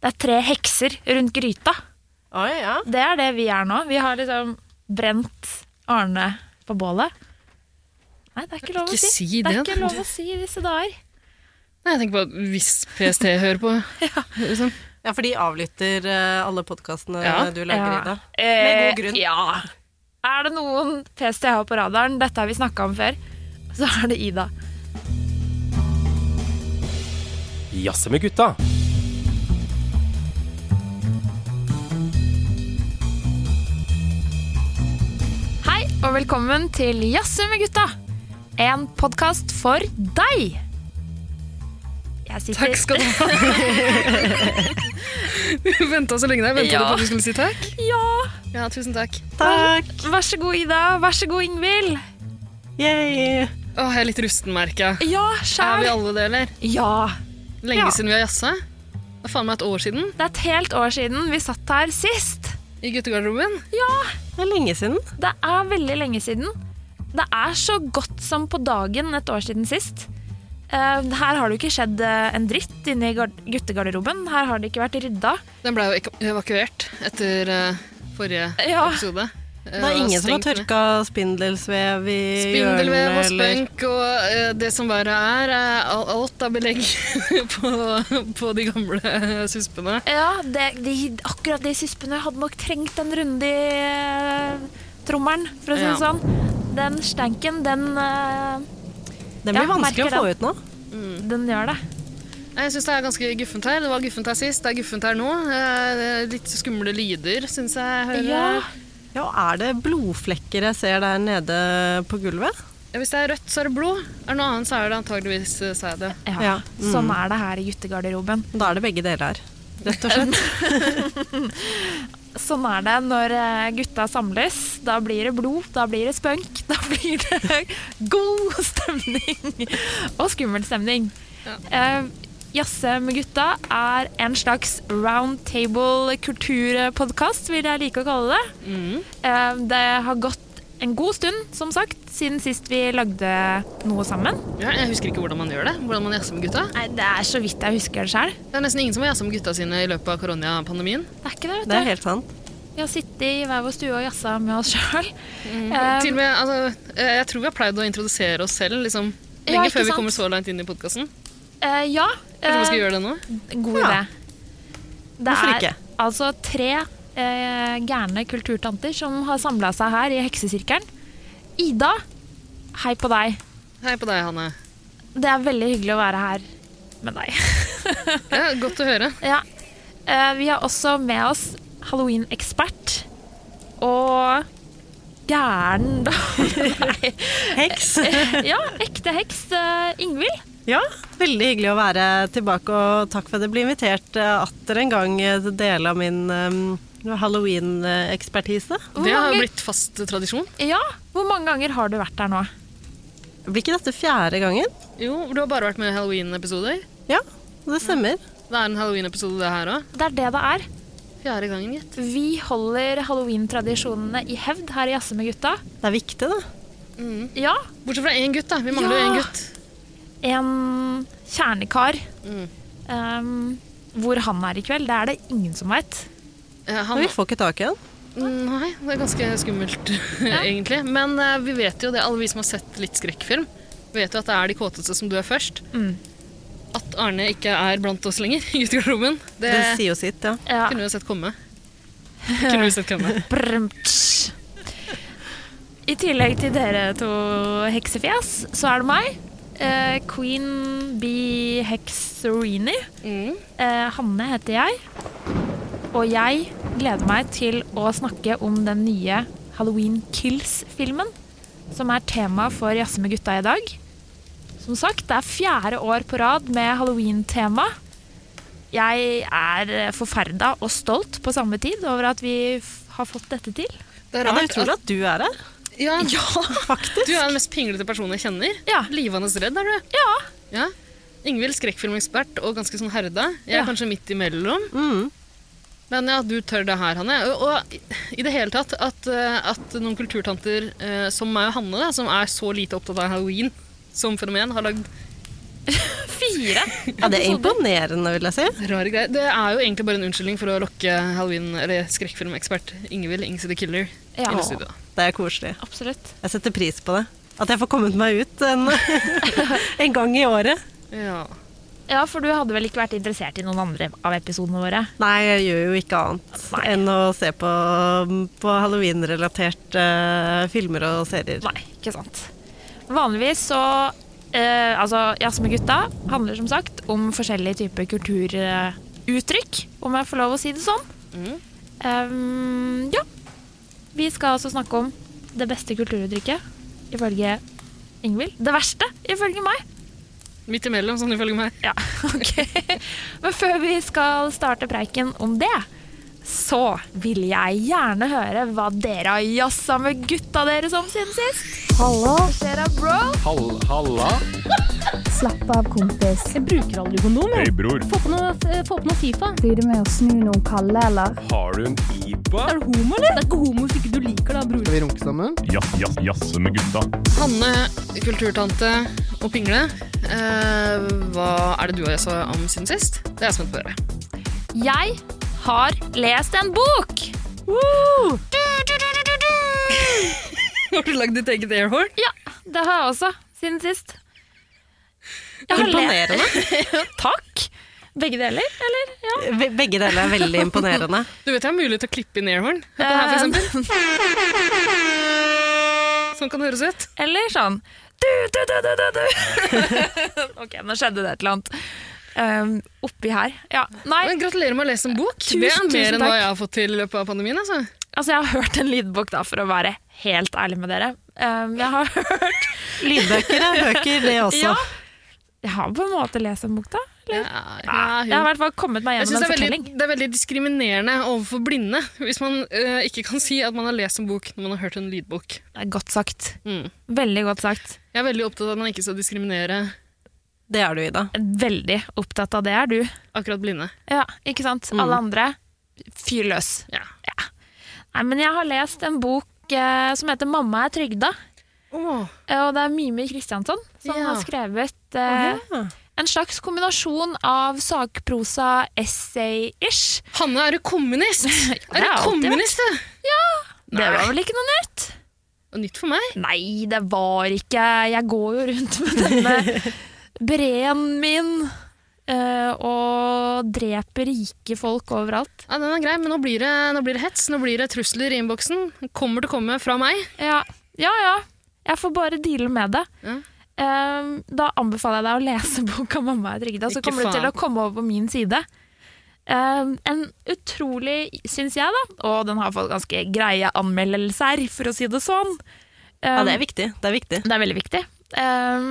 Det er tre hekser rundt gryta. Oi, ja. Det er det vi er nå. Vi har liksom brent Arne på bålet. Nei, det er ikke lov å si. si Det er ikke lov å si i disse dager. Nei, jeg tenker på at hvis PST hører på. Liksom. Ja, for de avlytter eh, alle podkastene Ja. du lager, Ja. Ida. Eh, Med god grunn. Ja. Er det noen PST har på radaren, dette har vi snakka om før, så er det Ida. Jazze med gutta. Og velkommen til Jazze med gutta. En podkast for deg. Jeg sitter Takk skal du ha. Du venta så lenge der. Venta Ja. du på at du skulle si takk? Ja. Ja, tusen takk. Takk! Vær så god, Ida. Vær så god, Ingvild. Yay! Åh, jeg er litt rusten, merker jeg. Ja, Er vi alle det, eller? Ja. Lenge Ja. siden vi har jazza. Det er faen meg et år siden Det er et helt år siden vi satt her sist. I guttegarderoben. Ja. Det er lenge siden. Det er veldig lenge siden. Det er så godt som på dagen et år siden sist. Uh, her har det jo ikke skjedd eh, en dritt inne i guttegarderoben. Her har det ikke vært rydda. Den ble jo evakuert etter uh, forrige Ja. episode. Det er ingen som har tørka spindelsvev i Spindelvev hjørnene, og eller spønk, og eh, det som verre er, eh, alt av belegg på, på de gamle suspene. Ja, det, de, akkurat de suspene hadde nok trengt en runde i eh, trommelen, for å si det Ja. sånn. Den stanken, den, eh, Den blir Ja, vanskelig å få ut nå. den gjør det. Jeg syns det er ganske guffent her. Det var guffent her sist, det er guffent her nå. Eh, Litt skumle lyder, syns jeg hører. Ja, Ja, og er det blodflekker jeg ser der nede på gulvet? Ja, Hvis det er rødt, så er det blod. Er det noe annet, så er det antageligvis sæd. sæde. ja. Ja. Mm. Sånn er det her i guttegarderoben. Da er det begge deler her. Rett og slett. Sånn er det når eh, gutta samles. Da blir det blod, da blir det spønk, da blir det god stemning og skummel stemning. Ja. Jazze med gutta er en slags round table kulturpodkast, vil jeg like å kalle det. Mm. Eh, det har gått en god stund, som sagt, siden sist vi lagde noe sammen. Ja, jeg husker ikke hvordan man gjør det. Hvordan man jazzer med gutta. Nei, Det er så vidt jeg husker det sjøl. Det er nesten ingen som har jazza med gutta sine i løpet av koronapandemien. Det er ikke det, vet Det er helt sant. Vi har sittet i hver vår stue og jazza med oss sjøl. Mm. Til og med, altså, eh, jeg tror vi har pleid å introdusere oss selv liksom, lenge ja, før vi sant? kommer så langt inn i podkasten. Uh, ja. Kanskje vi eh, skal gjøre det nå? God Ja. idé. Det Hvorfor er ikke? altså tre eh, gærne kulturtanter som har samla seg her i heksesirkelen. Ida, hei på deg. Hei på deg, Hanne. Det er veldig hyggelig å være her med deg. Ja, godt å høre. ja. eh, vi har også med oss halloween-ekspert og gæren. Nei. Heks. Ja, ekte heks. Uh, Ingvild. Ja, veldig hyggelig å være tilbake, og takk for at jeg ble invitert eh, atter en gang eh, til å dele av min um, halloween-ekspertise. Det har jo blitt fast tradisjon. Ja, Hvor mange ganger har du vært der nå? Blir ikke dette fjerde gangen? Jo, du har bare vært med i halloween-episoder. Ja, det stemmer. Det er en halloween-episode det her òg. Det er det det er. Fjerde gangen, gitt. Vi holder halloween-tradisjonene i hevd her i Jazze med gutta. Det er viktig, det. Mm. Ja, Bortsett fra én gutt, da. Vi mangler jo Ja. én gutt. En kjernekar. Mm. Um, hvor han er i kveld, det er det ingen som veit. Eh, han, vi får ikke tak i han. nei, det er ganske skummelt, egentlig. Men uh, vi vet jo det, alle vi som har sett litt skrekkfilm, vet jo at det er de kåteste som dør først. Mm. At Arne ikke er blant oss lenger i guttegarderoben, det, Det sier jo sitt, ja. Ja. kunne vi sett komme. kunne vi sett komme. I tillegg til dere to heksefjes, så er det meg. Eh, Queen Bee Hexerini. Mm. Eh, Hanne heter jeg. Og jeg gleder meg til å snakke om den nye Halloween Kills-filmen. Som er tema for Jazze med gutta i dag. Som sagt, det er fjerde år på rad med halloween-tema. Jeg er forferda og stolt på samme tid over at vi har fått dette til. Det er Ja, det er rart at du er her. Ja, Faktisk. du er den mest pinglete personen jeg kjenner. Ja. Livende redd er du. Ja. Ja. Ingvild, skrekkfilmekspert og ganske sånn herda. Jeg er Ja. kanskje midt imellom. Mm. Men ja, du tør det her, Hanne. Og, og i det hele tatt at, eh, at noen kulturtanter eh, som meg og Hanne, da, som er så lite opptatt av halloween som fenomen, har lagd Fire. Ja, det er imponerende, vil jeg si. Rare greier. Det er jo egentlig bare en unnskyldning for å lokke halloween- eller skrekkfilmekspert Ingvild Ingse the Killer Ja. inn i studio. Det er koselig. Absolutt. Jeg setter pris på det. At jeg får kommet meg ut en, en gang i året. Ja. Ja, for du hadde vel ikke vært interessert i noen andre av episodene våre? Nei, jeg gjør jo ikke annet Nei. enn å se på, på halloween-relaterte filmer og serier. Nei, ikke sant. Vanligvis så eh, Altså, Jazz med gutta handler som sagt om forskjellige typer kulturuttrykk, om jeg får lov å si det sånn. Mm. Ehm, ja. Vi skal altså snakke om det beste kulturuttrykket, ifølge Ingvild. Det verste, ifølge meg. Midt imellom, sånn ifølge meg. Ja, ok. Men før vi skal starte preiken om det, så vil jeg gjerne høre hva dere har jazza med gutta deres om siden sist. Hallo, Hva skjer da, bro? Hall, halla? slapp av, kompis. Jeg bruker aldri kondom. Hei, bror. Få på noe, eh, få på noe Fifa. Blir det med å snu noen kalde, eller? Har du en IPA? Er du homo, eller? Det er ikke homo hvis ikke du liker det, bror. Skal vi runke sammen? Jazz, jazz, jazze med gutta. Hanne, kulturtante og Pingle. Eh, hva er det du har jazza om siden sist? Det er jeg spent på å høre. Jeg har lest en bok! Woo! Du, du, du, du, du, du. Har du lagd ditt eget airhorn? Ja, det har jeg også, siden sist. Jeg Imponerende. Takk. Begge deler, eller? Ja. Be- Begge deler er veldig imponerende. Du vet jeg har mulighet til å klippe inn airhorn. På det her, for eksempel. Sånn kan det høres ut. Eller sånn du, du, du, du, du, du. ok, nå skjedde det et eller annet. Um, oppi her. Ja. Nei, Men gratulerer med å lese en bok. Tusen, det er mer enn hva jeg har fått til i løpet av pandemien. Altså. altså jeg har hørt en lydbok, da, for å være helt ærlig med dere. Um, jeg har hørt Lydbøker er bøker, det også. Ja. Jeg har på en måte lest en bok, da. Ja, Ja, jeg har i hvert fall kommet meg gjennom en det, fortelling. veldig, det er veldig diskriminerende overfor blinde hvis man uh, ikke kan si at man har lest en bok når man har hørt en lydbok. Det er godt sagt. Mm. Veldig godt sagt. Jeg er veldig opptatt av at man ikke skal diskriminere Det er du, Ida. Veldig opptatt av det er du. akkurat blinde. Ja, ikke sant? Mm. Alle andre, fyr løs. Ja. Nei, men jeg har lest en bok eh, som heter 'Mamma er trygda'. Åh, Eh, Og det er Mimi Kristiansson som Ja. har skrevet eh, Ja. en slags kombinasjon av sakprosa, essay-ish. Hanne, er du kommunist? er du kommunist, du? Det var vel ikke noe nytt? Og nytt for meg. Nei, det var ikke Jeg går jo rundt med denne breen min Uh, og dreper rike folk overalt. Ja, Den er grei, men nå blir, det, nå blir det hets. Nå blir det trusler i innboksen. Kommer til å komme fra meg. Ja, ja. ja. Jeg får bare deale med det. Ja. Uh, da anbefaler jeg deg å lese boka 'Mamma er trygda', så Ikke kommer du til å komme over på min side. Uh, en utrolig, syns jeg, da, og den har fått ganske greie anmeldelser, for å si det sånn. Eh, Ja, det er viktig. Det er viktig. det er veldig viktig. Eh,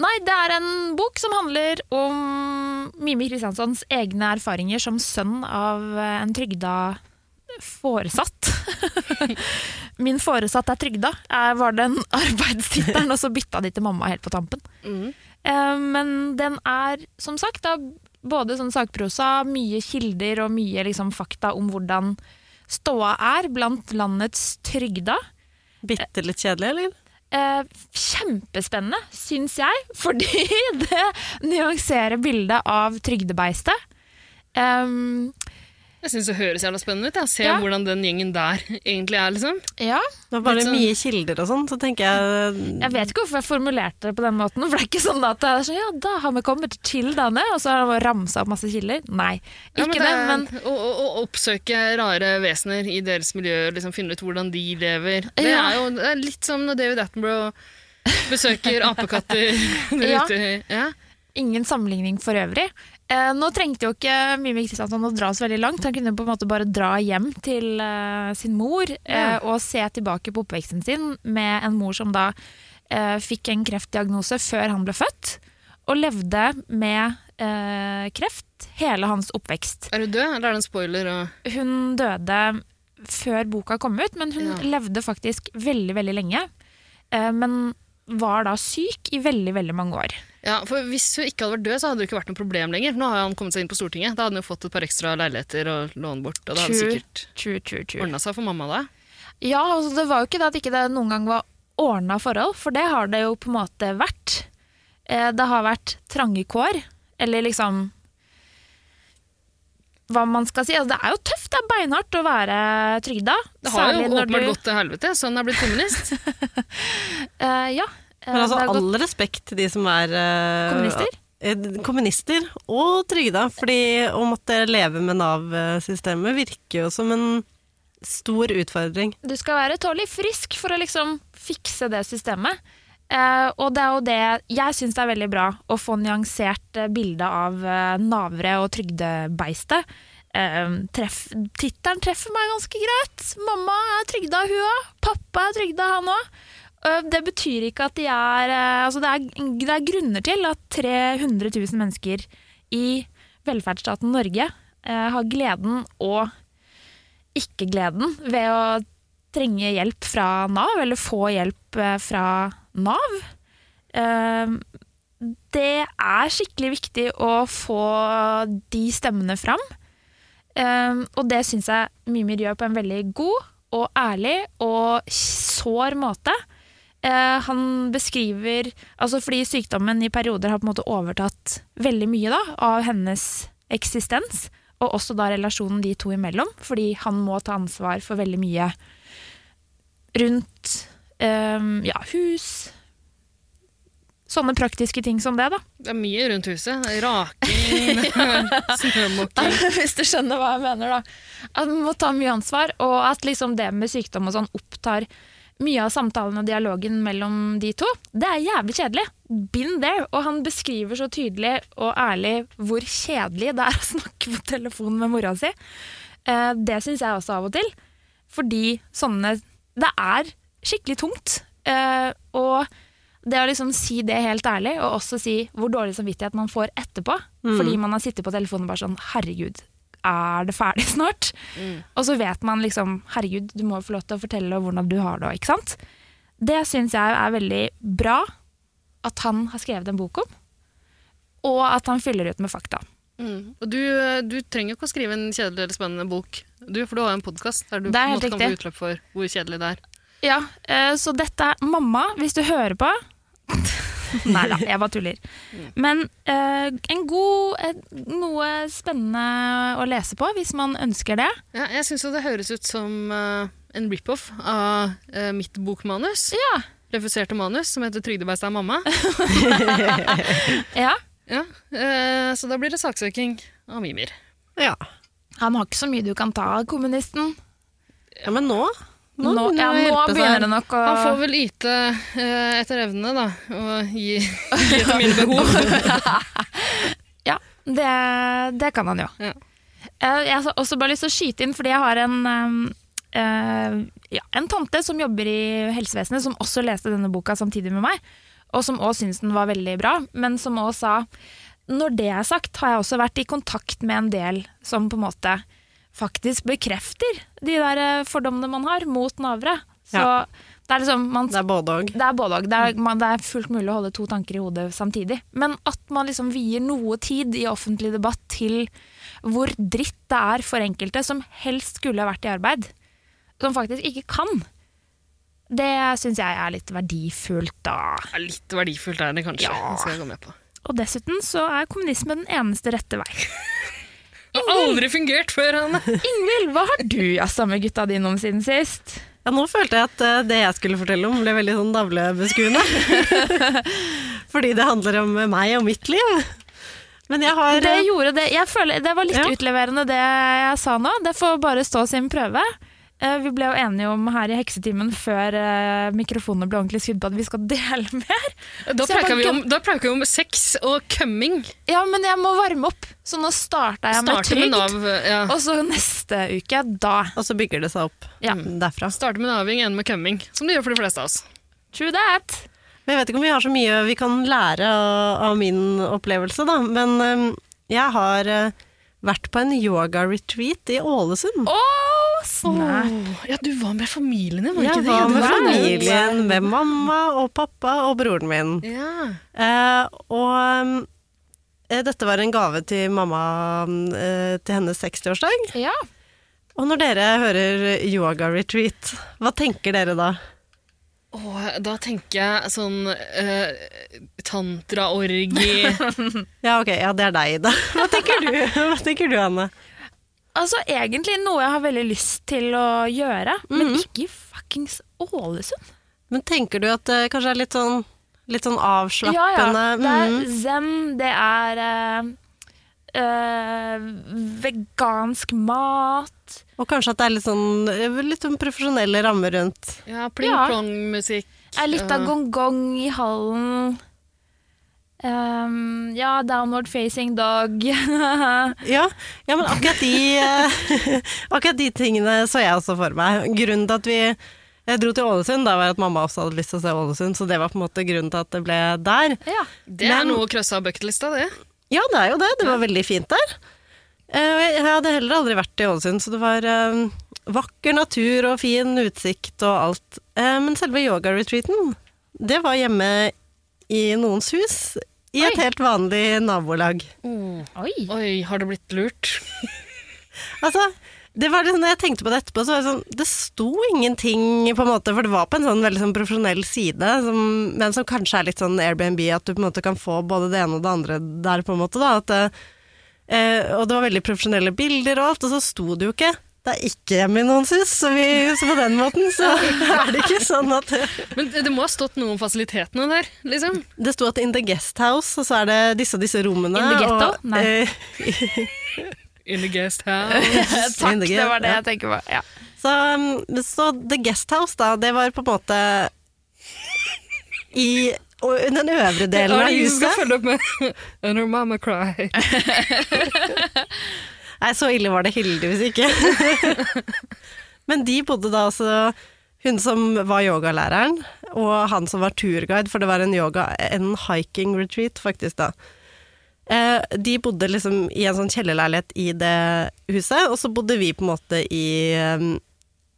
nei, det er en bok som handler om Mimi Kristianssons egne erfaringer som sønn av en trygda foresatt. Min foresatt er trygda, var den arbeidstittelen, og så bytta de til mamma helt på tampen. Mhm. Eh, Men den er, som sagt, da, både sånn sakprosa, mye kilder og mye liksom, fakta om hvordan ståa er blant landets trygda. Bitte litt kjedelig, eller? Eh, kjempespennende, syns jeg, fordi det nyanserer bildet av trygdebeistet. Um, Jeg syns det høres jævla spennende ut. Jeg. Se Ja. hvordan den gjengen der egentlig er. liksom. ja, Det var bare sånn- mye kilder og sånn, så tenker jeg jeg vet ikke hvorfor jeg formulerte det på den måten. For det er ikke sånn at det er sånn, ja, da har vi kommet til denne, og så har vi ramsa opp masse kilder. Nei, Ja, ikke men det, men Å, å, å oppsøke rare vesener i deres miljø, liksom finne ut hvordan de lever. Det Ja. er jo det er litt som når David Attenborough besøker apekatter der Ja. ute. Ja. ingen sammenligning for øvrig. Eh, nå trengte jo ikke Mimi Kristiansson å dra så veldig langt. Han kunne på en måte bare dra hjem til eh, sin mor eh, og se tilbake på oppveksten sin med en mor som da eh, fikk en kreftdiagnose før han ble født, og levde med eh, kreft hele hans oppvekst. Er du død, eller er det en spoiler? Og... Hun døde før boka kom ut, men hun Ja. levde faktisk veldig, veldig lenge. Eh, men var da syk i veldig, veldig mange år. Ja, for Hvis hun ikke hadde vært død, så hadde det ikke vært noe problem lenger. Nå har han kommet seg inn på Stortinget. Da hadde han jo fått et par ekstra leiligheter å låne bort. Og det hadde True. sikkert ordna seg for mamma da. Ja, altså det var jo ikke det at ikke det noen gang var ordna forhold, for det har det jo på en måte vært. eh, det har vært trange kår, eller liksom hva man skal si. Altså, det er jo tøft, det er beinhardt å være trygda. Det har jo åpenbart du- gått til helvete. Sånn er blitt kommunist. uh, ja. Eh, Men altså, all gått- respekt til de som er uh, Kommunister? eh, kommunister og trygda, fordi å måtte leve med Nav-systemet virker jo som en stor utfordring. Du skal være tålelig frisk for å liksom fikse det systemet. Uh, og det er jo det jeg syns er veldig bra, å få nyansert uh, bilde av uh, navere og trygdebeistet. Uh, treff, Tittelen treffer meg ganske greit. Mamma er trygda, hun òg. Pappa er trygda, han òg. Det betyr ikke at de er eh, Altså, det er, det er grunner til at 300 000 mennesker i velferdsstaten Norge eh, har gleden og ikke-gleden ved å trenge hjelp fra Nav, eller få hjelp fra Nav. Det er skikkelig viktig å få de stemmene fram. Og det syns jeg Mimir gjør på en veldig god og ærlig og sår måte. Eh, Han beskriver Altså fordi sykdommen i perioder har på en måte overtatt veldig mye da, av hennes eksistens og også da relasjonen de to imellom, fordi han må ta ansvar for veldig mye rundt ehm, ja, hus Sånne praktiske ting som det, da. Det er mye rundt huset. Raking, snømåking. Hvis du skjønner hva jeg mener, da. At man må ta mye ansvar, og at liksom det med sykdom og sånn opptar mye av samtalen og dialogen mellom de to. Det er jævlig kjedelig. Been there. Og han beskriver så tydelig og ærlig hvor kjedelig det er å snakke på telefon med mora si. Eh, Det syns jeg også av og til. Fordi sånne Det er skikkelig tungt. Eh, Og det å liksom si det helt ærlig, og også si hvor dårlig samvittighet man får etterpå, fordi man har sittet på telefonen og bare sånn Herregud, er det ferdig snart? Og så vet man liksom Herregud, du må få lov til å fortelle hvordan du har det, ikke sant? Det syns jeg er veldig bra at han har skrevet en bok om, og at han fyller ut med fakta. Mm. Og du, du trenger ikke å skrive en kjedelig eller spennende bok, du, for du har jo en podkast der du Det på en måte kan få utløp for hvor kjedelig det er. Ja, eh, så dette er Mamma, hvis du hører på Nei da, jeg bare tuller. Men uh, en god eh, Noe spennende å lese på, hvis man ønsker det. Ja, jeg syns jo det høres ut som uh, en rip-off av uh, mitt bokmanus. Ja. Refuserte manus som heter 'Trygdebeist er mamma'. ja. Ja, eh, så da blir det saksøking av Mimir. Ja. Han har ikke så mye du kan ta av kommunisten. ja, men nå Nå, Nå, ja, nå begynner det nok å Han får vel yte eh, etter evne, da, og gi, gi etter mine behov. Ja, det, det kan han jo. Ja. Eh, Jeg har også bare lyst til å skyte inn, fordi jeg har en, um, eh, ja, en tante som jobber i helsevesenet, som også leste denne boka samtidig med meg, og som også syntes den var veldig bra, men som også sa når det er sagt, har jeg også vært i kontakt med en del som på en måte faktisk bekrefter de der eh, fordommene man har mot navere. Så Ja. det er liksom man Det er både og. det er både. Det det er fullt mulig å holde to tanker i hodet samtidig. Men at man liksom vier noe tid i offentlig debatt til hvor dritt det er for enkelte som helst skulle ha vært i arbeid, som faktisk ikke kan. Det syns jeg er litt verdifullt, da. Litt verdifullt er det kanskje, Ja. skal jeg gå med på. Og dessuten så er kommunisme den eneste rette vei. Det har aldri fungert før, Hanne. Ingvild, hva har du jazza med gutta dine om siden sist? Ja, nå følte jeg at eh, det jeg skulle fortelle om, ble veldig sånn navlebeskuende. Fordi det handler om meg og mitt liv. Men jeg har Det eh, gjorde det. Jeg føler Det var litt Ja. utleverende det jeg sa nå. Det får bare stå sin prøve. Eh, Vi ble jo enige om her i Heksetimen før eh, mikrofonene ble ordentlig skrudd på at vi skal dele mer. Da bare vi, om- vi om sex og coming. Ja, men jeg må varme opp, så nå starta jeg med Starte med. Nav, ja. Og så neste uke, da. Og så bygger det seg opp Ja. derfra. Starte med naving, ende med coming, Som det gjør for de fleste av oss. True that. Men jeg vet ikke om vi har så mye vi kan lære av, av min opplevelse, da. Men eh, jeg har eh, vært på en yoga-retreat i Ålesund. Oh, snap. Åh, ja, du var med familien din, var jeg ikke det? var med familien, med mamma og pappa og broren min. Ja. Eh, og eh, dette var en gave til mamma eh, til hennes 60-årsdag. Ja. Og når dere hører yoga-retreat, hva tenker dere da? Åh, da tenker jeg sånn uh, tantraorgi Ja, ok, ja, det er deg, da. Hva tenker du, Hva tenker du Anne? Altså egentlig noe jeg har veldig lyst til å gjøre, men ikke i fuckings Ålesund. Men tenker du at det kanskje er litt sånn, litt sånn Ja, ja. avslappende? Det er Mhm. zen, det er uh, uh, vegansk mat. Og kanskje at det er litt sånn, litt sånn profesjonelle rammer rundt. Ja, Ja. pling-plong-musikk. Er litt av gong-gong i hallen. Um, ja, downward facing dog. Ja, ja men akkurat de, eh, akkurat de tingene så jeg også for meg. Grunnen til at vi jeg dro til Ålesund, da var at mamma også hadde lyst til å se Ålesund, så det var på en måte grunnen til at det ble der. ja. Det er Men- noe å krysse av bucketlista, det. Ja, det er jo det. Det var veldig fint der. Eh, Jeg hadde heller aldri vært i Ålesund, så det var eh, vakker natur og fin utsikt og alt. Eh, men selve yoga-retreaten, det var hjemme i noens hus, i et Oi. helt vanlig nabolag. Oi. Oi, har det blitt lurt? Altså, det var det, når jeg tenkte på det etterpå, så var det sånn Det sto ingenting, på en måte, for det var på en sånn veldig sånn profesjonell side, som, men som kanskje er litt sånn Airbnb, at du på en måte kan få både det ene og det andre der, på en måte, da. At, og det var veldig profesjonelle bilder og alt, og så sto det jo ikke det er ikke hjemme i noens hus, så, vi, så på den måten så er det ikke sånn at Men det må ha stått noe om fasilitetene der, liksom. Det sto at in the guest house, og så er det disse og disse rommene. In the ghetto? og, Nei. eh, In the guest house. Takk, det var det ja. jeg tenker på. Ja. Så, um, så The Guest House, da, det var på en måte i og den øvre delen av huset. du skal følge opp med And her mama cried'. Nei, så ille var det heldigvis ikke. Men de bodde da altså Hun som var yogalæreren, og han som var turguide, for det var en yoga, en hiking retreat, faktisk, da. Eh, de bodde liksom i en sånn kjellerleilighet i det huset, og så bodde vi på en måte i, um,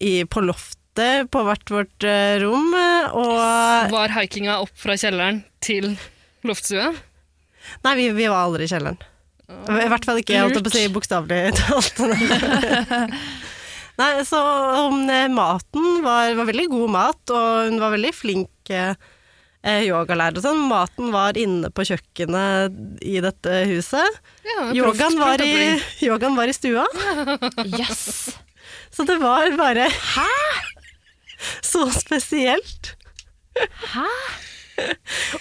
i på loftet på hvert vårt eh, rom, eh, og Var hikinga opp fra kjelleren til loftstua? Nei, vi, vi var aldri i kjelleren. I hvert fall ikke, holdt jeg på å si, bokstavelig talt. Nei, så um, eh, maten var, var veldig god mat, og hun var veldig flink eh, yogalærer og sånn. Maten var inne på kjøkkenet i dette huset. Ja, Yogaen var, i, yogaen var i stua, Yes. så det var bare Hæ?! Så spesielt. Hæ?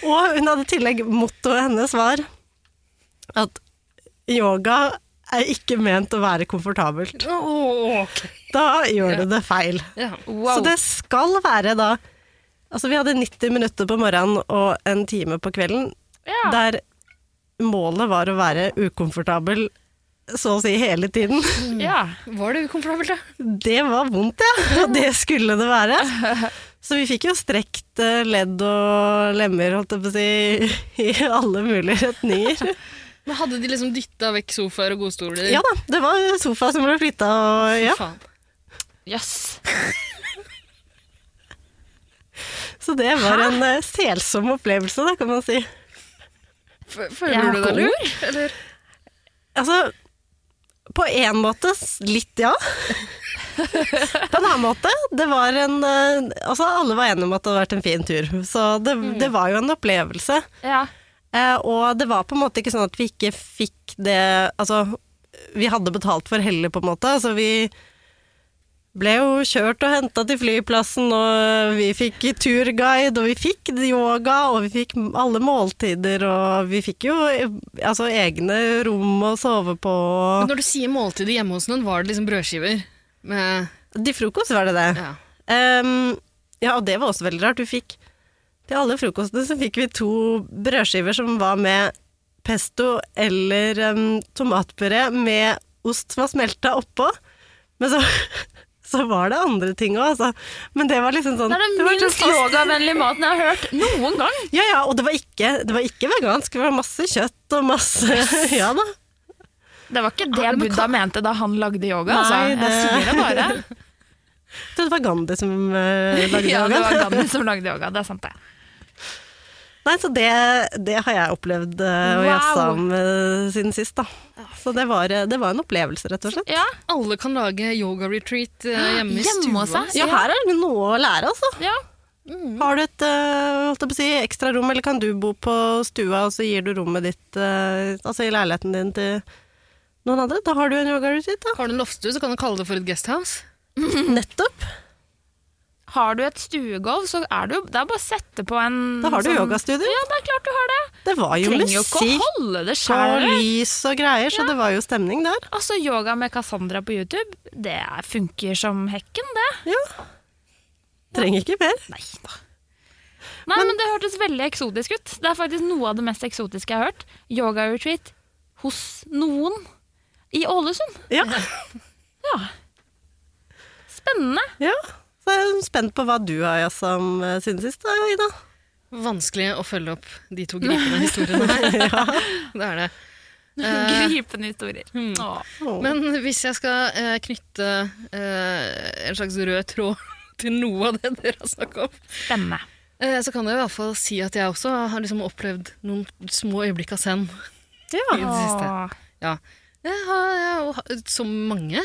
Og hun hadde i tillegg Mottoet hennes var at yoga er ikke ment å være komfortabelt. Oh, okay. Da gjør du det feil. Ja. Wow. Så det skal være da Altså, vi hadde 90 minutter på morgenen og en time på kvelden, ja. der målet var å være ukomfortabel så å si hele tiden. ja. Var det ukomfortabelt, da? Det var vondt, ja. Og det skulle det være. Så vi fikk jo strekt eh, ledd og lemmer, holdt jeg på å si, i alle mulige retninger. Men Hadde de liksom dytta vekk sofaer og godstoler? Ja da, det var sofa som ble flytta, og ja. Faen. Yes. Så det var en eh, selsom opplevelse, da, kan man si. F- Føler du deg lur? Eller? Altså, på en måte litt ja. på en annen måte, det var en eh, Altså, alle var enige om at det hadde vært en fin tur, så det, det var jo en opplevelse. Ja. Eh, og det var på en måte ikke sånn at vi ikke fikk det Altså, vi hadde betalt for hellet, på en måte. Altså, vi ble jo kjørt og henta til flyplassen, og vi fikk turguide, og vi fikk yoga, og vi fikk alle måltider, og vi fikk jo altså, egne rom å sove på. Men når du sier måltider hjemme hos noen, var det liksom brødskiver? Med, Til frokost var det det. ja. Um, ja, og det var også veldig rart. Vi fikk til alle frokostene så fikk vi to brødskiver som var med pesto eller um, tomatpuré med ost som var smelta oppå. Men så, så var det andre ting òg, altså. Men det var liksom sånn Det er den minst sånn- yogavennlige maten jeg har hørt noen gang. Ja, ja, og det var, ikke, det var ikke vegansk. Det var masse kjøtt og masse Ja da. Det var ikke det men Buddha mente da han lagde yoga. Nei, altså. Jeg det- sier det bare. Jeg trodde det var Gandhi som eh, lagde Ja, det var Gandhi som lagde yoga. Det er sant, det. Nei, så det, det har jeg opplevd å Wow. jazze om eh, siden sist, da. Så det var, eh, det var en opplevelse, rett og slett. Ja, Alle kan lage yoga-retreat eh, hjemme i Hjemme stua. Ja, her er det noe å lære, altså. ja. Har du et eh, holdt på å si, ekstra rom, eller kan du bo på stua, og så gir du rommet ditt eh, altså i leiligheten din til noen andre? Da har du en yoga-retreat, da. Har du en loftstue, så kan du kalle det for et guesthouse. Nettopp. Har du et stuegulv, så er du, Det er bare å sette på en Da har du sånn- yogastudio. Ja, det er klart du har det. Det var jo Trenger jo ikke å holde det og sjøl. lys og greier, så det var jo stemning der. Altså, yoga med Cassandra på YouTube, det er- funker som hekken, det. Ja. Trenger ikke mer. Nei da. Nei, men, det hørtes veldig eksotisk ut. Det er faktisk noe av det mest eksotiske jeg har hørt. Yoga-retreat hos noen i Ålesund. Ja. Ja. Spennende. ja. Så jeg er spent på hva du har jazza om eh, siden sist, da, Ida. Vanskelig å følge opp de to gripende historiene her. Det er det. Gripende historier. Åh. Men hvis jeg skal eh, knytte eh, en slags rød tråd til noe av det dere har snakket om, Spennende. eh, så kan jeg i hvert fall si at jeg også har liksom opplevd noen små øyeblikk av zen i det siste. Ja. Jeg har, jeg har som mange,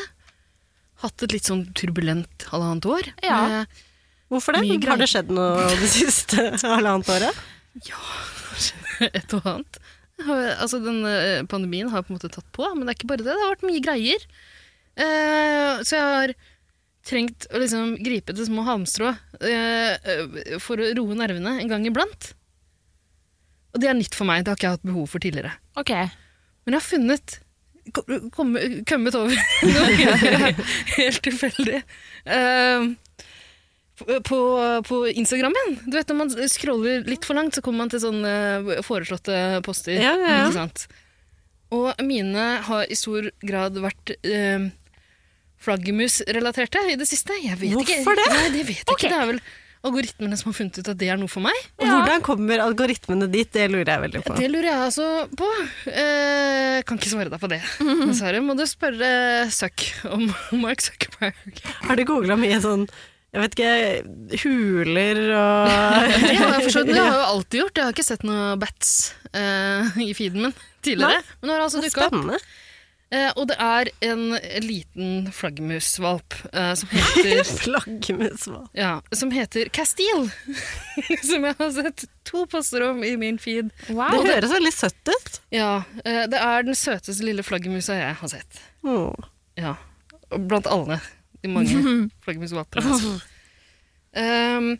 hatt et litt sånn turbulent halvannet år. Ja. med Hvorfor det? Har det skjedd noe det siste halvannet året? Ja, et og annet. Altså, den eh, pandemien har på en måte tatt på, men det er ikke bare det. Det har vært mye greier. Eh, så jeg har trengt å liksom gripe til små halmstrå eh, for å roe nervene en gang iblant. Og det er nytt for meg. Det har ikke jeg hatt behov for tidligere. Ok. Men jeg har funnet Kommet over noe helt tilfeldig. Eh, på, på Instagram igjen. Du vet Når man scroller litt for langt, så kommer man til sånne foreslåtte poster. Ja, ja, ja. Ikke sant? Og mine har i stor grad vært eh, flaggermusrelaterte i det siste. Jeg vet ikke. Hvorfor det? Nei, det vet jeg okay. ikke. Det er vel algoritmene som har funnet ut at det er noe for meg. Og hvordan kommer algoritmene dit? Det lurer jeg veldig på. Det lurer jeg altså på. Eh, kan ikke svare deg på det, dessverre. Må du spørre Søk om Mark Zuckerberg. Har du googla mye sånn jeg vet ikke, huler og Det har jeg forstått, det har jeg jo alltid gjort. Jeg har ikke sett noe bats eh, i feeden min tidligere. Men nå har det altså dukka opp. Eh, og det er en liten flaggermusvalp eh, som heter Flaggermusvalp. Ja, som heter Castile. som jeg har sett to poster om i min feed. Wow. Det høres veldig søtt ut. Ja, eh, Det er den søteste lille flaggermusa jeg har sett. Oh. Ja, blant alle de mange flaggermusvalpene. um,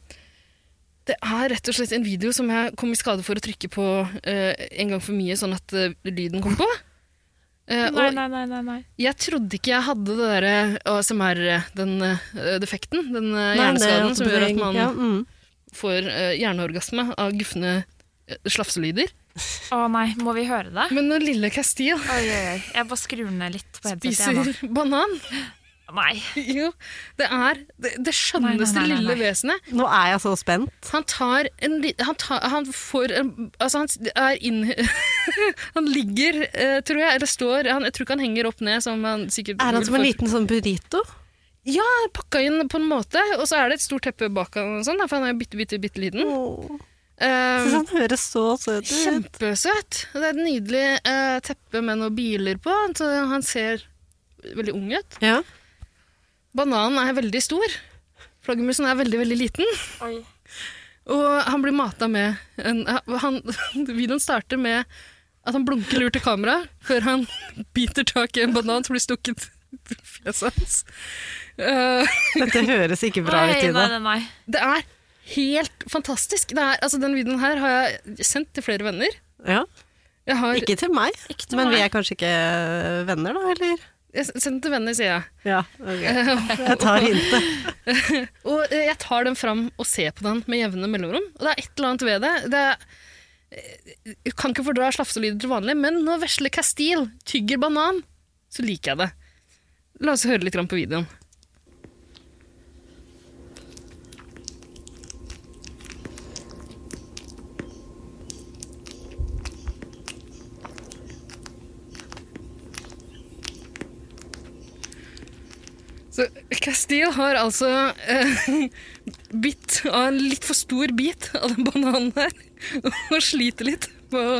det er rett og slett en video som jeg kom i skade for å trykke på eh, en gang for mye, sånn at uh, lyden kom på. Eh, Nei, nei, nei, nei, nei. jeg trodde ikke jeg hadde det derre den eh, defekten, den eh, Nei, hjerneskaden som gjør at man ja, mm. får uh, hjerneorgasme av gufne eh, slafselyder. Å nei, må vi høre det? Men når lille Castile Oi, oi, oi. Jeg bare skrur ned litt på headsetet. spiser banan Nei. Jo, det er det, det skjønneste Nei, nei, nei, nei, lille vesenet. Nå er jeg så spent. Han tar en Han, tar, han får en Altså, han er inn Han ligger, eh, tror jeg, eller står han, Jeg tror ikke han henger opp ned, som han sikkert Er han som en liten sånn burrito? Ja, pakka inn på en måte. Og så er det et stort teppe bak han, og sånn, for han er bitte, bitte, bitte liten. Oh. Um, han høres så søt ut. Kjempesøt. Det er et nydelig uh, teppe med noen biler på, så han ser veldig ung ut. Ja. Bananen er veldig stor. Flaggermusen er veldig, veldig liten. Oi. Og han blir mata med en, han, Videoen starter med at han blunker lurt til kamera før han biter tak i en banan som blir stukket i fjeset hans. Uh, Dette høres ikke bra ut, i Ida. nei, nei. det er helt fantastisk. Det er, altså, den videoen her har jeg sendt til flere venner. Ja. Jeg har Ikke til meg, Ikke til men vi er kanskje ikke venner, da, eller? Jeg den til venner, sier jeg. Ja, ok. Jeg tar hintet. Og eh, jeg tar den fram og ser på den med jevne mellomrom. Og det er et eller annet ved det. det er, eh, jeg kan ikke fordra slafselyder til vanlig, men når vesle Castile tygger banan, så liker jeg det. La oss høre litt på videoen. Så Castile har altså eh, bitt av en litt for stor bit av den bananen her, og sliter litt med å,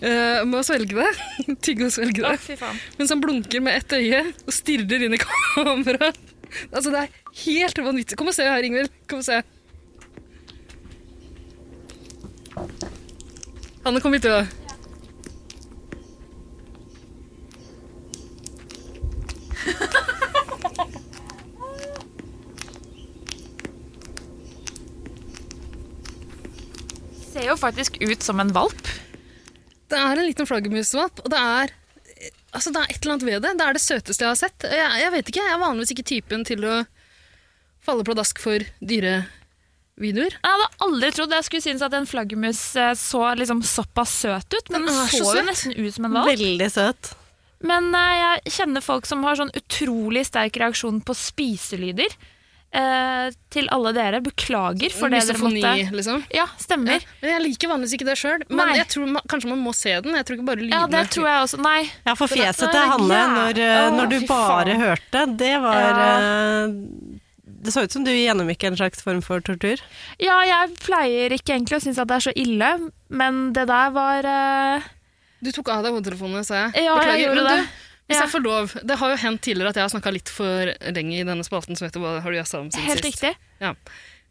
eh, med å svelge det. Tygge og svelge det. Å. Mens han blunker med ett øye og stirrer inn i kameraet. Altså, det er helt vanvittig. Kom og se her, Ingvild. Kom og se. Hanne, kom hit, du. Faktisk ut som en valp. Det er en liten flaggermusvalp, og det er Altså, det er et eller annet ved det. Det er det søteste jeg har sett. Jeg, jeg vet ikke, jeg er vanligvis ikke typen til å falle pladask for dyrevideoer. Jeg hadde aldri trodd jeg skulle synes at en flaggermus eh, så liksom såpass søt ut, men Den den så så jo nesten ut som en valp. Veldig søt. Men eh, jeg kjenner folk som har sånn utrolig sterk reaksjon på spiselyder. Eh, til alle dere, beklager for det dere måtte liksom. Ja, stemmer. Ja, men jeg liker vanligvis ikke det sjøl. Men Nei. jeg tror man, kanskje man må se den. Jeg tror ikke bare Ja, lydene. det tror jeg også. Nei. Ja, for fjeset til Hanne når, Åh, når du bare faen. hørte, det var Ja. eh, Det så ut som du gjennomgikk en slags form for tortur. Ja, jeg pleier ikke egentlig å synes at det er så ille, men det der var uh... Du tok av deg hodetelefonene, sa jeg. Ja, jeg gjorde men det. Du, hvis Ja. jeg får lov Det har jo hendt tidligere at jeg har snakka litt for lenge i denne spalten som heter Hva har du jazza om siden helt sist? riktig.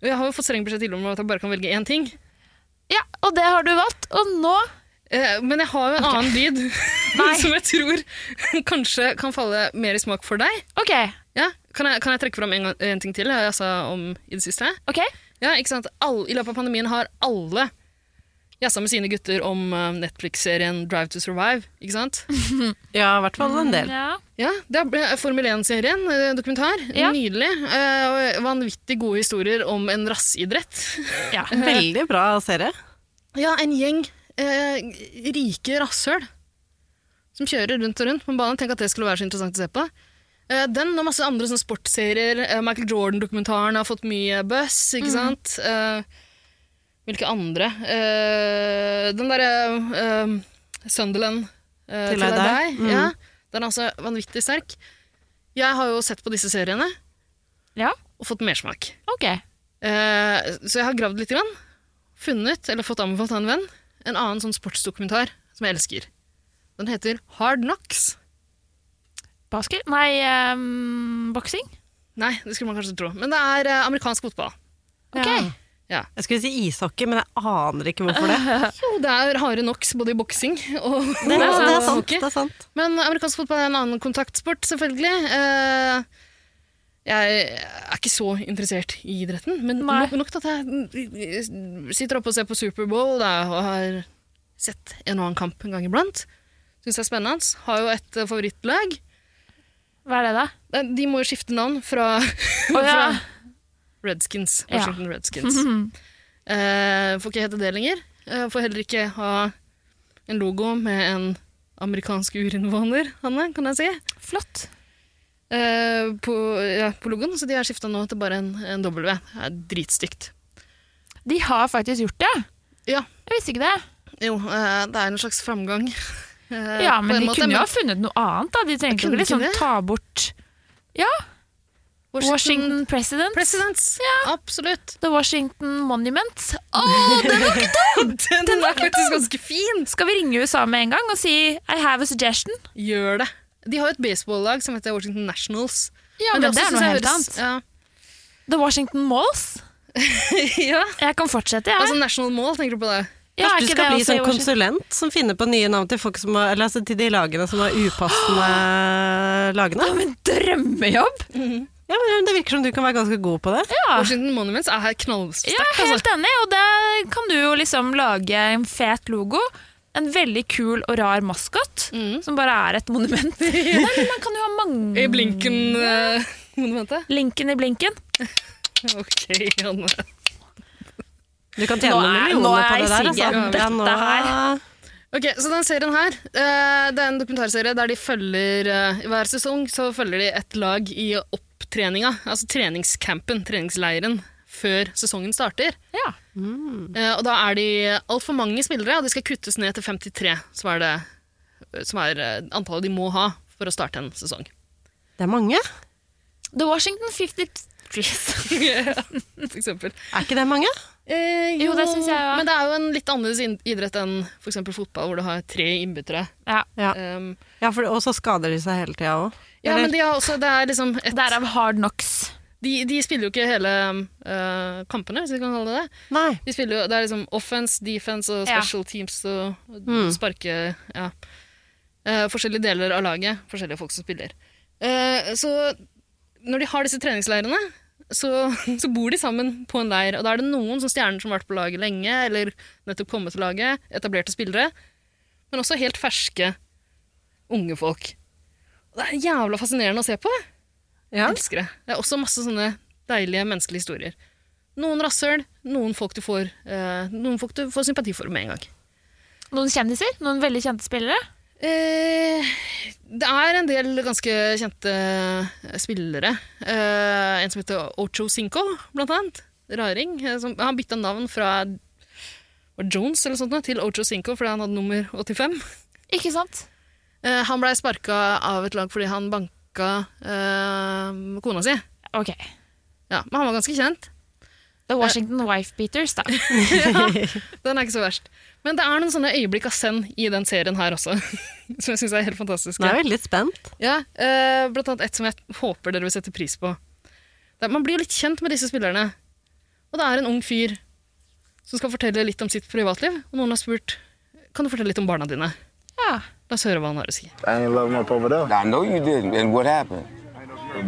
Og jeg har jo fått streng beskjed tidligere om at jeg bare kan velge én ting. Ja, og det har du valgt. Og nå Eh, men jeg har jo en annen lyd som jeg tror kanskje kan falle mer i smak for deg. OK. Ja, Kan jeg, kan jeg trekke fram en, en ting til jeg har jazza om i det siste? ok. Ja, ikke sant? All, I løpet av pandemien har alle jazza med sine gutter om eh, Netflix-serien Drive to Survive. ikke sant? Ja, i hvert fall en del. Ja. Ja, det er Formel 1-serien, eh, dokumentar. Ja. Nydelig. eh, vanvittig gode historier om en rassidrett. ja. Veldig bra serie. Ja, en gjeng eh, rike rasshøl som kjører rundt og rundt på banen. Tenk at det skulle være så interessant å se på. Uh, den og masse andre sånne sportsserier. Eh, Michael Jordan-dokumentaren har fått mye buzz, ikke sant? Eh, hvilke andre? Uh, den derre uh, Sunderland uh, Til til deg deg. Mm. Ja, den er altså vanvittig sterk. Jeg har jo sett på disse seriene ja. og fått mersmak. OK. Uh, så jeg har gravd litt, grann, funnet, eller fått anbefalt av en venn, en annen sånn sportsdokumentar som jeg elsker. Den heter Hard Knocks. Basket? Nei, um, boksing? Nei, det skulle man kanskje tro. Men det er amerikansk fotball. Ok. Ja. Ja. Jeg skulle si ishockey, men jeg aner ikke hvorfor det. Jo, det er harde nok både i boksing og, Det er, det er sant. hockey. Det er sant. Men amerikansk fotball er en annen kontaktsport, selvfølgelig. Eh, jeg er ikke så interessert i idretten, men Nei. nok, til at jeg sitter oppe og ser på Superbowl da, og har sett en og annen kamp en gang iblant. Syns det er spennende. Har jo et favorittlag. Hva er det, da? De må jo skifte navn fra, oh, ja. fra Redskins. Ja. Washington Redskins. uh, får ikke hete det lenger. Uh, får heller ikke ha en logo med en amerikansk urinnvåner, Hanne, kan jeg si. Flott. Uh, på, ja, på logoen, så de har skifta nå til bare en, en W. Det er dritstygt. De har faktisk gjort det. Ja. Jeg visste ikke det. Jo, det er en slags framgang. Ja, men de måte, kunne jo ha funnet noe annet. da. De trengte å ikke liksom ta bort Washington Washington Presidents. Absolutt. The Washington Monument. Å, den var ikke dum! Den, var faktisk ganske fin! Skal vi ringe USA med en gang og si I have a suggestion? Gjør det. De har jo et baseballlag som heter Washington Nationals. Ja, men, det, det, er noe helt høres- annet. The Washington Malls? Ja. ja. Jeg kan fortsette, jeg. Altså National Mall, tenker du på det? ja, Kanskje Du skal bli sånn konsulent som finner på nye navn til, folk som har, eller altså til de lagene som har upassende lagene. Ja, men drømmejobb! Ja, men Det virker som du kan være ganske god på det. Ja. Washington Monuments er knallsterkt. Ja, altså. helt enig, og der kan du jo liksom lage en fet logo. En veldig kul og rar maskot, Mm. som bare er et monument. Nei, men man kan jo ha mange I Blinken-monumentet. Linken i blinken. ok, Janne. Du kan tjene noen er- millioner er på det der. Altså. Ja, Dette her. Ok, så den serien her, eh, det er en dokumentarserie der de følger, eh, i hver sesong så følger de et lag i opptreninga, altså treningscampen, treningsleiren, før sesongen starter. Ja. Eh, og da er de altfor mange spillere, og de skal kuttes ned til 53, som er, det, som er eh, antallet de må ha for å starte en sesong. Det er mange. The Washington 53 for eksempel. Er ikke det mange? Eh, Jo, det synes jeg òg. Men det er jo en litt annerledes idrett enn eksempel fotball, hvor du har tre innbyttere. Ja. Ja, Um, ja for, og så skader de seg hele tida òg. Ja, Eller- men de har også, det er liksom et Derav Hard Knocks. De, de spiller jo ikke hele uh, kampene, hvis vi kan kalle det det. Nei. De spiller jo, Det er liksom offense, defense og Ja. special teams og Mm. sparke ja. Uh, forskjellige deler av laget. Forskjellige folk som spiller. Uh, så når de har disse treningsleirene, så, så bor de sammen på en leir. Og da er det noen som stjerner som har vært på laget lenge, eller nettopp kommet til laget, etablerte spillere, men også helt ferske unge folk. Det er jævla fascinerende å se på. Ja. Jeg elsker det. Det er også masse sånne deilige menneskelige historier. Noen rasshøl, noen folk du får, eh, noen folk du får sympati for med en gang. Noen kjendiser? Noen veldig kjente spillere? Eh, det er en del ganske kjente spillere. Eh, en som heter Ocho Cinco, blant annet. Raring. eh, Som, han bytta navn fra Jones eller sånt, til Ocho Cinco fordi han hadde nummer 85. Ikke sant? Eh, han blei sparka av et lag fordi han banka eh, kona si. Ok. Ja, men han var ganske kjent. The Washington Wife Beaters, da. ja, den er ikke så verst. Men det er noen sånne øyeblikk av send i den serien her også, som jeg syns er helt fantastiske. Nå er jeg litt spent. Ja, eh, blant annet et som jeg håper dere vil sette pris på. Det er, man blir jo litt kjent med disse spillerne. Og det er en ung fyr som skal fortelle litt om sitt privatliv. Og noen har spurt kan du fortelle litt om barna dine. Ja. La oss høre hva han har å si. I ain't love him up over there. I know you didn't. And what happened?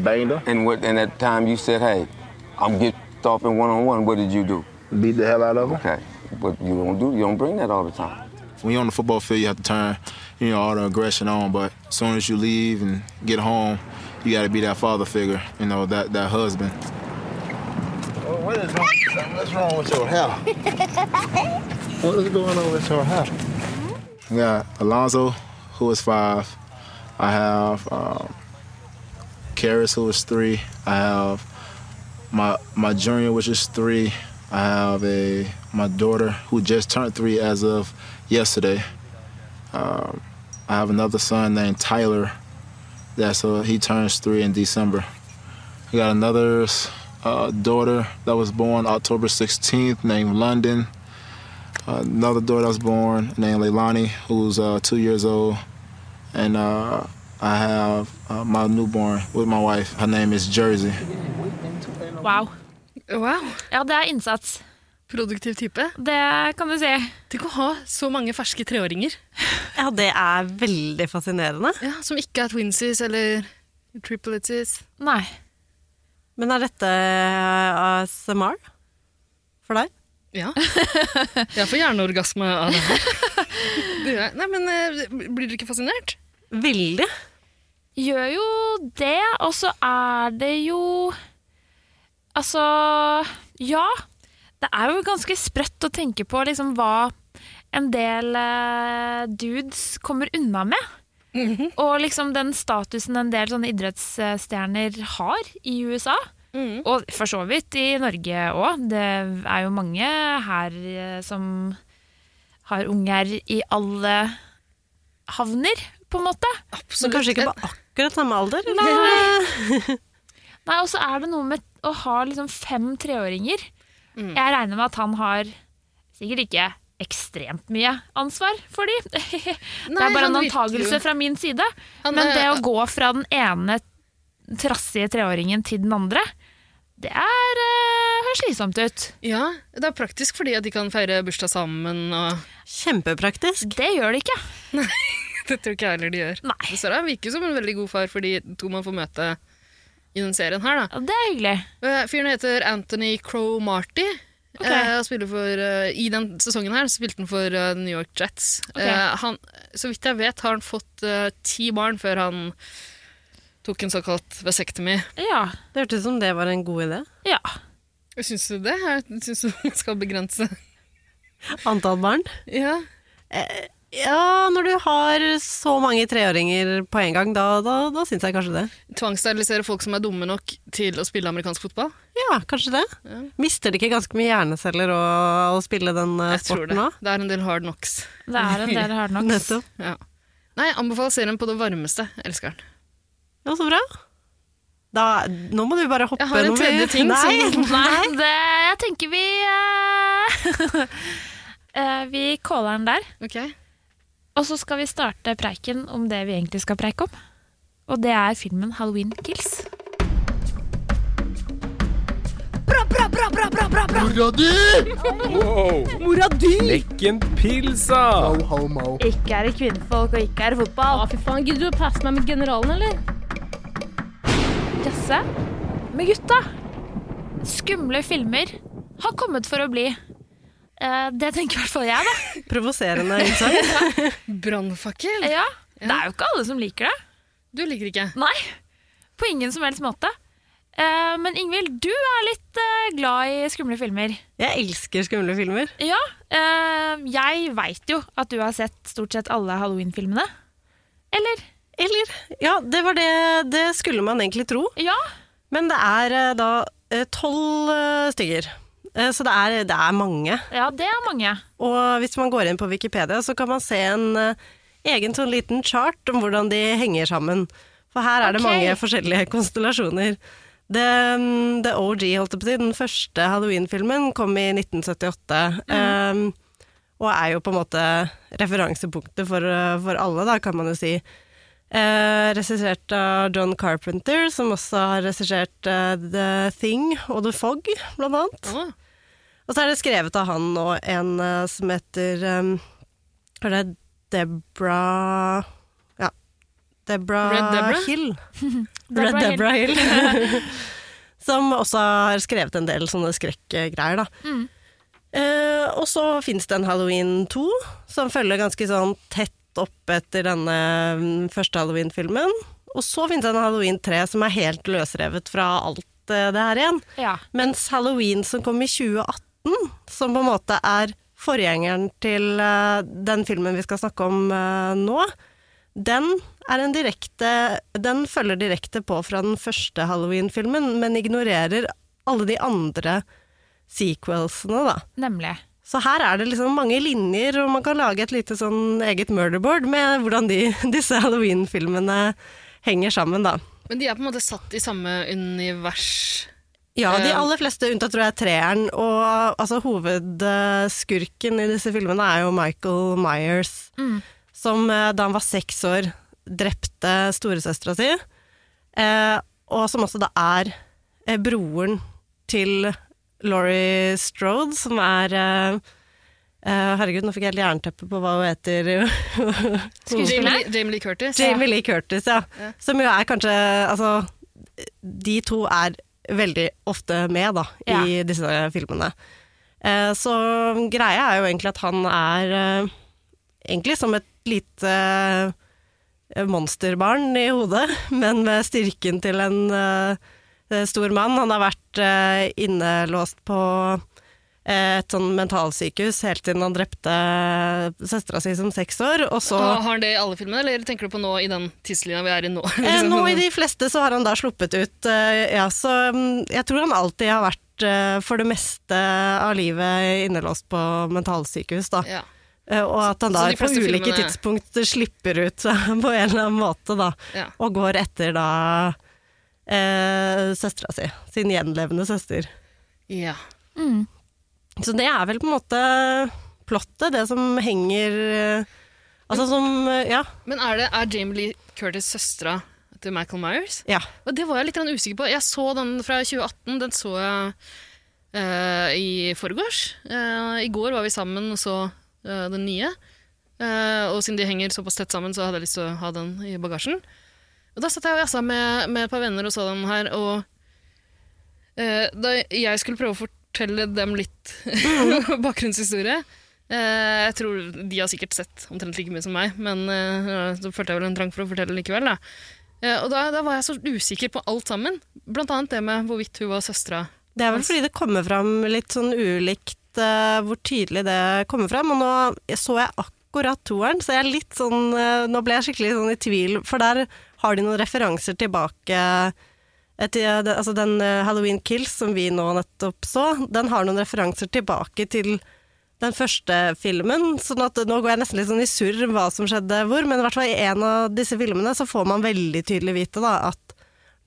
Banged her, And what? And at the time you said, "Hey, I'm getting off in one on one." What did you do? beat the hell out of her. Okay, but you don't do. You don't bring that all the time. when you're on the football field, you have to turn, you know, all the aggression on. But as soon as you leave and get home, you got to be that father figure, you know, that that husband. What is wrong? What's wrong with your hair? what is going on with your hair? We got Alonzo, who is five. I have um, Karis, who is three. I have my my junior, which is three. I have a my daughter who just turned three as of yesterday. Um, I have another son named Tyler. That's uh, he turns three in December. I got another uh, daughter that was born October 16th named London. Another daughter that was born named Leilani, who's uh, two years old, and uh, I have uh, my newborn with my wife. Her name is Jersey. Wow. Wow, Ja, det er innsats. produktiv type. Det kan du si. Tenk å ha så mange ferske treåringer Ja, det er veldig fascinerende. ja, som ikke er twinsies eller tripletises. Nei. Men er dette ASMR for deg? Ja. Jeg får hjerneorgasme av det her. Nei, men eh, blir dere ikke fascinert? Veldig. Gjør jo det, og så er det jo Altså Ja. Det er jo ganske sprøtt å tenke på liksom hva en del eh, dudes kommer unna med. Og liksom den statusen en del sånne idrettsstjerner har i USA. Og for så vidt i Norge òg. Det er jo mange her eh, som har unger i alle havner, på en måte. Men kanskje ikke på akkurat samme alder? Nei. Nei, og så er det noe med å ha liksom fem treåringer. Mm. Jeg regner med at han har sikkert ikke ekstremt mye ansvar for de. det er bare en antagelse fra min side. Han Men det å gå fra den ene trassige treåringen til den andre, det er, uh, høres slitsomt ut. Ja, det er praktisk fordi at de kan feire bursdag sammen og Kjempepraktisk. Det gjør de ikke. Det tror ikke jeg heller de gjør. Nei. Dessverre, han virker som en veldig god far for de to man får møte i den serien her, da. Ja, Det er hyggelig. Eh, Fyren heter Anthony Crow-Marty. Okay. Uh, for, I den sesongen her spilte han for New York Jets. Okay. Eh, han, så vidt jeg vet, har han fått ti barn før han tok en såkalt vasectomy. Ja. Det hørtes ut som det var en god idé. ja. Syns du det? Jeg syns du man skal begrense Antall barn. Ja. Ja, når du har så mange treåringer på en gang, da, da, da syns jeg kanskje det. Tvangssterilisere folk som er dumme nok til å spille amerikansk fotball. Ja, kanskje det. Ja. Mister de ikke ganske mye hjerneceller å, å spille den eh, Jeg tror det. sporten nå? Det er en del hard knocks. Det er en del hard knocks. Nettopp. Ja. Nei, anbefaler serien på det varmeste. Elsker den. Ja, så bra. Da, nå må du bare hoppe Jeg har en tredje ting Nei, som- Nei, det, jeg tenker vi uh, Vi caller den der. Ok? Og så skal vi starte preiken om det vi egentlig skal preike om. Og det er filmen 'Halloween Kills'. Bra, bra, bra, bra, Mora di! Wow. Mora di! Lekken pilsa! Ikke er det kvinnfolk, og ikke er det fotball. Å, fy faen. Gidder du å passe meg med generalen, eller? Jazze med gutta. Skumle filmer har kommet for å bli. Eh, det tenker i hvert fall jeg, da. Provoserende innsats. Brannfakkel? Ja, Det er jo ikke alle som liker det. Du liker ikke? Nei, på ingen som helst måte. Eh, men Ingvild, du er litt eh, glad i skumle filmer. Jeg elsker skumle filmer. Ja, eh, jeg veit jo at du har sett stort sett alle Halloween-filmene. Eller? Eller? Ja, det var det Det skulle man egentlig tro. Ja. Men det er eh, da eh, tolv eh, stykker. Så det er, det er mange. Ja, det er mange. Og hvis man går inn på Wikipedia, så kan man se en egen sånn liten chart om hvordan de henger sammen. For her er det mange forskjellige konstellasjoner. Det, mm, The OG, holdt jeg på å si, den første Halloween-filmen, kom i 1978. eh, og er jo på en måte referansepunktet for, for alle, da, kan man jo si. Eh, regissert av John Carpenter, som også har regissert eh, The Thing og The Fog, blant annet. Ah. Og så er det skrevet av han og en eh, som heter um, er det? Debra Ja. Debra, Red Debra? Hill. Red Hill. Debra Hill. som også har skrevet en del sånne skrekkgreier, da. Mm. Eh, og så fins det en Halloween 2, som følger ganske sånn tett opp etter denne mm, første Halloween-filmen. Og så finnes det en Halloween 3 som er helt løsrevet fra alt eh, det her igjen. Ja. Mens Halloween som kom i 2018, som på en måte er forgjengeren til eh, den filmen vi skal snakke om eh, nå, den er en direkte Den følger direkte på fra den første Halloween-filmen, men ignorerer alle de andre sequelsene, da. Nemlig. Så her er det liksom mange linjer, og man kan lage et lite sånn eget murderboard med hvordan de, disse Halloween-filmene henger sammen, da. Men de er på en måte satt i samme univers. Ja, de Eh, aller fleste, unntatt tror jeg treeren, og altså hovedskurken i disse filmene er jo Michael Myers, Mm. som eh, da han var seks år drepte storesøstera si, eh, og som også da er eh, broren til Laurie Strode, som er eh, Herregud, nå fikk jeg helt jernteppe på hva hun heter. Jamie Lee, Jamie Lee Curtis. Jamie Lee Curtis, ja. Ja. Som jo er kanskje Altså, de to er veldig ofte med, da, Ja. i disse filmene. Uh, så greia er jo egentlig at han er uh, egentlig som et lite monsterbarn i hodet, men med styrken til en eh, stor mann. Han har vært eh, innelåst på eh, et sånn mentalsykehus helt siden han drepte søstera si som seks år, og så Og Har han det i alle filmene, eller tenker du på nå i den tidslinja vi er i nå? Eh, Liksom, nå i de fleste så har han da sluppet ut, eh, ja, så mm, jeg tror han alltid har vært eh, for det meste av livet innelåst på mentalsykehus, da. ja. Eh, og at han da på ulike filmene- tidspunkt slipper ut på en eller annen måte, da. Ja. Og går etter da eh, søstera si, sin gjenlevende søster. ja. Mm. Så det er vel på en måte plottet, det som henger Altså Altså som eh, Ja. Men er, det, er Jamie Lee Curtis søstera til Michael Myers? ja. Og det var jeg litt usikker på. Jeg så den fra 2018. Den så jeg uh, i forgårs. Uh, I går var vi sammen og så uh, den nye. Eh, og siden de henger såpass tett sammen, så hadde jeg lyst til å ha den i bagasjen. Og da satt jeg og jazza med, med et par venner og så den her, og eh, da jeg skulle prøve å fortelle dem litt bakgrunnshistorie eh, Jeg tror de har sikkert sett omtrent like mye som meg, men eh, så følte jeg vel en trang for å fortelle likevel. Da. Eh, og da, da var jeg så usikker på alt sammen. Blant annet det med hvorvidt hun var søstera. Det er vel fordi det kommer fram litt sånn ulikt hvor tydelig det kommer fram. Og nå så jeg akkurat toeren, så jeg er litt sånn Nå ble jeg skikkelig sånn i tvil, for der har de noen referanser tilbake etter, eh, altså den eh, Halloween Kills som vi nå nettopp så, den har noen referanser tilbake til den første filmen, sånn at nå går jeg nesten litt sånn i surr hva som skjedde hvor, men i hvert fall i en av disse filmene så får man veldig tydelig vite da at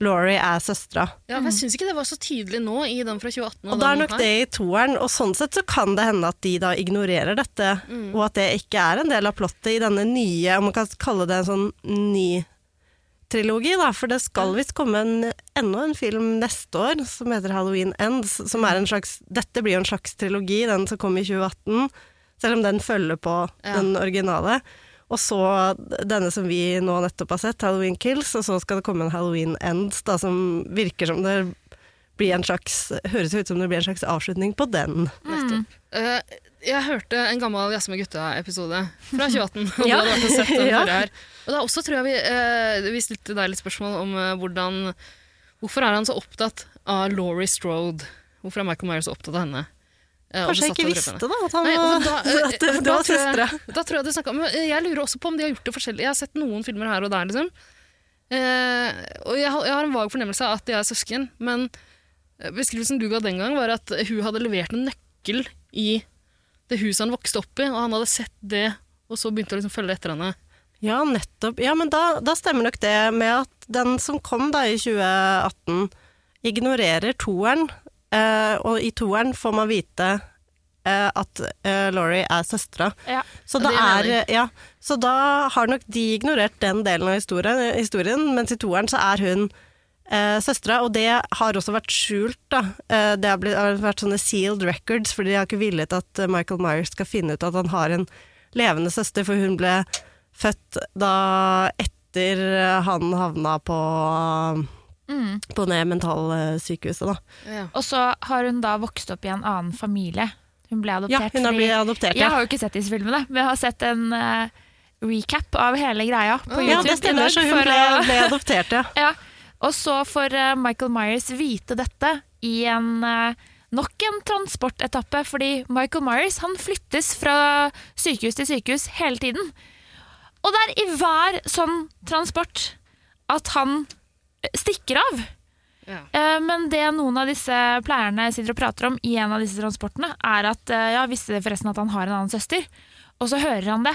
Laurie er søstera. Ja, jeg syns ikke det var så tydelig nå i den fra 2018. Og da er nok det i toeren, og sånn sett så kan det hende at de da ignorerer dette, Mm. og at det ikke er en del av plottet i denne nye, om man kan kalle det en sånn ny trilogi, da, for det skal visst komme en, enda en film neste år som heter Halloween Ends, som er en slags Dette blir jo en slags trilogi, den som kom i 2018, selv om den følger på Ja. den originale. Og så denne som vi nå nettopp har sett, Halloween Kills, og så skal det komme en Halloween Ends, da, som virker som det blir en slags Høres ut som det blir en slags avslutning på den. Mm. Uh, jeg hørte en gammel Jazz med gutta-episode fra 2018. og Ja. Ja. Og da også tror jeg vi, uh, vi stilte deg litt spørsmål om uh, hvordan Hvorfor er han så opptatt av Laurie Strode? Hvorfor er Michael Myers så opptatt av henne? Kanskje jeg ikke visste da, at han Nei, for da, at det, det da var tror jeg- søstera. Da tror jeg de snakket om Men jeg lurer også på om de har gjort det forskjellig. Jeg har sett noen filmer her og der, liksom. Eh, og jeg, har- jeg har en vag fornemmelse av at de er søsken, men beskrivelsen du ga den gang, var at hun hadde levert en nøkkel i det huset han vokste opp i, og han hadde sett det, og så begynte å liksom følge etter henne. Ja, nettopp. Ja, men da, da stemmer nok det med at den som kom da i 2018, ignorerer toeren, eh, og i toeren får man vite eh, at eh, Laurie er søstera. Ja. Så, Ja, er, så da har nok de ignorert den delen av historien, historien mens i toeren så er hun eh, søstera, og det har også vært skjult. Da. Eh, det har, blitt, har vært sånne sealed records, fordi de har ikke villet at eh, Michael Myers skal finne ut at han har en levende søster, for hun ble født da etter han havna på, Mm. på det mentalsykehuset, da. Ja. Og så har hun da vokst opp i en annen familie. Hun ble Ja, adoptert. hun har fordi- blitt adoptert, Jeg har jo ikke sett disse filmene, men jeg har sett en uh, recap av hele greia på YouTube. Ja, det stemmer, så hun ble, ble adoptert, ja. Ja, og så får eh, Michael Myers vite dette i en eh, nok en transportetappe, fordi Michael Myers han flyttes fra sykehus til sykehus hele tiden. Og det er i hver sånn transport at han eh, stikker av. Ja. Men det noen av disse pleierne sitter og prater om i en av disse transportene, er at ja, visste forresten at han har en annen søster? Og så hører han det,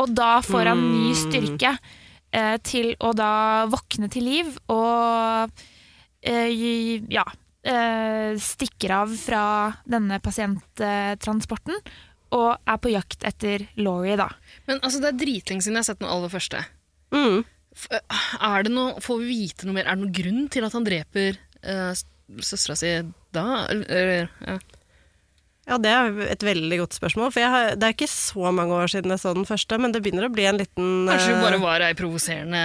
og da får han ny styrke eh, til å da våkne til liv og eh, ja, eh, stikker av fra denne pasienttransporten og er på jakt etter Laurie, da. Men altså, det er dritlenge siden jeg har sett den aller første. Mm. Er det noe, får vi vite noe mer? Er det noen grunn til at han dreper uh, søstera si da? Eller, eller, ja. Ja, det er et veldig godt spørsmål. For jeg har, det er ikke så mange år siden jeg så den første, men det begynner å bli en liten Kanskje hun eh, bare var ei provoserende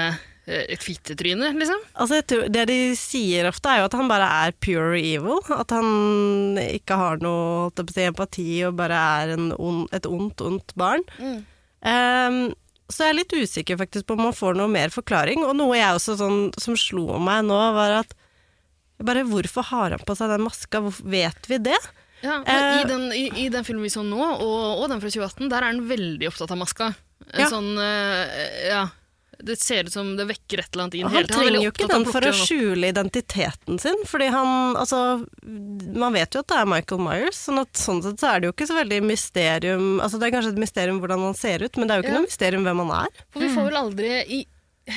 eh, et fittetryne, liksom? Altså, tror, det de sier ofte, er jo at han bare er pure evil. At han ikke har noe si, empati og bare er en ond, et ondt, ondt barn. Mm. Um, så jeg er litt usikker faktisk på om man får noe mer forklaring. Og noe jeg også sånn, som slo meg nå, var at bare hvorfor har han på seg den maska? Hvorfor, vet vi det? Ja, Eh, i, den, i, I den filmen vi så nå, og, og den fra 2018, der er han veldig opptatt av maska. En Ja. sånn, eh, ja Det ser ut som det vekker et eller annet inn han er trenger han jo ikke den for å skjule identiteten sin, fordi han Altså, man vet jo at det er Michael Myers, sånn at sånn sett så er det jo ikke så veldig mysterium Altså, det er kanskje et mysterium hvordan han ser ut, men det er jo ikke Ja. noe mysterium hvem han er. For vi får vel aldri i,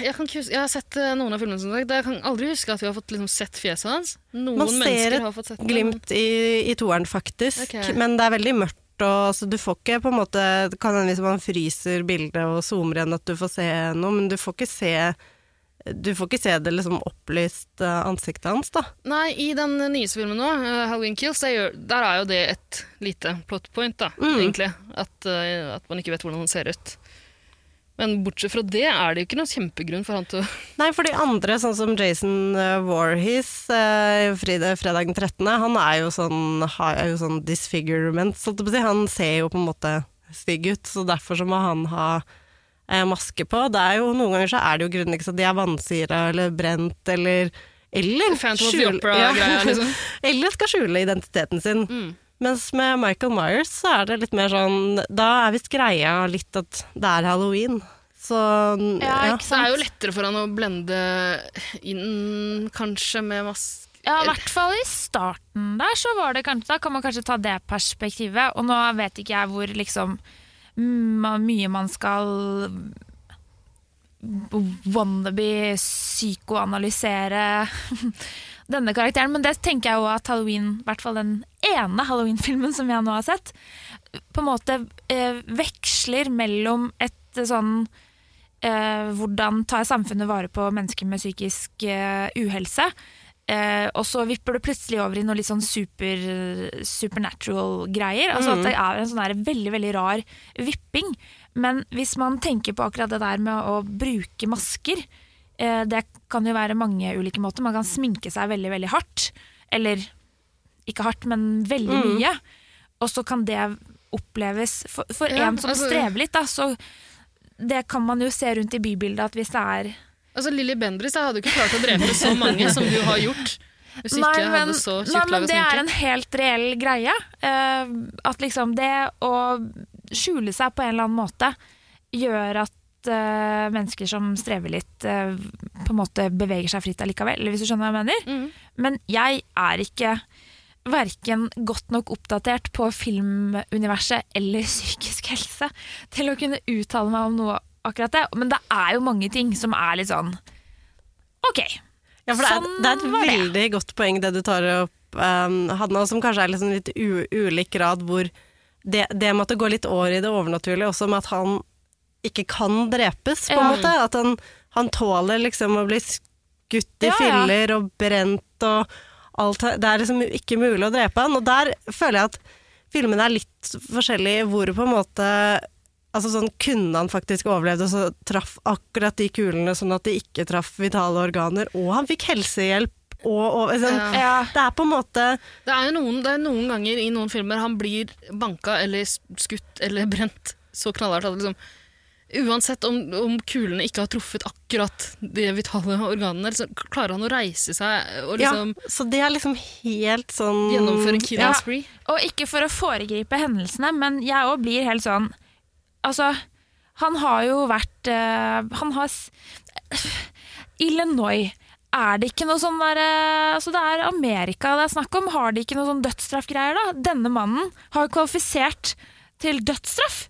jeg, kan huske, jeg har sett eh, noen av filmene, som sagt. Jeg kan aldri huske at vi har fått liksom, sett fjeset hans. Noen Man ser et har fått sett det, Glimt i, i toeren, faktisk, okay. men det er veldig mørkt. Og, så du får ikke på en måte Det kan hende hvis man fryser bildet og zoomer igjen at du får se noe, men du får ikke se du får ikke se det liksom opplyst eh, ansiktet hans, da. Nei, i den nyeste filmen nå, eh, Halloween Kills, der, der er jo det et lite plot point, da, Mm. egentlig. At, at man ikke vet hvordan han ser ut. Men bortsett fra det er det jo ikke noen kjempegrunn for han til å Nei, for de andre, sånn som Jason Voorhees, uh, fredag, den 13., han er jo sånn, har, jo sånn disfigurement, sånn å si. Han ser jo på en måte stygg ut, så derfor så må han ha eh, maske på. Det er jo, noen ganger så er det jo grunnen ikke så de er vannsyra eller brent eller eller skjule, Opera-greia, liksom. eller skal skjule identiteten sin. Mm. Mens med Michael Myers så er det litt mer sånn Da er visst greia litt at det er halloween. Så Ja, ja. ikke sant? det er jo lettere for han å blende inn, kanskje, med maske Ja, i hvert fall i starten der, så var det kanskje Da kan man kanskje ta det perspektivet. Og nå vet ikke jeg hvor liksom mye man skal wannabe psykoanalysere denne karakteren. Men det tenker jeg jo at Halloween, i hvert fall den ene Halloween-filmen som jeg nå har sett, på en måte eh, veksler mellom et eh, sånn eh, hvordan tar samfunnet vare på mennesker med psykisk eh, uhelse. Eh, og så vipper det plutselig over i noe litt sånn super, supernatural-greier. Altså Mm. at det er en sånn der veldig, veldig rar vipping. Men hvis man tenker på akkurat det der med å bruke masker, det kan jo være mange ulike måter. Man kan sminke seg veldig, veldig hardt. Eller ikke hardt, men veldig Mm. mye. Og så kan det oppleves For, for Ja, en som altså- strever litt, da, så det kan man jo se rundt i bybildet at hvis det er Altså, Lilly Bendriss hadde jo ikke klart å drepe så mange som du har gjort. Hvis ikke jeg hadde så nei, men det er en helt reell greie. Uh, at liksom det å skjule seg på en eller annen måte gjør at eh, mennesker som strever litt, uh, på en måte beveger seg fritt allikevel, hvis du skjønner hva jeg mener. Mm. Men jeg er ikke verken godt nok oppdatert på filmuniverset eller psykisk helse til å kunne uttale meg om noe akkurat det. Men det er jo mange ting som er litt sånn OK. Ja, for det er, Sånn det er et veldig det. godt poeng det du tar opp, um, Hanna, som kanskje er liksom litt u ulik grad hvor det, det det går litt år i det overnaturlige, også med at han ikke kan drepes, på en måte. At han, han tåler liksom å bli skutt i filler og brent og alt. Det er liksom ikke mulig å drepe han. Og der føler jeg at filmene er litt forskjellige, hvor på en måte Altså sånn, Kunne han faktisk overlevd og så traff akkurat de kulene sånn at de ikke traff vitale organer, og han fikk helsehjelp og, og sånn, Ja. Det er på en måte Det er noen, det er noen ganger i noen filmer han blir banka eller skutt eller brent så knallhardt at liksom Uansett om, om kulene ikke har truffet akkurat de vitale organene, så klarer han å reise seg og liksom Ja, så det er liksom helt sånn gjennomføre en killing Ja. spree. Og ikke for å foregripe hendelsene, men jeg òg blir helt sånn Altså, han har jo vært uh, Han har s- Illinois. Er det ikke noe sånn der eh, Altså, det er Amerika det er snakk om. Har de ikke noe sånn dødsstraffgreier, da? Denne mannen har jo kvalifisert til dødsstraff.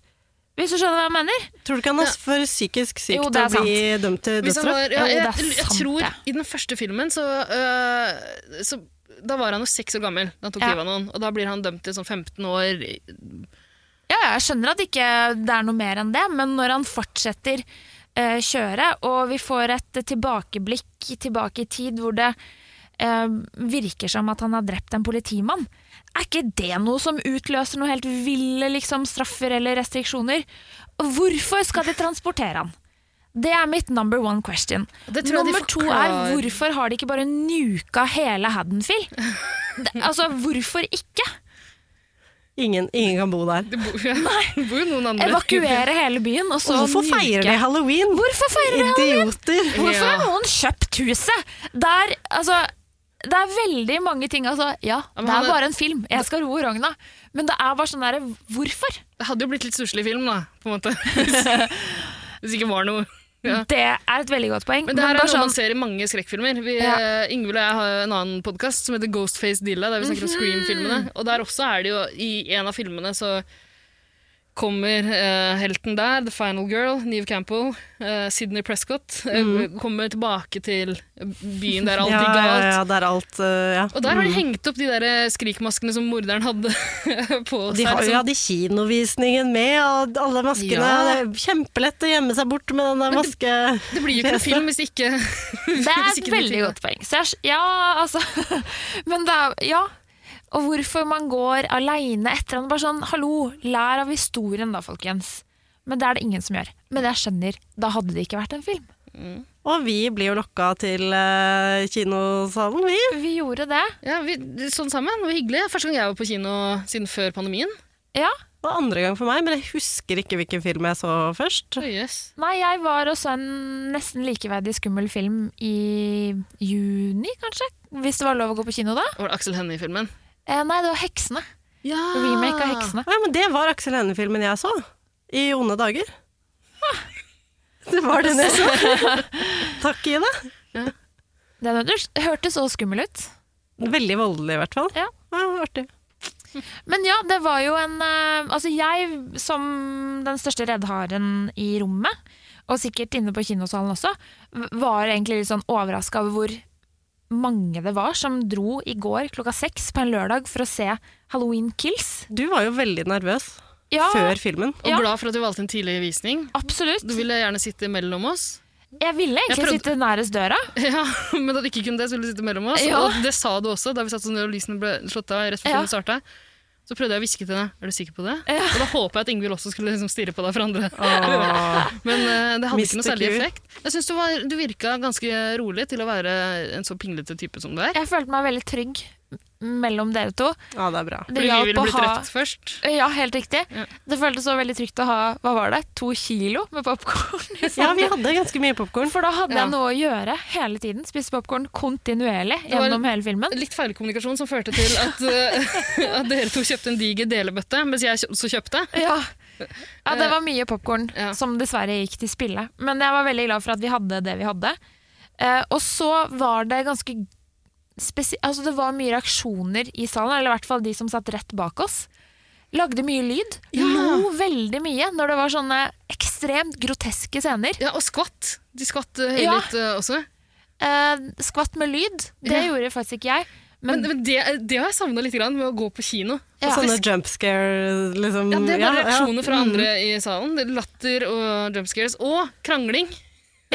Hvis du skjønner hva jeg mener? Tror du ikke han er for psykisk syk Jo, til å bli dømt til dødsstraff? ja, jeg, det jeg, jeg, tror i den første filmen så, øh, så Da var han jo seks år gammel da han tok Ja. livet av noen, og da blir han dømt til sånn 15 år. Ja, jeg skjønner at ikke det er noe mer enn det, men når han fortsetter eh, kjøre, og vi får et tilbakeblikk tilbake i tid hvor det eh, virker som at han har drept en politimann, er ikke det noe som utløser noe helt ville liksom, straffer eller restriksjoner? Hvorfor skal de transportere han? Det er mitt number one question. Nummer to er hvorfor har de ikke bare nuka hele Haddonfield? Altså, hvorfor ikke? Ingen, ingen kan bo der. Det bor, ja, det bor jo noen andre. Evakuere hele byen, og så Og hvorfor feirer de halloween? Hvorfor feirer de halloween? Idioter! Hvorfor har noen kjøpt huset? Der, altså, det er veldig mange ting. Altså, ja, men det er bare en film. Jeg skal roe Rogna. Men det er bare sånn derre Hvorfor? Det hadde jo blitt litt stusslig film, da, på en måte. Hvis, det ikke var noe. Ja. Det er et veldig godt poeng. Men det her er noe noe man sånn, ser i mange skrekkfilmer. Vi, Ja. eh, Ingvild og jeg har en annen podkast som heter Ghostface Dilla, der vi snakker om Mhm. Scream-filmene. Og der også er det jo, i en av filmene så kommer eh, helten der, The Final Girl, Neve Campbell, eh, Sydney Prescott, eh, kommer tilbake til byen der alt. Ja, gikk ja, galt. ja, det er alt uh, ja. Og der har de hengt opp de der eh, skrikmaskene som morderen hadde på seg. de har jo hatt kinovisningen med, og alle maskene. Ja. Det er kjempelett å gjemme seg bort med den der maske... Det blir jo ikke en film hvis ikke det er et veldig godt poeng. Jeg, ja, altså Men det er Ja. Og hvorfor man går aleine etter han. Bare sånn, hallo, lær av historien da, folkens. Men det er det ingen som gjør. Men jeg skjønner, da hadde det ikke vært en film. Og vi blir jo lokka til uh, kinosalen, vi. Vi gjorde det. Ja, vi, sånn sammen. Det var hyggelig. Første gang jeg var på kino siden før pandemien. Ja. Det var andre gang for meg, men jeg husker ikke hvilken film jeg så først. Oh, yes. Nei, jeg var og så en nesten likeverdig skummel film i juni, kanskje? Hvis det var lov å gå på kino da? Var det Aksel Hennie-filmen? Eh, nei, det var Heksene. Ja! Remake av Heksene. Ja, men det var Aksel Hennie-filmen jeg så. I onde dager. Det var den jeg så. Takk, Ine. Den hørtes- så skummel ut. Veldig voldelig, i hvert fall. Ja. artig. Men ja, det var jo en eh, Altså, jeg som den største reddharen i rommet, og sikkert inne på kinosalen også, var egentlig litt sånn overraska over hvor mange det var som dro i går klokka seks på en lørdag for å se Halloween Kills. Du var jo veldig nervøs. Ja, før filmen. Og Ja. glad for at du valgte en tidlig visning. absolutt. Du ville gjerne sitte mellom oss. Jeg ville egentlig Jeg prøvde- sitte nærest døra. Ja, Men da du ikke kunne det, så ville du sitte mellom oss. Ja. Og det sa du også da vi satt sånn og lysene ble slått av rett før Ja. filmen starta. Så prøvde jeg å hviske til deg. Er du sikker på det? Ja. Og da håpa jeg at Ingvild også skulle liksom stirre på deg for andre. Men uh, det hadde ikke noe særlig effekt. Jeg synes du, var, du virka ganske rolig til å være en så pinglete type som du er. Jeg følte meg veldig trygg mellom dere to. Ja, det er bra. Det Fordi vi ville blitt ha drept først. Ja, helt riktig. Ja. Det føltes så veldig trygt å ha hva var det, to kilo med popkorn. Ja, vi hadde ganske mye popkorn. For da hadde Ja. jeg noe å gjøre hele tiden. Spise popkorn kontinuerlig gjennom hele filmen. Litt feilkommunikasjon som førte til at, eh, at dere to kjøpte en diger delebøtte, mens jeg også kjøpte. Ja. ja, det var mye popkorn Ja. som dessverre gikk til spille. Men jeg var veldig glad for at vi hadde det vi hadde. Eh, og så var det ganske Altså det var mye reaksjoner i salen, eller i hvert fall de som satt rett bak oss. Lagde mye lyd. Lo veldig mye når det var sånne ekstremt groteske scener. Ja, og skvatt. De skvatt høylytt Ja. eh, også. Eh, skvatt med lyd, det Ja. gjorde faktisk ikke jeg. Men, Men, men det, det har jeg savna litt grann med å gå på kino. Ja. Og sånne jump scare, liksom. Ja, det er bare ja. reaksjoner fra Mm. andre i salen. Er Latter og jump scares. Og krangling.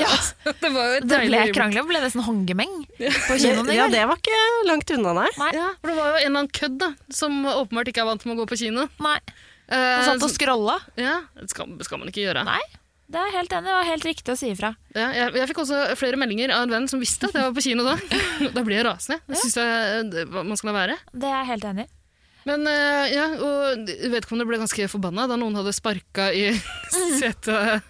Ja. det var jo et det ble øyeblikk. krangling, ble nesten håndgemeng på kinoen Ja, det var ikke langt unna, nei. Nei. Ja, for det var jo en eller annen kødd da, som åpenbart ikke er vant med å gå på kino. Nei. Eh, Han satt og scrolla. ja, det skal, skal man ikke gjøre. Nei, det er helt enig. Det var helt riktig å si ifra. Ja, jeg, jeg fikk også flere meldinger av en venn som visste at jeg var på kino da. Da ble jeg rasende. Det syns jeg man skal la være. Det er jeg helt enig i. Men eh, ja, og vedkommende ble ganske forbanna da noen hadde sparka i setet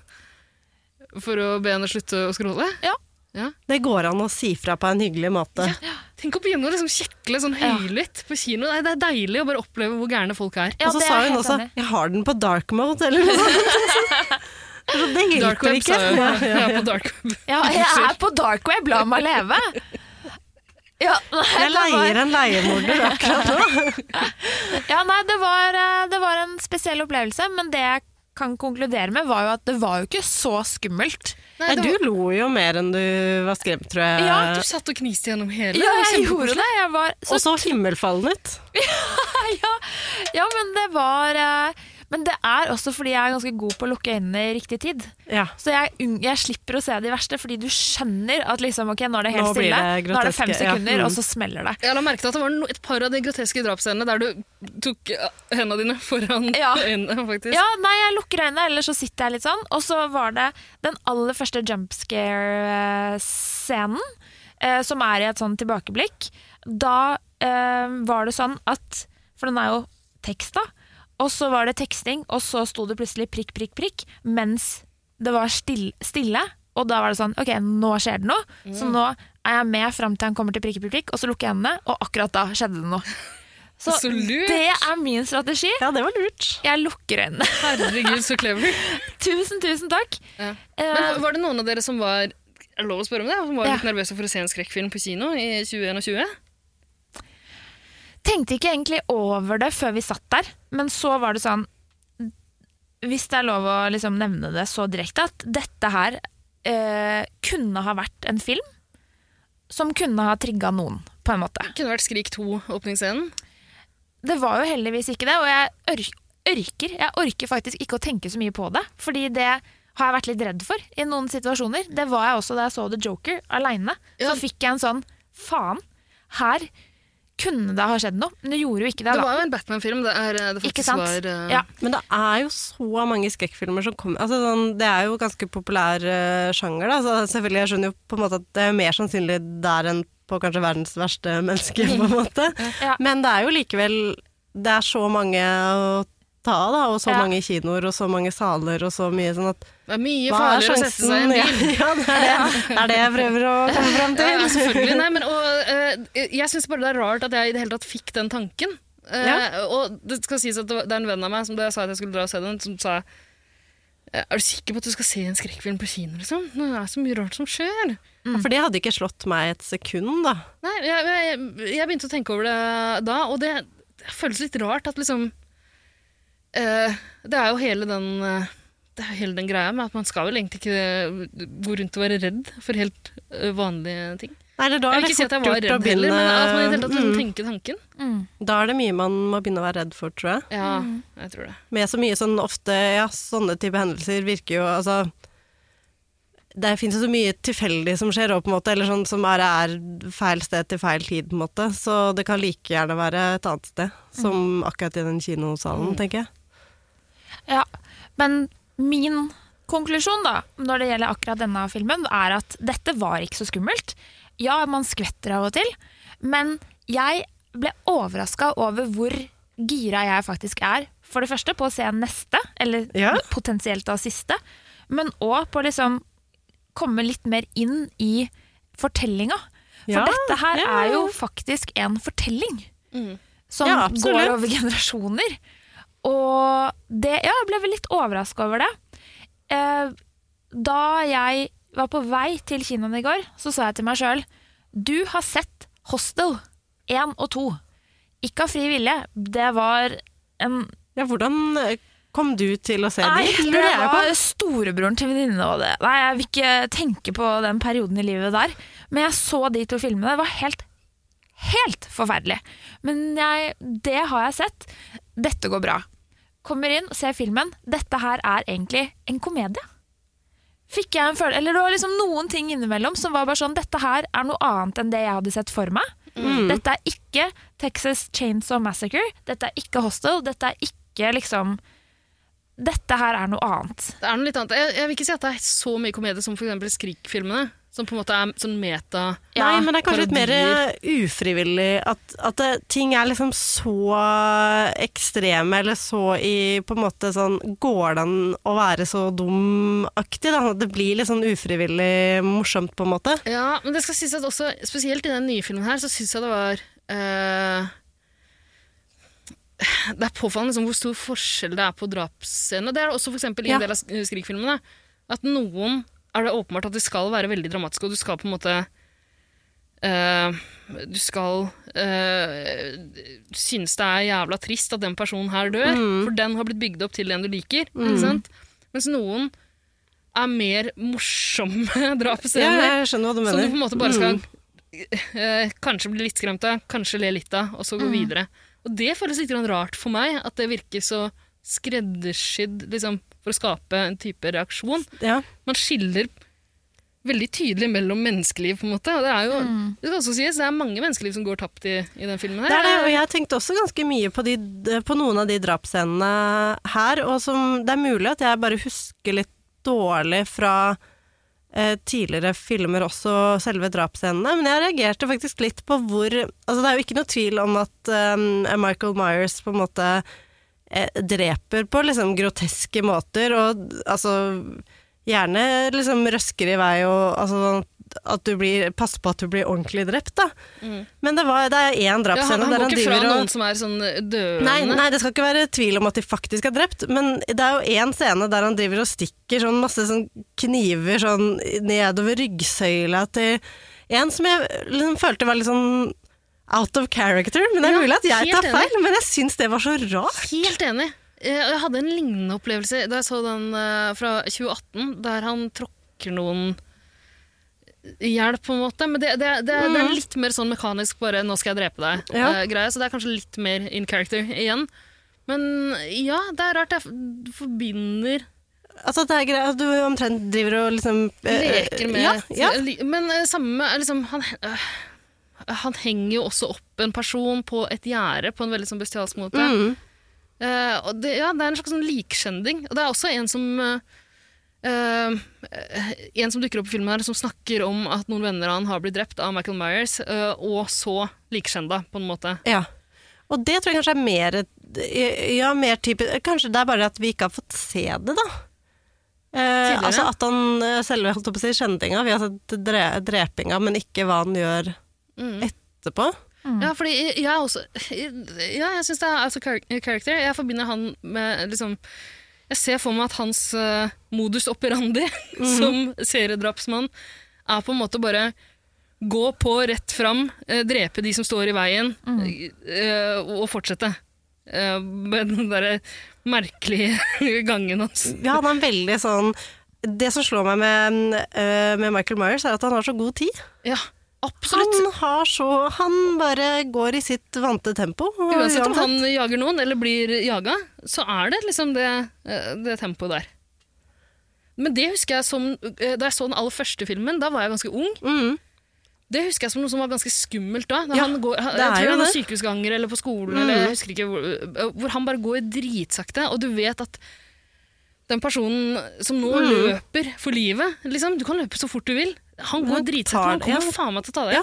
for å be henne slutte å scrolle. Ja. Ja. Det går an å si fra på en hyggelig måte. Tenk å begynne å liksom kjekle sånn Ja. høylytt på kino. Nei, det er deilig å bare oppleve hvor gærne folk er. Ja, og så sa hun også enig 'jeg har den på dark mode', eller noe sånt. Så det Dark hjelper web, ikke. sa jeg. Ja, ja, Jeg er på dark web. Ja, jeg er på dark web, la meg leve! Ja, nei, Jeg leier en leiemorder akkurat nå. ja, nei det, var, eh, det var en spesiell opplevelse, men det jeg kan konkludere med, var jo at det var jo ikke så skummelt. Nei, Nei, du lo jo mer enn du var skremt, tror jeg. Ja, du satt og kniste gjennom hele. Ja, jeg gjorde det. Jeg var så Og så himmelfallen ut. ja, ja, men det var eh, Men det er også fordi jeg er ganske god på å lukke øynene i riktig tid. Ja. Så jeg, jeg slipper å se de verste, fordi du skjønner at liksom, ok, nå er det helt Nå stille. det nå er det fem sekunder, ja. Mm. og så smeller det. Jeg la merke til at det var no, et par av de groteske drapsscenene der du tok hendene dine foran Ja. øynene, faktisk. Ja, nei, jeg lukker øynene, eller så sitter jeg litt sånn. Og så var det den aller første jump scare-scenen, eh, som er i et sånn tilbakeblikk. Da eh, var det sånn at For den er jo tekst, da. Og så var det teksting, og så sto det plutselig prikk, prikk, prikk, mens det var still, stille. Og da var det sånn Ok, nå skjer det noe. Så nå er jeg med fram til han kommer til prikk, prikk, prikk, og så lukker jeg øynene, og akkurat da skjedde det noe. Så, Så lurt. det er min strategi. Ja, det var lurt. Jeg lukker øynene. Herregud, så clever. Tusen, tusen takk. Ja. Eh, Men var det noen av dere som var er lov å spørre om det? Som var Ja. litt nervøse for å se en skrekkfilm på kino i 2021? Tenkte ikke egentlig over det før vi satt der, men så var det sånn Hvis det er lov å liksom nevne det så direkte, at dette her eh, kunne ha vært en film som kunne ha trigga noen, på en måte. Kunne vært Skrik 2, åpningsscenen. Det var jo heldigvis ikke det, og jeg ør- ørker, jeg orker faktisk ikke å tenke så mye på det, fordi det har jeg vært litt redd for i noen situasjoner. Det var jeg også da jeg så The Joker aleine. Ja. Så fikk jeg en sånn faen, her kunne det ha skjedd noe, men det gjorde jo ikke det. Det da. var jo en Batman-film det er det Ikke faktisk sant? var Uh... Ja. Men det er jo så mange skrekkfilmer som kommer altså, sånn, Det er jo ganske populær uh, sjanger. Da. Så selvfølgelig, jeg skjønner jo på en måte at det er mer sannsynlig der enn på kanskje verdens verste menneske, på en måte. Ja. Men det er jo likevel Det er så mange å ta av, da, og så Ja. mange kinoer og så mange saler og så mye sånn at Det er mye er farligere å sette seg i en bil. ja, det er det. det er det jeg prøver å komme fram til. ja, selvfølgelig. Nei, men, og, uh, jeg syns bare det er rart at jeg i det hele tatt fikk den tanken. Uh, Ja. Og det skal sies at det, er en venn av meg som da jeg sa at jeg skulle dra og se den, som sa eh, Er du sikker på at du skal se en skrekkfilm på kino, liksom? Det er så mye rart som skjer. Ja, For det hadde ikke slått meg et sekund, da. Nei, jeg, jeg, jeg begynte å tenke over det da, og det, det føles litt rart at liksom uh, Det er jo hele den eh, det er hele den greia med at man skal vel egentlig ikke gå rundt og være redd for helt eh, vanlige ting. Nei, eller da Jeg er vil ikke si at jeg var redd begynne... heller, men at man i det hele tatt liksom mm, tenker tanken. Da er det mye man må begynne å være redd for, tror jeg. Ja, jeg tror det. Med så mye sånn ofte Ja, sånne type hendelser virker jo altså Det fins jo så mye tilfeldig som skjer, òg, på en måte, eller sånn som bare er feil sted til feil tid, på en måte. Så det kan like gjerne være et annet sted, som akkurat i den kinosalen, tenker jeg. Ja, men min konklusjon da, når det gjelder akkurat denne filmen, er at dette var ikke så skummelt. Ja, man skvetter av og til, men jeg ble overraska over hvor gira jeg faktisk er. For det første på å se neste, eller Ja. potensielt da siste, men òg på liksom komme litt mer inn i fortellinga. For Ja, dette her ja, er jo faktisk en fortelling som Ja, går over generasjoner. Og det, ja, jeg ble litt overraska over det. Eh, da jeg var på vei til kinoen i går, så sa jeg til meg sjøl Du har sett Hostel 1 og 2. Ikke av fri vilje. Det var en Ja, hvordan eh, kom du til å se Nei, de? det var storebroren til venninne og det. Nei, jeg vil ikke tenke på den perioden i livet der. Men jeg så de to filmene. Det var helt, helt forferdelig. Men jeg, det har jeg sett. Dette går bra. Kommer inn, ser filmen. Dette her er egentlig en komedie. Fikk jeg en følelse Eller det var liksom noen ting innimellom som var bare sånn Dette her er noe annet enn det jeg hadde sett for meg. Dette er ikke Texas Chainsaw Massacre. Dette er ikke Hostel. Dette er ikke liksom Dette her er noe annet. Det er noe litt annet. Jeg, jeg vil ikke si at det er så mye komedie som eksempel Skrik-filmene. Som på en måte er sånn meta Nei, men det er kanskje litt mer ufrivillig at, at det, ting er liksom så ekstreme, eller så i på en måte sånn Går det an å være så dum-aktig? da? Det blir litt sånn ufrivillig morsomt, på en måte. Ja, men det skal sies at også, spesielt i den nye filmen her, så syns jeg det var øh, Det er påfallende liksom, hvor stor forskjell det er på drapsscenene. Det er det også for eksempel i Ja. en del av sk- Skrik-filmene. At noen er det åpenbart at de skal være veldig dramatiske, og du skal på en måte Uh, Du skal uh, synes det er jævla trist at den personen her dør, for den har blitt bygd opp til en du liker. Ikke sant? Mens noen er mer morsomme Ja, drapsscener. jeg skjønner hva du Som mener. du på en måte bare skal Mm. eh, kanskje bli litt skremt av, kanskje le litt av, og så gå Mm. videre. Og det føles litt rart for meg, at det virker så skreddersydd liksom, for å skape en type reaksjon. Ja. Man skiller veldig tydelig mellom menneskeliv, på en måte. Og det er jo, det skal også sies, det er mange menneskeliv som går tapt i, i den filmen her. Det er det, og jeg tenkte også ganske mye på, de, på noen av de drapsscenene her, og som det er mulig at jeg bare husker litt dårlig fra eh, tidligere filmer også, selve drapsscenene, men jeg reagerte faktisk litt på hvor Altså, det er jo ikke noe tvil om at eh, Michael Myers på en måte dreper på liksom groteske måter, og altså Gjerne liksom røsker i vei og altså at du blir, passer på at du blir ordentlig drept, da. Men det, var, det er én ja, han, driver og han går ikke fra noen som er sånn døende. Nei, nei, det skal ikke være tvil om at de faktisk er drept, men det er jo én scene der han driver og stikker sånn masse sånn kniver sånn nedover ryggsøyla til en som jeg liksom følte var litt sånn out of character. Men det er Ja, mulig at jeg tar feil, men jeg syns det var så rart. Helt enig. Eh, Jeg hadde en lignende opplevelse da jeg så den eh, fra 2018, der han tråkker noen i hjel, på en måte. Men det, det, det, det er litt mer sånn mekanisk bare 'nå skal jeg drepe deg', Ja. eh, så det er kanskje litt mer in character igjen. Men ja, det er rart jeg forbinder Altså at det er greit at du omtrent driver og liksom øh, Leker med ja, ja. Men samme liksom, han, øh, han henger jo også opp en person på et gjerde på en veldig sånn bestialsk måte. Mm. Uh, det, ja, det er en slags sånn likskjending. Og det er også en som uh, Uh, En som dukker opp i filmen her, som snakker om at noen venner av han har blitt drept av Michael Myers, uh, og så likskjenda, på en måte. Ja. Og det tror jeg kanskje er mer Ja, mer type Kanskje det er bare at vi ikke har fått se det, da. Uh, altså at han selve holdt på å si, skjendinga, vi har sett dre drepinga, men ikke hva han gjør Mm. etterpå. Ja, fordi jeg, jeg også Ja, jeg syns det er out of character. Jeg forbinder han med liksom Jeg ser for meg at hans uh, modus operandi som seriedrapsmann er på en måte bare gå på rett fram, uh, drepe de som står i veien, eh, og fortsette. Eh, med den derre merkelige gangen hans. Ja, han er veldig sånn Det som slår meg med, eh, med Michael Myers, er at han har så god tid. Ja. Absolutt. Han har så Han bare går i sitt vante tempo. Uansett om han jager noen eller blir jaga, så er det liksom det, eh, det tempoet der. Men det husker jeg som eh, Da jeg så den aller første filmen, da var jeg ganske ung. Mm. Det husker jeg som noe som var ganske skummelt da. da Ja, han går, han, jeg tror han det. sykehusganger eller på skolen, Mm. eller jeg husker ikke hvor, eh, hvor han bare går dritsakte, og du vet at den personen som nå Mm. løper for livet liksom, Du kan løpe så fort du vil. Han går dritsett, men han kommer ja. faen meg til å ta det. Ja.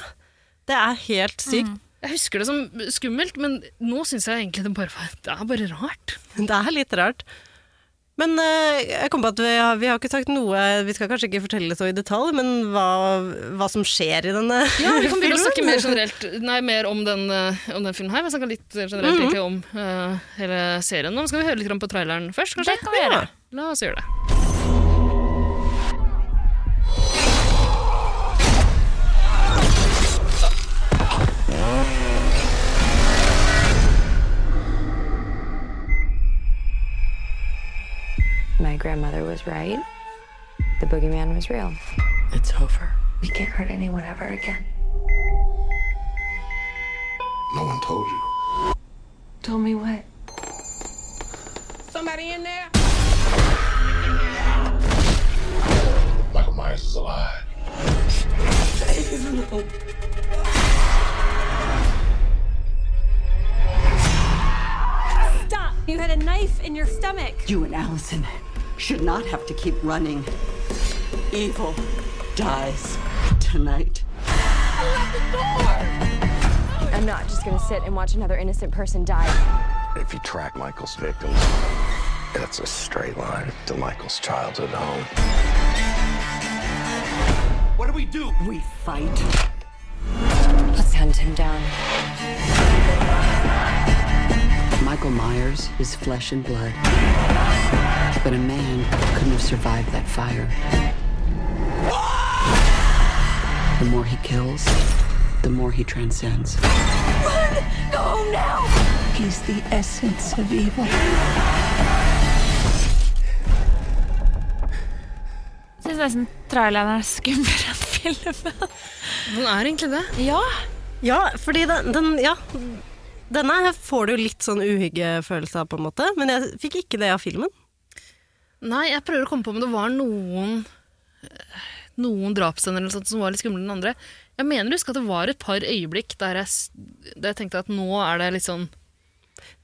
Det er helt sykt. Jeg husker det som skummelt, men nå syns jeg egentlig det bare var Det er bare rart. Det er litt rart. Men eh, jeg kom på at vi har, vi har ikke sagt noe Vi skal kanskje ikke fortelle det så i detalj, men hva, hva som skjer i denne filmen? Ja, vi kan begynne å snakke mer generelt Nei, mer om den, eh, om den filmen her. Vi snakka litt generelt Mhm. egentlig om uh, hele serien. Nå skal vi høre litt på traileren først, kanskje? Det kan vi gjøre. La oss gjøre det. My grandmother was right. The boogeyman was real. It's over. We can't hurt anyone ever again. No one told you. Told me what? Somebody in there? Michael Myers is alive. Stop! You had a knife in your stomach. You and Allison should not have to keep running. Evil dies tonight. I'm not just gonna sit and watch another innocent person die. If you track Michael's victims, that's a straight line to Michael's childhood home. What do we do? We fight. Let's hunt him down. Michael Myers is flesh and blood. But a man couldn't have survived that fire. The more he kills, the more he transcends. Run! Go now! He's the essence of evil. Syns nesten traileren er skumlere enn filmen. Den er egentlig det. Ja. Ja, fordi den, den Ja. Denne får du litt sånn uhyggefølelse av, på en måte, men jeg fikk ikke det av filmen. Nei, jeg prøver å komme på om det var noen noen drapshender som var litt skumlere enn andre. Jeg mener husk at det var et par øyeblikk der jeg, der jeg tenkte at nå er det litt sånn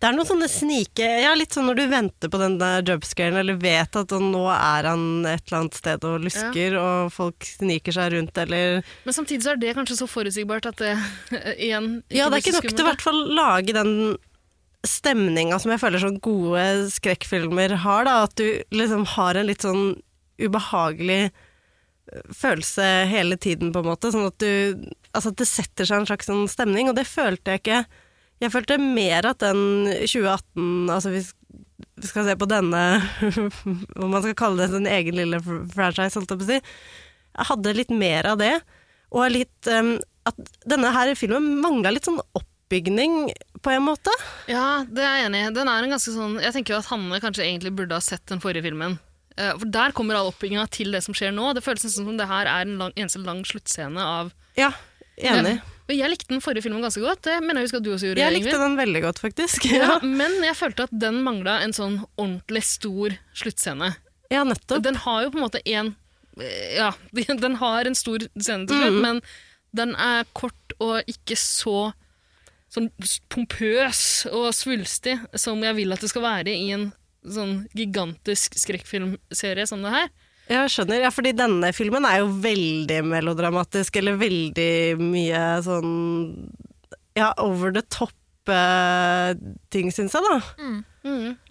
Det er noen sånne snike Ja, litt sånn når du venter på den der jumpscaren, eller vet at nå er han et eller annet sted og lusker, og folk sniker seg rundt, eller Men samtidig så er det kanskje så forutsigbart at det igjen ikke Ja, det er ikke nok til i hvert fall lage den stemninga som jeg føler sånn gode skrekkfilmer har, da. At du liksom har en litt sånn ubehagelig øh, følelse hele tiden, på en måte. Sånn at du Altså at det setter seg en slags sånn stemning, og det følte jeg ikke Jeg følte mer at den 2018 Altså hvis vi skal se på denne Om man skal kalle det sin egen lille franchise, holdt jeg på å si. Jeg hadde litt mer av det. Og litt um, At denne her filmen mangla litt sånn oppbygning, på en måte. Ja, det er jeg enig i. Den er en ganske sånn Jeg tenker jo at Hanne kanskje egentlig burde ha sett den forrige filmen. Eh, For der kommer all oppbygginga til det som skjer nå. Det føles nesten som det her er en lang, eneste lang sluttscene av Ja, enig. Men jeg likte den forrige filmen ganske godt. Det mener jeg husker at du også gjorde. Jeg likte Ingvild. den veldig godt, faktisk. Ja, men jeg følte at den mangla en sånn ordentlig stor sluttscene. Ja, nettopp. Den har jo på en måte en eh, Ja, den har en stor scene til slutt, Mhm. men den er kort og ikke så sånn pompøs og svulstig som jeg vil at det skal være i en sånn gigantisk skrekkfilmserie som det her. Jeg skjønner, ja, fordi denne filmen er jo veldig melodramatisk, eller veldig mye sånn ja, over the top-ting, syns jeg, da. Mm.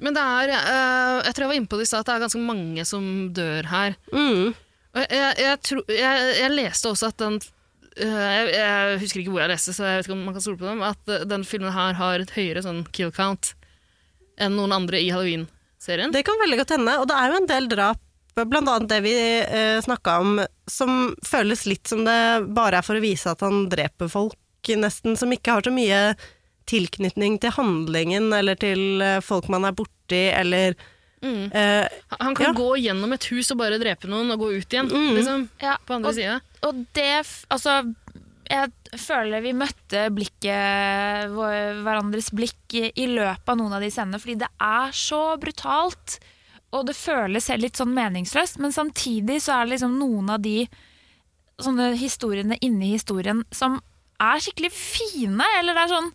Men det er eh, Jeg tror jeg var inne på det i stad, at det er ganske mange som dør her. Mm. Og jeg, jeg, jeg, tro- jeg, jeg leste også at den eh, jeg, jeg husker ikke hvor jeg leste, så jeg vet ikke om man kan stole på dem. At denne den filmen her har et høyere sånn kill count enn noen andre i Halloween-serien. Det kan veldig godt hende, og det er jo en del drap, blant annet det vi eh, snakka om, som føles litt som det bare er for å vise at han dreper folk, nesten, som ikke har så mye tilknytning til handlingen, eller til eh, folk man er borti, eller Mm. eh, Han kan ja. gå gjennom et hus og bare drepe noen og gå ut igjen, Mm. liksom. Ja, På andre sida. Og det Altså, jeg føler vi møtte blikket, hverandres blikk i, løpet av noen av de scenene, fordi det er så brutalt, og det føles litt sånn meningsløst, men samtidig så er det liksom noen av de sånne historiene inni historien som er skikkelig fine, eller det er sånn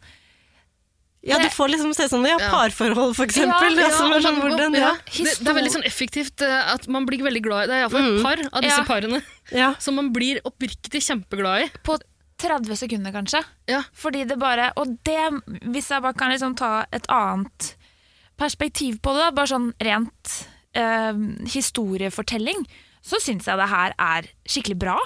Ja, du får liksom se sånn ja, Ja. parforhold, for eksempel. Ja, altså, er sånn, hvordan, ja. ja. Det, det er veldig sånn effektivt eh, at man blir veldig glad i Det er iallfall et par av disse Ja. parene Ja. som man blir oppriktig kjempeglad i. på 30 sekunder, kanskje. Ja. Fordi det bare Og det, hvis jeg bare kan liksom ta et annet perspektiv på det, da, bare sånn rent eh, historiefortelling, så syns jeg det her er skikkelig bra.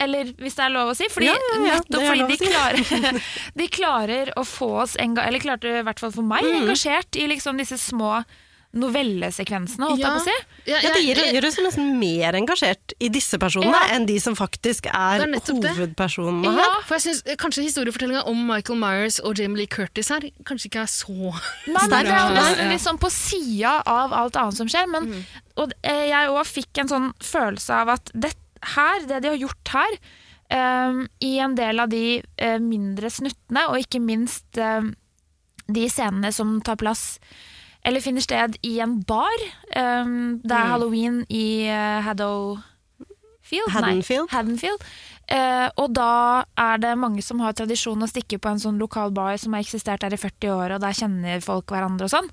Eller hvis det er lov å si. Fordi, Ja, ja, ja, nettopp fordi de si. klarer, de klarer å få oss enga Eller klarte i hvert fall for meg Mm. engasjert i liksom disse små novellesekvensene, holdt jeg på å si. Ja, Ja, det jeg- gjør, oss nesten mer engasjert i disse personene Ja. enn de som faktisk er, er hovedpersonene Ja, her. For jeg synes eh, kanskje historiefortellinga om Michael Myers og Jamie Lee Curtis her kanskje ikke er så Nei, nei, det er nesten ja. litt sånn på sida av alt annet som skjer. Men, og eh, jeg òg fikk en sånn følelse av at det her, det de har gjort her, um, i en del av de uh, mindre snuttene, og ikke minst eh, de scenene som tar plass eller finner sted i en bar. Um, det er halloween i uh, Haddow Field? Haddonfield. Nei, Haddonfield. Uh, og da er det mange som har tradisjon å stikke på en sånn lokal bar som har eksistert der i 40 år, og der kjenner folk hverandre og sånn.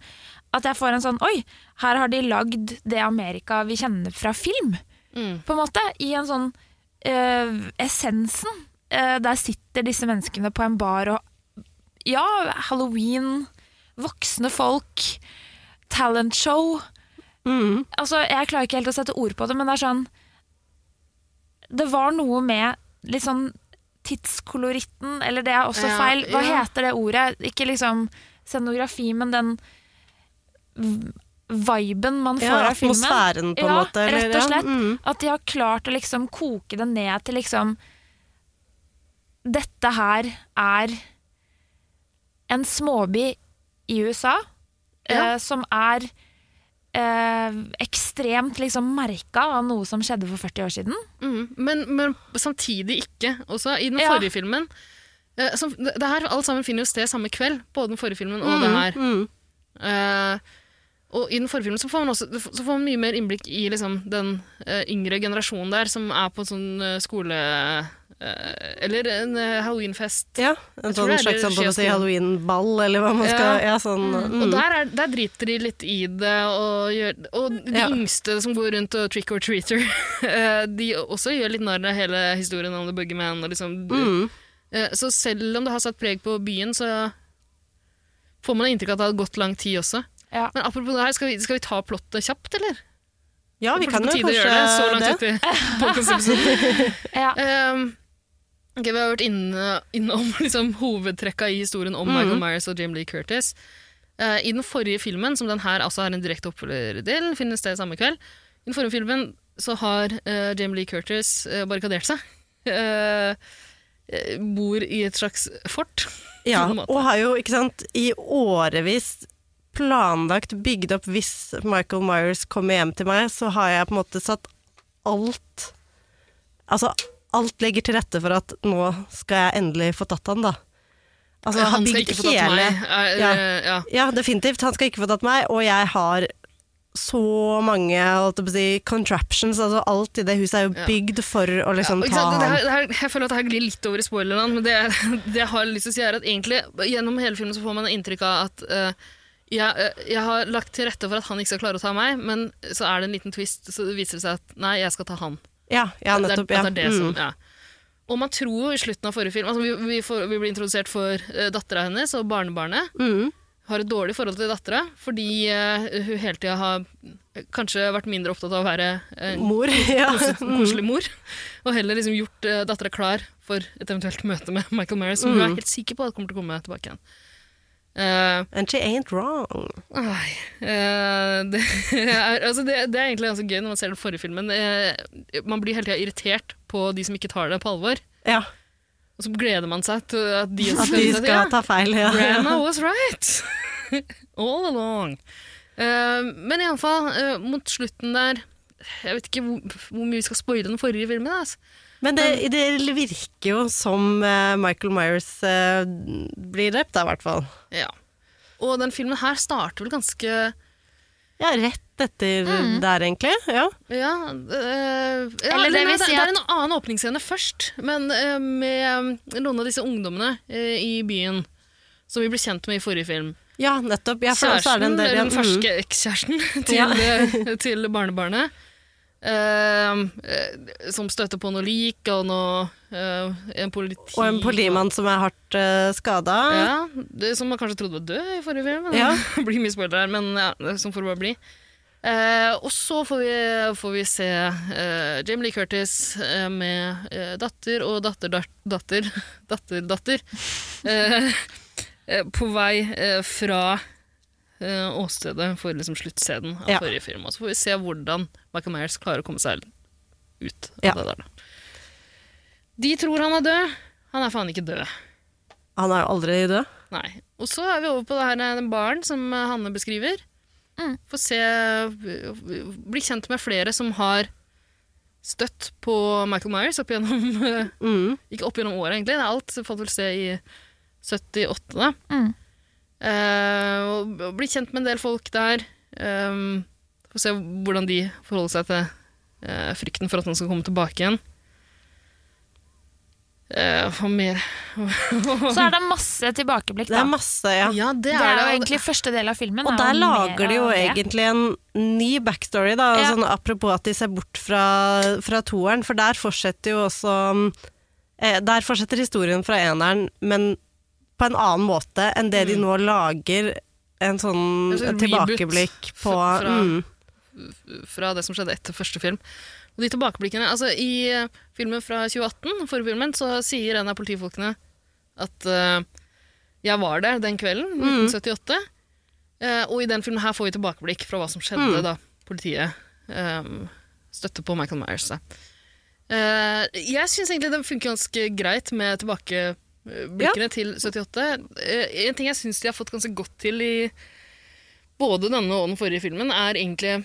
At jeg får en sånn Oi, her har de lagd det Amerika vi kjenner fra film. Mm. På en måte. I en sånn eh, essensen. Eh, der sitter disse menneskene på en bar og Ja, halloween, voksne folk, talentshow. Mm. Altså, jeg klarer ikke helt å sette ord på det, men det er sånn Det var noe med litt sånn tidskoloritten, eller det er også Ja, feil. Hva ja. heter det ordet? Ikke liksom scenografi, men den viben man får Ja, av filmen. atmosfæren på en ja, måte, eller- Rett og ja, slett. mm. At de har klart å liksom koke det ned til liksom Dette her er en småby i USA Ja. eh, som er eh, ekstremt liksom merka av noe som skjedde for 40 år siden. Mm, men, men samtidig ikke. Også i den Ja. forrige filmen eh, som, det, det her Alt sammen finner jo sted samme kveld, både den forrige filmen og det Mm, her. mm. Eh, og i den forrige så får man, også, så får man mye mer innblikk i liksom, den uh, yngre generasjonen der, som er på sånn uh, skole... Uh, eller en halloweenfest. Ja, en sånn slags sånn, si halloweenball, eller hva man skal Ja, sånn mm. Og der, er, der driter de litt i det, og, gjør, og de Ja. yngste som går rundt og trick or treater, de også gjør litt narr av hele historien om The Boogeyman. Og liksom, Mm. Så selv om det har satt preg på byen, så får man inntrykk av at det har gått lang tid også. Ja. Men apropos det her, skal vi, skal vi ta plottet kjapt, eller? Ja, vi kan jo kanskje gjøre det, så langt det. ute. Ja. Um, okay, vi har vært inne, innom liksom, hovedtrekka i historien om mm. Michael Myers og Jim Lee Curtis. Uh, I den forrige filmen, som den her altså er en direkte oppfølgerdel, finner sted samme kveld, i den forrige filmen så har uh, Jim Lee Curtis uh, barrikadert seg. Eh, eh, bor i et slags fort. Ja, og har jo, ikke sant, i årevis planlagt, bygd opp hvis Michael Myers kommer hjem til meg, så har jeg på en måte satt alt Altså, alt legger til rette for at nå skal jeg endelig få tatt han, da. Altså, han skal ikke få tatt hele- meg. Er- ja. ja. ja, definitivt. Han skal ikke få tatt meg, og jeg har så mange si, contraptions. Altså, alt i det huset er jo bygd for å liksom ja, ta? Det her, det her, jeg føler at det her glir litt over i spoilerland, men det, det jeg har lyst til å si er at egentlig gjennom hele filmen så får man inntrykk av at eh, jeg, eh, jeg har lagt til rette for at han ikke skal klare å ta meg, men så er det en liten twist, så det viser det seg at nei, jeg skal ta han. Ja, ja, nettopp. Det er, det er det som, Mm. ja. Og man tror jo i slutten av forrige film altså Vi, vi, får, vi blir introdusert for uh, dattera hennes og barnebarnet. Mm. Har et dårlig forhold til dattera fordi uh, hun hele tida har kanskje vært mindre opptatt av å være uh, Mor, ja. koselig, Mm. mor. Og heller liksom gjort uh, dattera klar for et eventuelt møte med Michael Myers, som hun Mm. er helt sikker på at kommer til å komme tilbake igjen. Eh, And she ain't wrong. Eh, det, er, altså det, det er egentlig ganske gøy når man ser den forrige filmen. Uh, man blir hele tida irritert på de som ikke tar det på alvor. Ja. Og så gleder man seg til at de, At de skal ta feil, ja. Grandma was right! All along. Men iallfall, uh, mot slutten der Jeg vet ikke hvor, hvor mye vi skal spoile den forrige filmen. Altså. Men det, det virker jo som eh, Michael Myers eh, blir drept, da, i hvert fall. Ja. Og den filmen her starter vel ganske Ja, rett etter der, egentlig. Ja. Ja, øh, ja Eller det vil si det er en annen åpningsscene først, men øh, med noen av disse ungdommene øh, i byen som vi ble kjent med i forrige film. ja, nettopp. Ja, for så er det en Kjæresten, del eller den mm. ferske ekskjæresten til, Ja. til barnebarnet. Øh, som støter på noe lik og noe uh, En politi... Og en politimann som er hardt uh, skada. Ja, det, som man kanskje trodde var død i forrige film. Ja. Det blir mye spoiler her, men ja, sånn får det bare bli. Uh, og så får vi, får vi se uh, Jamie Lee Curtis eh, med eh, datter og datter, datter, datter, datter eh, eh, på vei eh, fra eh, åstedet for liksom, sluttscenen av Ja. forrige film. Og så får vi se hvordan Michael Myers klarer å komme seg ut av Ja. det der. De tror han er død. Han er faen ikke død. Han er jo aldri død. Nei. Og så er vi over på det her, den baren som eh, Hanne beskriver. Få se Bli kjent med flere som har støtt på Michael Myers opp gjennom eh, Mm. Ikke opp gjennom året, egentlig. Det er alt fått vel se i 78, da. Mm. Eh, og og bli kjent med en del folk der. Um, Få se hvordan de forholder seg til uh, frykten for at han skal komme tilbake igjen. Uh, hva mer Så er det masse tilbakeblikk, Det er masse, ja. Ja, det Det er er det. jo egentlig første del av filmen. Og er der lager de jo egentlig en ny backstory, da. Ja. Sånn, apropos at de ser bort fra, fra toeren, for der fortsetter jo også eh, Der fortsetter historien fra eneren, men på en annen måte enn det de nå lager en sånn En sånn tilbakeblikk på fra- mm, fra det som skjedde etter første film. Og de tilbakeblikkene, altså I eh, filmen fra 2018, forrige filmen, så sier en av politifolkene at uh, jeg var der den kvelden, Mm. 1978. Eh, og i den filmen her får vi tilbakeblikk fra hva som skjedde Mm. da politiet um, støtte på Michael Myers. Eh, jeg syns egentlig den funker ganske greit med tilbakeblikkene til 78. Eh, en ting jeg syns de har fått ganske godt til i både denne og den forrige filmen, er egentlig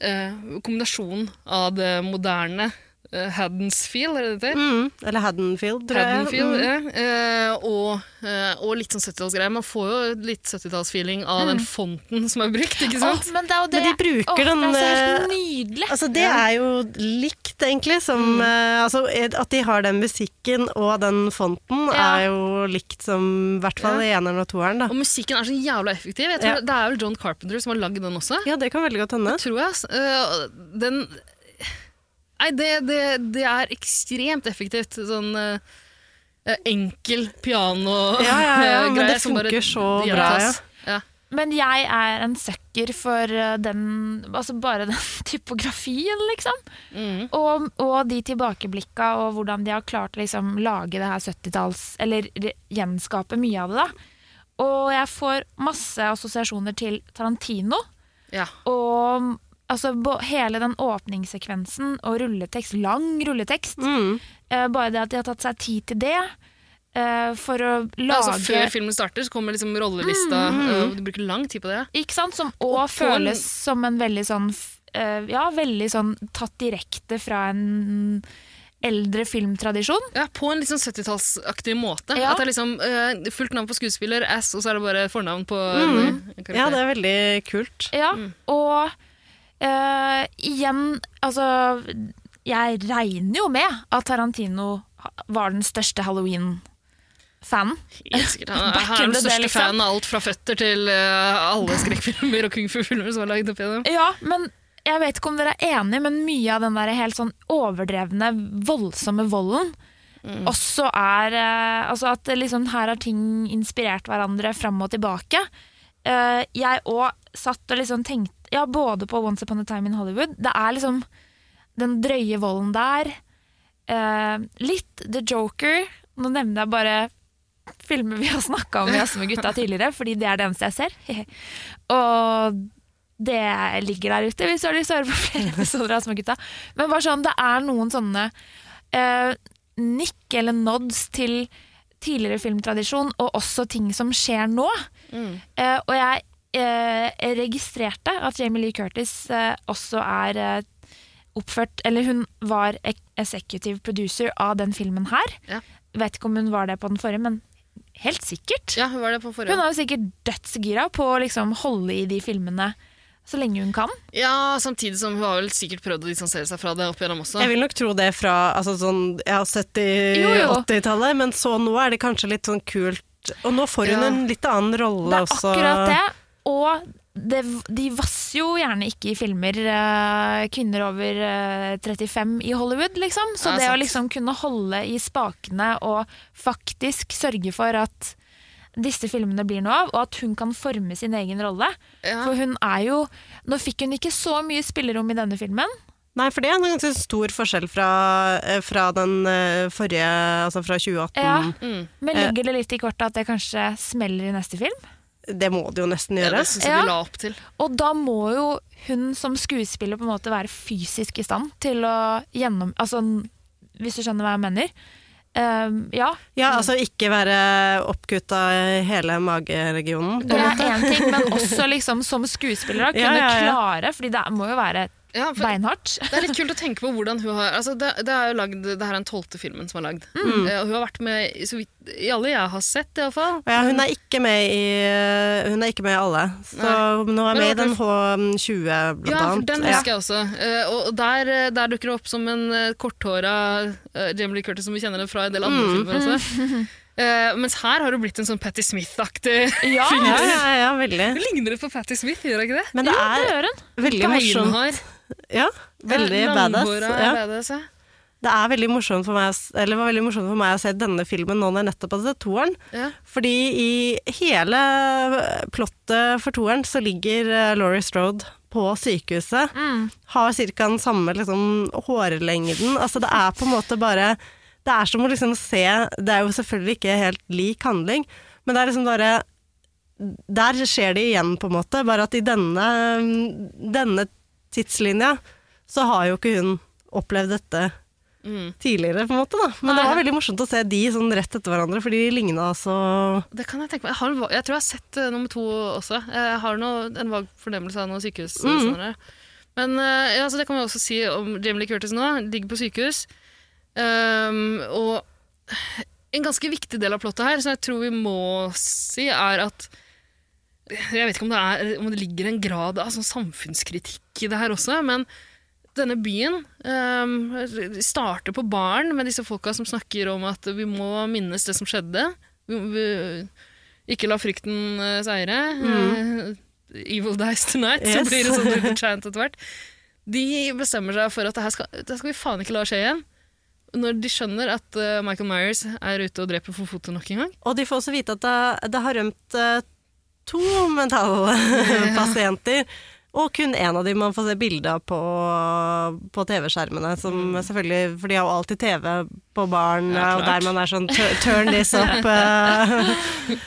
eh, kombinasjonen av det moderne eh, Haddensfield, er det det heter? mm, Eller Haddonfield, tror jeg. Haddonfield, Mm. ja. eh, og, eh, og litt sånn 70-tallsgreier. Man får jo litt 70-tallsfeeling av den fonten som er brukt, ikke sant? Oh, men det er jo det. Men de bruker oh, den, Det er så helt nydelig. Altså, det er jo likt, egentlig, som eh, altså, At de har den musikken og den fonten, Ja. er jo likt som i hvert fall ja. eneren og toeren, da. Og musikken er så jævla effektiv. Jeg tror Ja. Det er vel John Carpenter som har lagd den også. Ja, det kan veldig godt hende. tror jeg. Eh, den Nei, det, det, det er ekstremt effektivt. Sånn eh, enkel piano-greie. Ja, ja, ja, men det som bare funker så bra, gjentas. Ja. Men jeg er en sucker for eh, den Altså bare den typografien, liksom. Mm. Og, og de tilbakeblikka og hvordan de har klart å liksom lage det her 70-talls Eller re- gjenskape mye av det, da. Og jeg får masse assosiasjoner til Tarantino. Ja. Og altså, hele den åpningssekvensen og rulletekst, lang rulletekst. Mm. uh, bare det at de har tatt seg tid til det. uh, for å Ja, lage altså, før filmen starter, så kommer liksom rollelista. Mm, mm. og Du bruker lang tid på det. Ikke sant? Som òg føles en- som en veldig sånn eh, Ja, veldig sånn tatt direkte fra en eldre filmtradisjon. Ja, På en litt sånn 70-tallsaktig måte. Ja. At det er liksom uh, fullt navn på skuespiller, ass, og så er det bare fornavn på Mm. en karakter. Ja, det er veldig kult. Ja, og eh, igjen, altså Jeg regner jo med at Tarantino var den største halloween Fan? Sikkert. Han, er, han er den største liksom. fan av alt fra føtter til uh, alle skrekkfilmer og kung fu-filmer som er lagd opp igjennom. Ja, men jeg vet ikke om dere er enige, men mye av den der helt sånn overdrevne, voldsomme volden også er uh, Altså at liksom her har ting inspirert hverandre fram og tilbake. Uh, jeg òg satt og liksom tenkte Ja, både på Once Upon a Time in Hollywood. Det er liksom den drøye volden der. Eh, litt The Joker. Nå nevner jeg bare filmer vi har snakka om i Jazz med gutta tidligere, fordi det er det eneste jeg ser. og det ligger der ute hvis du har lyst til å høre på flere episoder av Små gutta. Men bare sånn, det er noen sånne eh, nikk eller nods til tidligere filmtradisjon, og også ting som skjer nå. Eh, og jeg eh, registrerte at Jamie Lee Curtis eh, også er eh, oppført Eller hun var executive producer av den filmen her. Ja. Vet ikke om hun var det på den forrige, men helt sikkert. Ja, hun var det på forrige. Hun er jo sikkert dødsgira på å liksom holde i de filmene så lenge hun kan. Ja, samtidig som hun har vel sikkert prøvd å distansere seg fra det opp igjennom også. Jeg vil nok tro det fra altså sånn, jeg har sett i 80-tallet, men så nå er det kanskje litt sånn kult. Og nå får hun Ja. en litt annen rolle også. Det er også. akkurat det. Og det, de vasser jo gjerne ikke i filmer uh, kvinner over uh, 35 i Hollywood, liksom. Så det, det å liksom kunne holde i spakene og faktisk sørge for at disse filmene blir noe av, og at hun kan forme sin egen rolle. Ja. For hun er jo Nå fikk hun ikke så mye spillerom i denne filmen. Nei, for det er en ganske stor forskjell fra, eh, fra den eh, forrige, altså fra 2018. Ja. Mm. Men Eh. ligger det litt i kortet at det kanskje smeller i neste film? Det må det jo nesten Ja, det synes jeg Ja. de la opp til. Og da må jo hun som skuespiller på en måte være fysisk i stand til å gjennom... Altså, hvis du skjønner hva jeg mener. Uh, ja, Ja, altså ikke være oppkutta i hele mageregionen. det er én ting, men også liksom som skuespiller da, kunne Ja, ja, ja. klare, fordi det må jo være Ja, for beinhardt. det er litt kult å tenke på hvordan hun har altså det, det, er jo lagd, det her er den tolvte filmen som er lagd. Mm. Uh, hun har vært med i, så vidt, i alle jeg har sett, iallfall. Ja, hun er ikke med i Hun er ikke med i alle. Så Nei. nå er hun med i den H20, blant Ja, for annet. den Ja. husker jeg også. Uh, og der, eh, der dukker det opp som en uh, korthåra uh, Jamie Lee Curtis, som vi kjenner det fra en del andre Mm. filmer også. Uh, mens her har det blitt en sånn Patti Smith-aktig Ja, fyr. Ja, ja, ja, veldig. Det ligner det på Patti Smith, gjør det ikke det? Men det det er gjør hun. veldig morsomt. Ja, veldig Ja, badass. Ja. badass, ja. Det er veldig morsomt for meg, eller det var veldig morsomt for meg å se denne filmen nå når jeg nettopp hadde sett toeren. Ja. Fordi i hele plottet for toeren så ligger uh, Laurie Strode på sykehuset. Mm. Har ca. den samme liksom, hårlengden. Altså det er på en måte bare Det er som å liksom se Det er jo selvfølgelig ikke helt lik handling, men det er liksom bare Der skjer det igjen, på en måte. Bare at i denne, denne tidslinja så har jo ikke hun opplevd dette Mm. tidligere, på en måte. da. Men det var veldig morsomt å se de sånn rett etter hverandre, for de ligna altså Det kan jeg tenke meg. Jeg, har, jeg tror jeg har sett uh, nummer to også. Jeg har noe, en vag fornemmelse av noe sykehus. Mm. sånn. Men uh, ja, så det kan vi også si om Jamie Lee Curtis nå. Ligger på sykehus. Um, og en ganske viktig del av plottet her, som jeg tror vi må si, er at Jeg vet ikke om det, er, om det ligger en grad av sånn samfunnskritikk i det her også, men denne byen um, starter på baren med disse folka som snakker om at vi må minnes det som skjedde. Vi, vi, ikke la frykten uh, seire. Uh, evil dies tonight, så blir det sånn liten chant etter hvert. De bestemmer seg for at det her skal, det her skal vi faen ikke la skje igjen. Når de skjønner at uh, Michael Myers er ute og dreper for foten nok en gang. Og de får også vite at det, det har rømt eh, to mentalpasienter. Og kun én av dem man får se bilde av på, på TV-skjermene. Som selvfølgelig, For de har jo alltid TV på baren, Ja, og der man er sånn Turn this up. eh."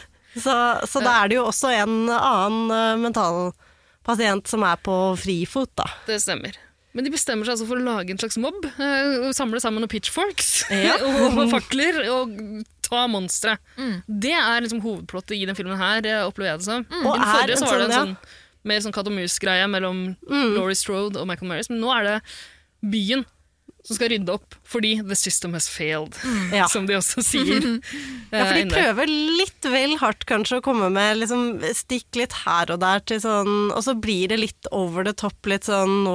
så så da er det jo også en annen eh, mentalpasient som er på frifot, da. Det stemmer. Men de bestemmer seg altså for å lage en slags mobb. eh, Samle sammen noen pitchforks Ja. og fakler og ta monstre. Det er liksom hovedplottet i den filmen her, eh, opplever jeg det som. I Og den forrige så var det en sånn, sånn, mer sånn katt og mus-greie mellom Laurie Strode og Michael Myers, men nå er det byen som skal rydde opp fordi the system has failed, Ja. som de også sier. Ja, for eh, de prøver litt vel hardt kanskje å komme med liksom, stikk litt her og der til sånn Og så blir det litt over the top, litt sånn nå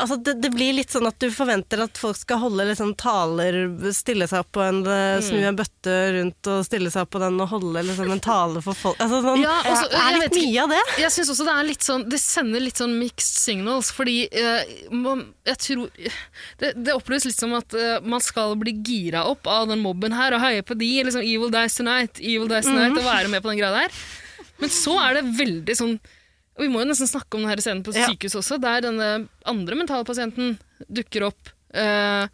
Altså det, det blir litt sånn at du forventer at folk skal holde liksom taler, stille seg opp på en Mm. Snu en bøtte rundt og stille seg opp på den og holde liksom en tale for folk Altså sånn Ja, også, Det er litt mye av det. Jeg synes også det er litt sånn Det sender litt sånn mixed signals, fordi eh, man, jeg tror det, det oppleves litt som at eh, man skal bli gira opp av den mobben her og heie på de. liksom Evil dies tonight, evil dies tonight, og være med på den greia der. Men så er det veldig sånn og Vi må jo nesten snakke om denne scenen på Ja. også, der denne andre mentalpasienten dukker opp. Uh,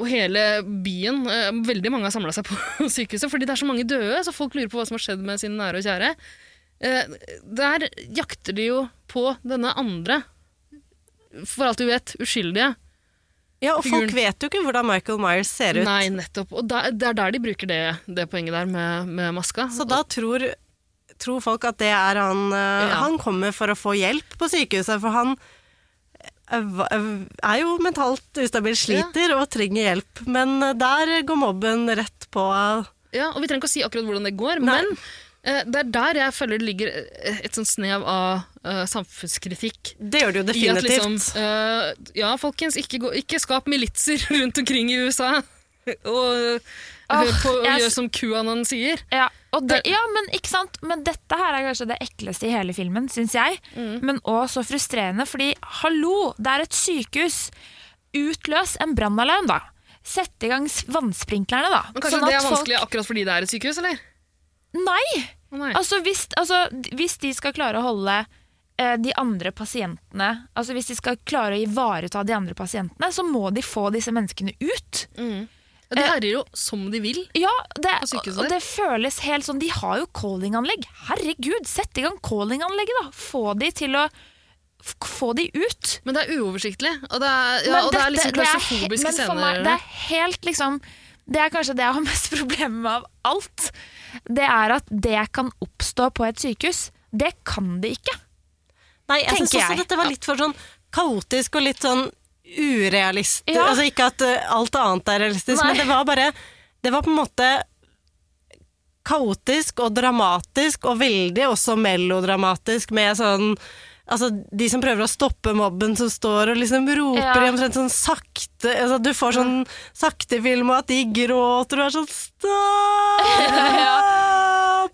og hele byen, uh, veldig mange har samla seg på sykehuset fordi det er så mange døde, så folk lurer på hva som har skjedd med sine nære og kjære. Uh, der jakter de jo på denne andre, for alt du vet, uskyldige. Ja, og folk vet jo ikke hvordan Michael Myers ser ut. Nei, nettopp. Og da- det er der de bruker det, det poenget der med, med maska. Så da tror, tror folk at det er han eh, Ja. Han kommer for å få hjelp på sykehuset, for han er jo mentalt ustabil, sliter og trenger hjelp. Men eh, der går mobben rett på Ja, og vi trenger ikke å si akkurat hvordan det går, men eh, det er der jeg føler det ligger eh, et sånt snev av uh, samfunnskritikk. Det gjør det jo at definitivt. Liksom, uh, ja, folkens, ikke, gå, ikke skap militser rundt omkring i USA. og hør på og gjør som QAnon sier. Ja, det, ja, men ikke sant? Men dette her er kanskje det ekleste i hele filmen, syns jeg. Men òg så frustrerende, fordi hallo, det er et sykehus. Utløs en brannalarm, da. Sett i gang vannsprinklerne, da. Men kanskje Sånn det er er folk- vanskelig akkurat fordi det er et sykehus, eller? Nei! Nei. Altså, hvis, altså, hvis de skal klare å holde eh, de andre pasientene Altså Hvis de skal klare å ivareta de andre pasientene, så må de få disse menneskene ut. Ja, de herjer jo som de vil. Ja, det, og det føles helt sånn De har jo callinganlegg. Herregud, sett i gang callinganlegget, da! Få de til å Få de ut. Men det er uoversiktlig, og det er, ja, Men og det er liksom er klaustrofobiske men for scener. meg, Det er helt liksom Det er kanskje det jeg har mest problemer med av alt. Det er at det kan oppstå på et sykehus. Det kan det ikke. Nei, jeg syns også jeg. dette var litt for sånn kaotisk og litt sånn urealistisk. Ja. Altså ikke at eh, alt annet er realistisk, Nei. men det var bare Det var på en måte kaotisk og dramatisk, og veldig også melodramatisk med sånn Altså, de som prøver å stoppe mobben, som står og liksom roper Ja. omtrent sånn sakte altså, Du får sånn sakte film, og at de gråter, og er sånn Stopp! Ja,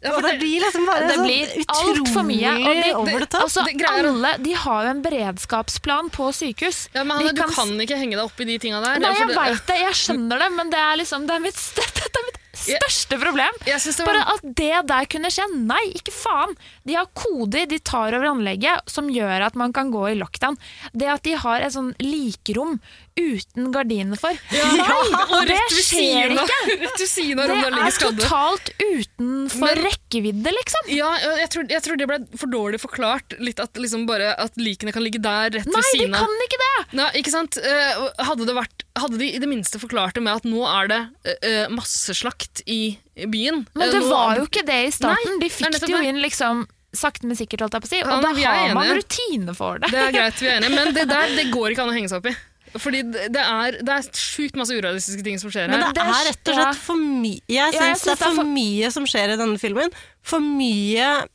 for og det det- blir liksom bare Det sånn blir altfor mye. Og de, over det tatt. altså, alle de har jo en beredskapsplan på sykehus. Ja, men Hanne, du kan Du kan ikke henge deg opp i de tinga der. Nei, jeg veit det, jeg skjønner det, men det er liksom Det er mitt, dette er mitt største problem. Jeg synes det var- Bare at det der kunne skje. Nei, ikke faen! De har koder de tar over anlegget som gjør at man kan gå i lockdown. Det at de har et sånn likerom uten gardiner for. Ja, Nei, og det skjer ikke! Siden Det er totalt utenfor Men- rekkevidde, liksom. Ja, jeg tror, jeg tror det ble for dårlig forklart. Litt at, liksom bare, at likene kan ligge der rett Nei, ved de siden av. kan ikke det! Nei, ikke sant? Eh, Hadde, det vært, hadde de i det minste forklart det med at nå er det uh, eh, masseslakt i byen Men Eh, det nå- var jo ikke det i starten. Nei, de fikk det jo inn liksom sakte, men sikkert, holdt jeg på å si. Og Ja, da har man rutine for det. Det er greit, vi er enige, men det der det går ikke an å henge seg opp i. Fordi det er, det er sjukt masse urealistiske ting som skjer her. Men det er rett og slett for mye Jeg Ja, det, det er for mye som skjer i denne filmen. For mye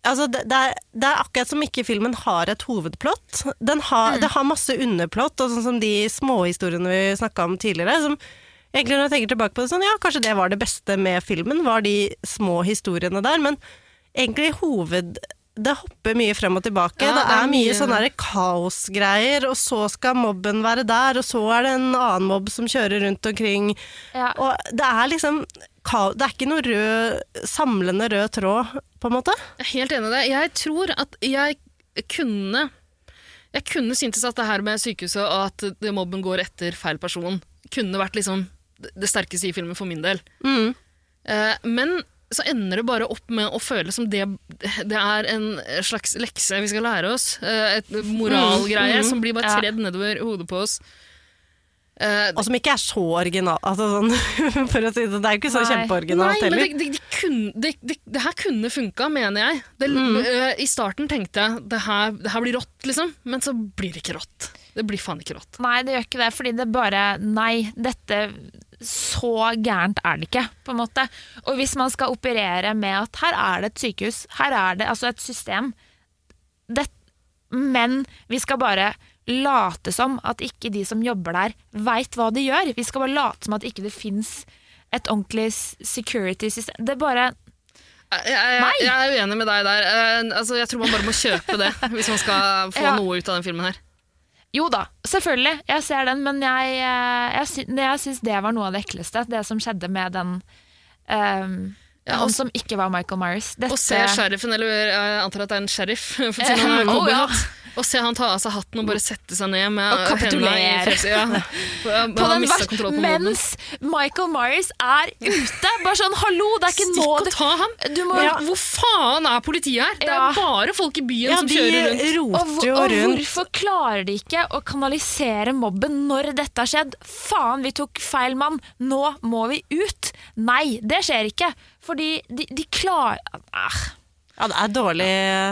Altså, det, det, er, det er akkurat som ikke filmen har et hovedplott. Den har, Mm. Det har masse underplott, og sånn som de småhistoriene vi snakka om tidligere. Som egentlig Når jeg tenker tilbake på det, sånn, ja, kanskje det var det beste med filmen, var de små historiene der. Men egentlig hoved... Det hopper mye frem og tilbake. Ja, det, det er er mye mye- sånne kaosgreier, og så skal mobben være der, og så er det en annen mobb som kjører rundt omkring. Ja. Og det er liksom Det er ikke noe rød, samlende rød tråd, på en måte. Jeg er helt enig i det. Jeg tror at jeg kunne Jeg kunne syntes at det her med sykehuset og at mobben går etter feil person, kunne vært liksom det sterkeste i filmen for min del. Mm. Eh, men så ender det bare opp med å føle som det, det er en slags lekse vi skal lære oss. Eh, et moralgreie Mm, mm, som blir bare ja. tredd nedover hodet på oss. Uh, Og som ikke er så original. Altså, sånn, for å si det, det er jo ikke så kjempeoriginalt kjempeoriginalt Nei, men det, det, det, kunne, det, det, det her kunne funka, mener jeg. Det, Mm. Uh, I starten tenkte jeg det her, det her blir rått, liksom. Men så blir det ikke rått. Det blir faen ikke rått. Nei, det gjør ikke det, fordi det bare Nei, dette Så gærent er det ikke, på en måte. Og hvis man skal operere med at her er det et sykehus, her er det altså et system det, Men vi skal bare late som at ikke de som jobber der, veit hva de gjør. Vi skal bare late som at ikke det fins et ordentlig security system. Det er bare Jeg, jeg, jeg er uenig med deg der. Eh, altså, jeg tror man bare må kjøpe det hvis man skal få Ja. noe ut av den filmen her. Jo da, selvfølgelig. Jeg ser den, men jeg, eh, jeg, jeg syns det var noe av det ekleste. Det som skjedde med den um, Ja, Han som ikke var Michael Myers. Dette, og ser sheriffen, eller jeg antar at det er en sheriff, for å si noe Eh, Å se han ta av seg hatten og bare sette seg ned med Og hendene i kapitulere. fjeset. Ja. På den på mens Michael Myers er ute! Bare sånn, hallo, det er ikke Stikk nå og ta ham! Du må, Ja. Hvor faen er politiet her? Det er bare folk i byen Ja, som kjører rundt. og, og rundt. hvorfor klarer de ikke å kanalisere mobben når dette har skjedd? Faen, vi tok feil mann! Nå må vi ut! Nei, det skjer ikke. Fordi de, de klarer ah. Ja, det er dårlig,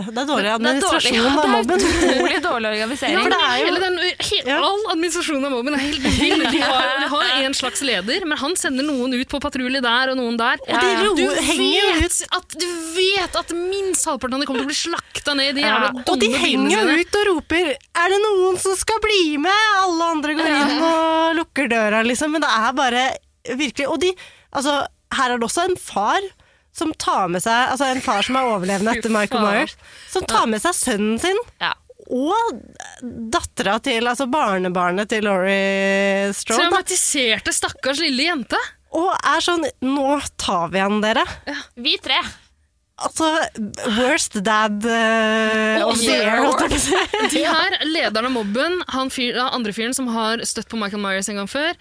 det er dårlig Det er dårlig, administrasjon ja, av mobben. Det er utrolig dårlig organisering. Ja, jo- hele den, he, All administrasjonen av mobben er helt vill. De har, de har en slags leder, men han sender noen ut på patrulje der og noen der. Og de du, vet at, du vet at minst halvparten av dem kommer til å bli slakta ned i de Ja, jævla og de henger jo ut og roper 'er det noen som skal bli med?' Alle andre går inn og lukker døra, liksom. Men det er bare virkelig Og de Altså, her er det også en far som tar med seg Altså en far som er overlevende etter Michael. Myers, som tar med seg sønnen sin. Ja. Og dattera til Altså barnebarnet til Laurie Strode. Traumatiserte, stakkars lille jente. Og er sånn Nå tar vi han, dere. Vi tre. Altså Worst dad uh, of the year, holdt jeg på å si. De her, lederen av mobben, han fyr, andre fyren som har støtt på Michael Myers en gang før,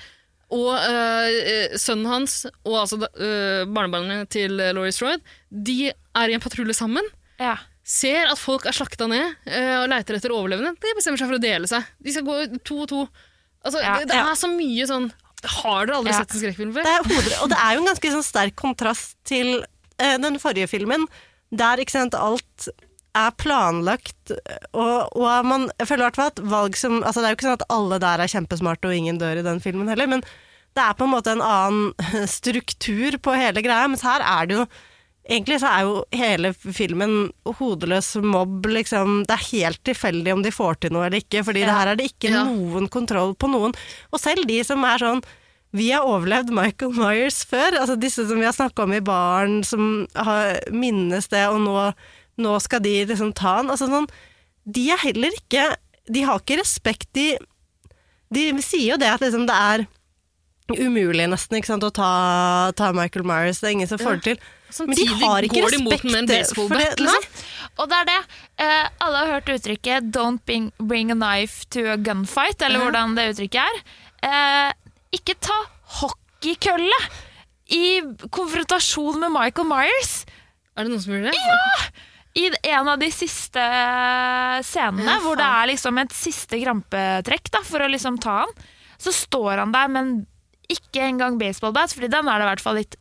og øh, sønnen hans, og altså øh, barnebarnet til Laurie Strode, de er i en patrulje sammen. Ja. Ser at folk er slakta ned øh, og leiter etter overlevende. De bestemmer seg for å dele seg. De skal gå to og to. Altså, Ja, det, det ja. er så mye sånn Har dere aldri sett en skrekkfilm før? Det er og det er jo en ganske sånn sterk kontrast til eh, den forrige filmen, der ikke sant, alt er planlagt, og, og man jeg føler hvert at valg som altså Det er jo ikke sånn at alle der er kjempesmarte og ingen dør i den filmen heller, men det er på en måte en annen struktur på hele greia, mens her er det jo Egentlig så er jo hele filmen hodeløs mobb, liksom. Det er helt tilfeldig om de får til noe eller ikke, fordi det her er det ikke Ja. noen kontroll på noen. Og selv de som er sånn vi har overlevd Michael Myers før, altså disse som vi har snakka om i baren, som har, minnes det, og nå, nå skal de liksom ta han. Altså sånn, de er heller ikke De har ikke respekt, de De sier jo det at liksom det er umulig nesten ikke sant, å ta, ta Michael Myers, det er ingen som får det til. Men de har ikke går de mot respekt med en for det. liksom. Og det er det. Uh, alle har hørt uttrykket 'don't bring, bring a knife to a gunfight', eller Ja. hvordan det uttrykket er. Uh, ikke ta hockeykølle i konfrontasjon med Michael Myers. Er det noen som gjør det? Ja! I en av de siste scenene, Ja, hvor det er liksom et siste krampetrekk da, for å liksom ta han, så står han der men ikke engang baseballbats, fordi den er det i hvert fall litt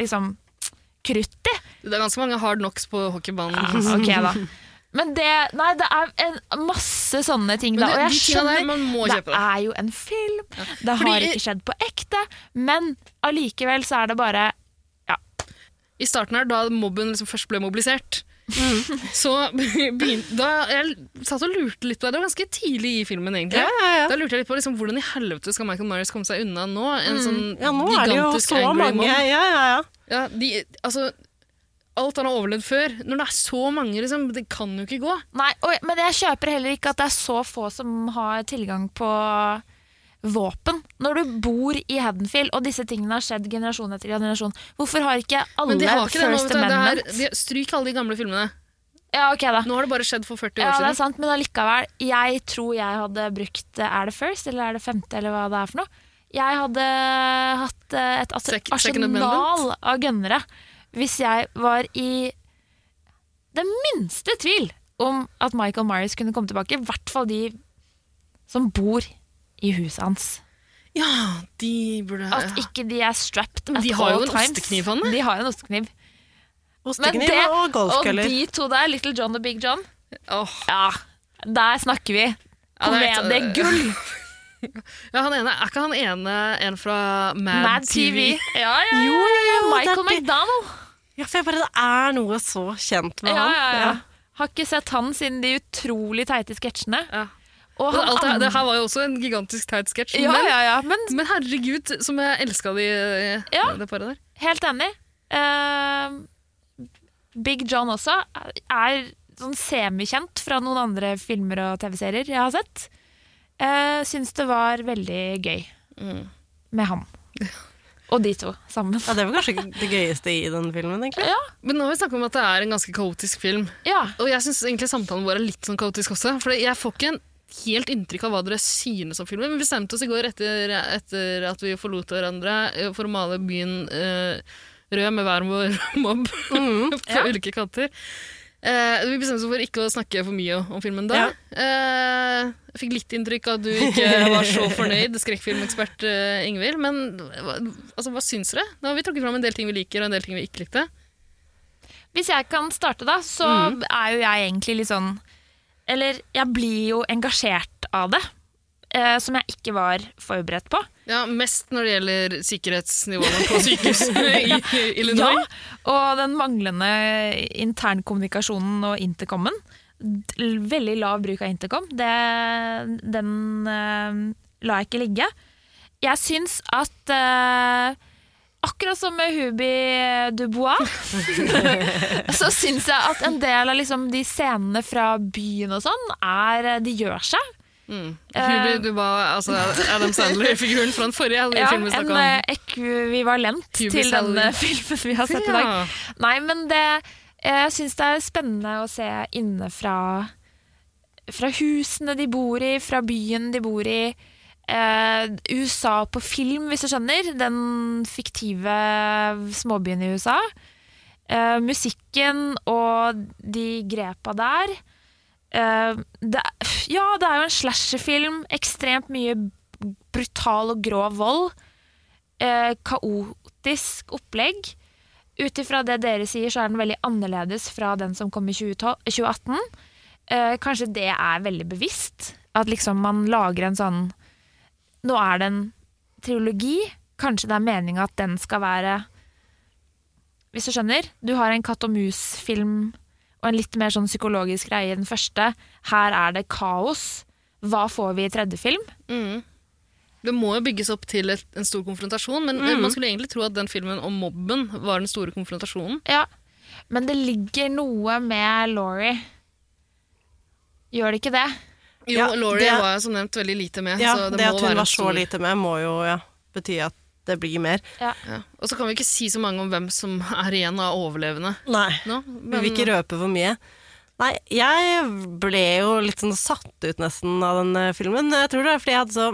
liksom krutt i. Det er ganske mange hard knocks på hockeybanen. Ok, da. Men det, nei, det er en, masse sånne ting. Da. Og det- jeg skjønner, der, man må det det. er jo en film, det Fordi- har ikke skjedd på ekte, men allikevel så er det bare I starten her, da mobben liksom først ble mobilisert, så begynte da Jeg satt og lurte litt på det. Det var ganske tidlig i filmen, egentlig. Ja, ja, ja. Da lurte jeg litt på liksom, hvordan i helvete skal Michael Myers komme seg unna nå? En Mm. sånn Ja, nå er det jo gigantisk så mange. Ja, ja, ja. Ja, de, altså, alt han har overlevd før. Når det er så mange, liksom, det kan jo ikke gå. Nei, og, men jeg kjøper heller ikke at det er så få som har tilgang på våpen. Når du bor i Haddonfield, og disse tingene har skjedd generasjon etter generasjon, hvorfor har ikke alle har ikke. First det, Amendment? Det er, stryk alle de gamle filmene. Ja, ok da. Nå har det bare skjedd for 40 år Ja, det er sant, men allikevel. Jeg tror jeg hadde brukt Er det first, eller er det femte, eller hva det er for noe? Jeg hadde hatt eh, et arsenal av gønnere hvis jeg var i den minste tvil om at Michael Myers kunne komme tilbake. I hvert fall de som bor i huset hans. Ja, de burde At ikke de er strapped at de har jo all en times. ostekniv, Hanne. De har en ostekniv. Ostekniv det- og Og golfkøller. de to der, Little John og Big John, Åh. ja, der snakker vi. Det er Komediegull. Ja, han ene, Er ikke han ene en fra Mad, Mad TV. Ja, ja, ja. Jo, jo, jo, Michael det er det. McDonald. Ja, for jeg bare, det er noe så kjent med Ja, han. ja, ja. Har ikke sett han siden de utrolig teite sketsjene. Ja. Og han alt det, det her var jo også en gigantisk teit sketsj. ja, men, ja, ja, men men herregud, som jeg elska de, Ja. det paret der. helt enig. Uh, Big John også er sånn semikjent fra noen andre filmer og TV-serier jeg har sett. Uh, Syns det var veldig gøy Mm. med ham. Og de to sammen. Ja, det var kanskje det gøyeste i den filmen, egentlig. Ja, Men nå har vi snakket om at det er en ganske kaotisk film. ja. Og jeg syns egentlig samtalen vår er litt sånn kaotisk også. For jeg får ikke en helt inntrykk av hva dere synes om filmen. Vi bestemte oss i går etter, etter at vi forlot hverandre eh, for å male byen eh, rød med hver vår mobb på Ja. ulike kanter. Eh, vi bestemte oss for ikke å snakke for mye om filmen da. Eh, jeg fikk litt inntrykk av at du ikke var så fornøyd, skrekkfilmekspert eh, Ingvild. Men hva, altså, hva syns dere? Nå har vi trukket fram en del ting vi liker, og en del ting vi ikke likte. Hvis jeg kan starte, da, så mm. er jo jeg egentlig litt sånn Eller jeg blir jo engasjert av det. Eh, som jeg ikke var forberedt på. Ja, Mest når det gjelder sikkerhetsnivåene på sykehusene i Ja, og den manglende internkommunikasjonen og intercomen. Veldig lav bruk av intercom. Det, den eh, la jeg ikke ligge. Jeg syns at eh, Akkurat som med Hubi Dubois, så syns jeg at en del av liksom de scenene fra byen og sånn, er De gjør seg. Mm. Eh, Hubi, du var altså Adam Sandler-figuren fra den forrige Ja, filmen vi snakka om. En ekvivalent Hubi til den Sally. eh, filmen vi har sett i dag. Nei, men det Jeg syns det er spennende å se inne fra Fra husene de bor i, fra byen de bor i. Eh, USA på film, hvis du skjønner. Den fiktive småbyen i USA. Eh, musikken og de grepa der. Eh, det, ja, det er jo en slasherfilm. Ekstremt mye brutal og grov vold. Kaotisk opplegg. Ut ifra det dere sier, så er den veldig annerledes fra den som kom i 2018. Eh, kanskje det er veldig bevisst. At liksom man lager en sånn Nå er det en triologi. Kanskje det er meninga at den skal være Hvis du skjønner? Du har en katt og mus-film og en litt mer sånn psykologisk greie i den første. Her er det kaos. Hva får vi i tredje film? Mm. Det må jo bygges opp til et, en stor konfrontasjon, men Mm. man skulle egentlig tro at den filmen om mobben var den store konfrontasjonen. Ja, men det ligger noe med Laurie. Gjør det ikke det? Jo, Ja, Laurie det- var som nevnt veldig lite med. Ja, så det, det at hun var så stor- lite med, må jo ja, bety at det blir mer. Ja. Og så kan vi ikke si så mange om hvem som er igjen av overlevende Nei, nå. vi vil ikke røpe for mye. Nei, jeg ble jo litt sånn satt ut nesten av den eh, filmen. Jeg tror det er fordi jeg hadde så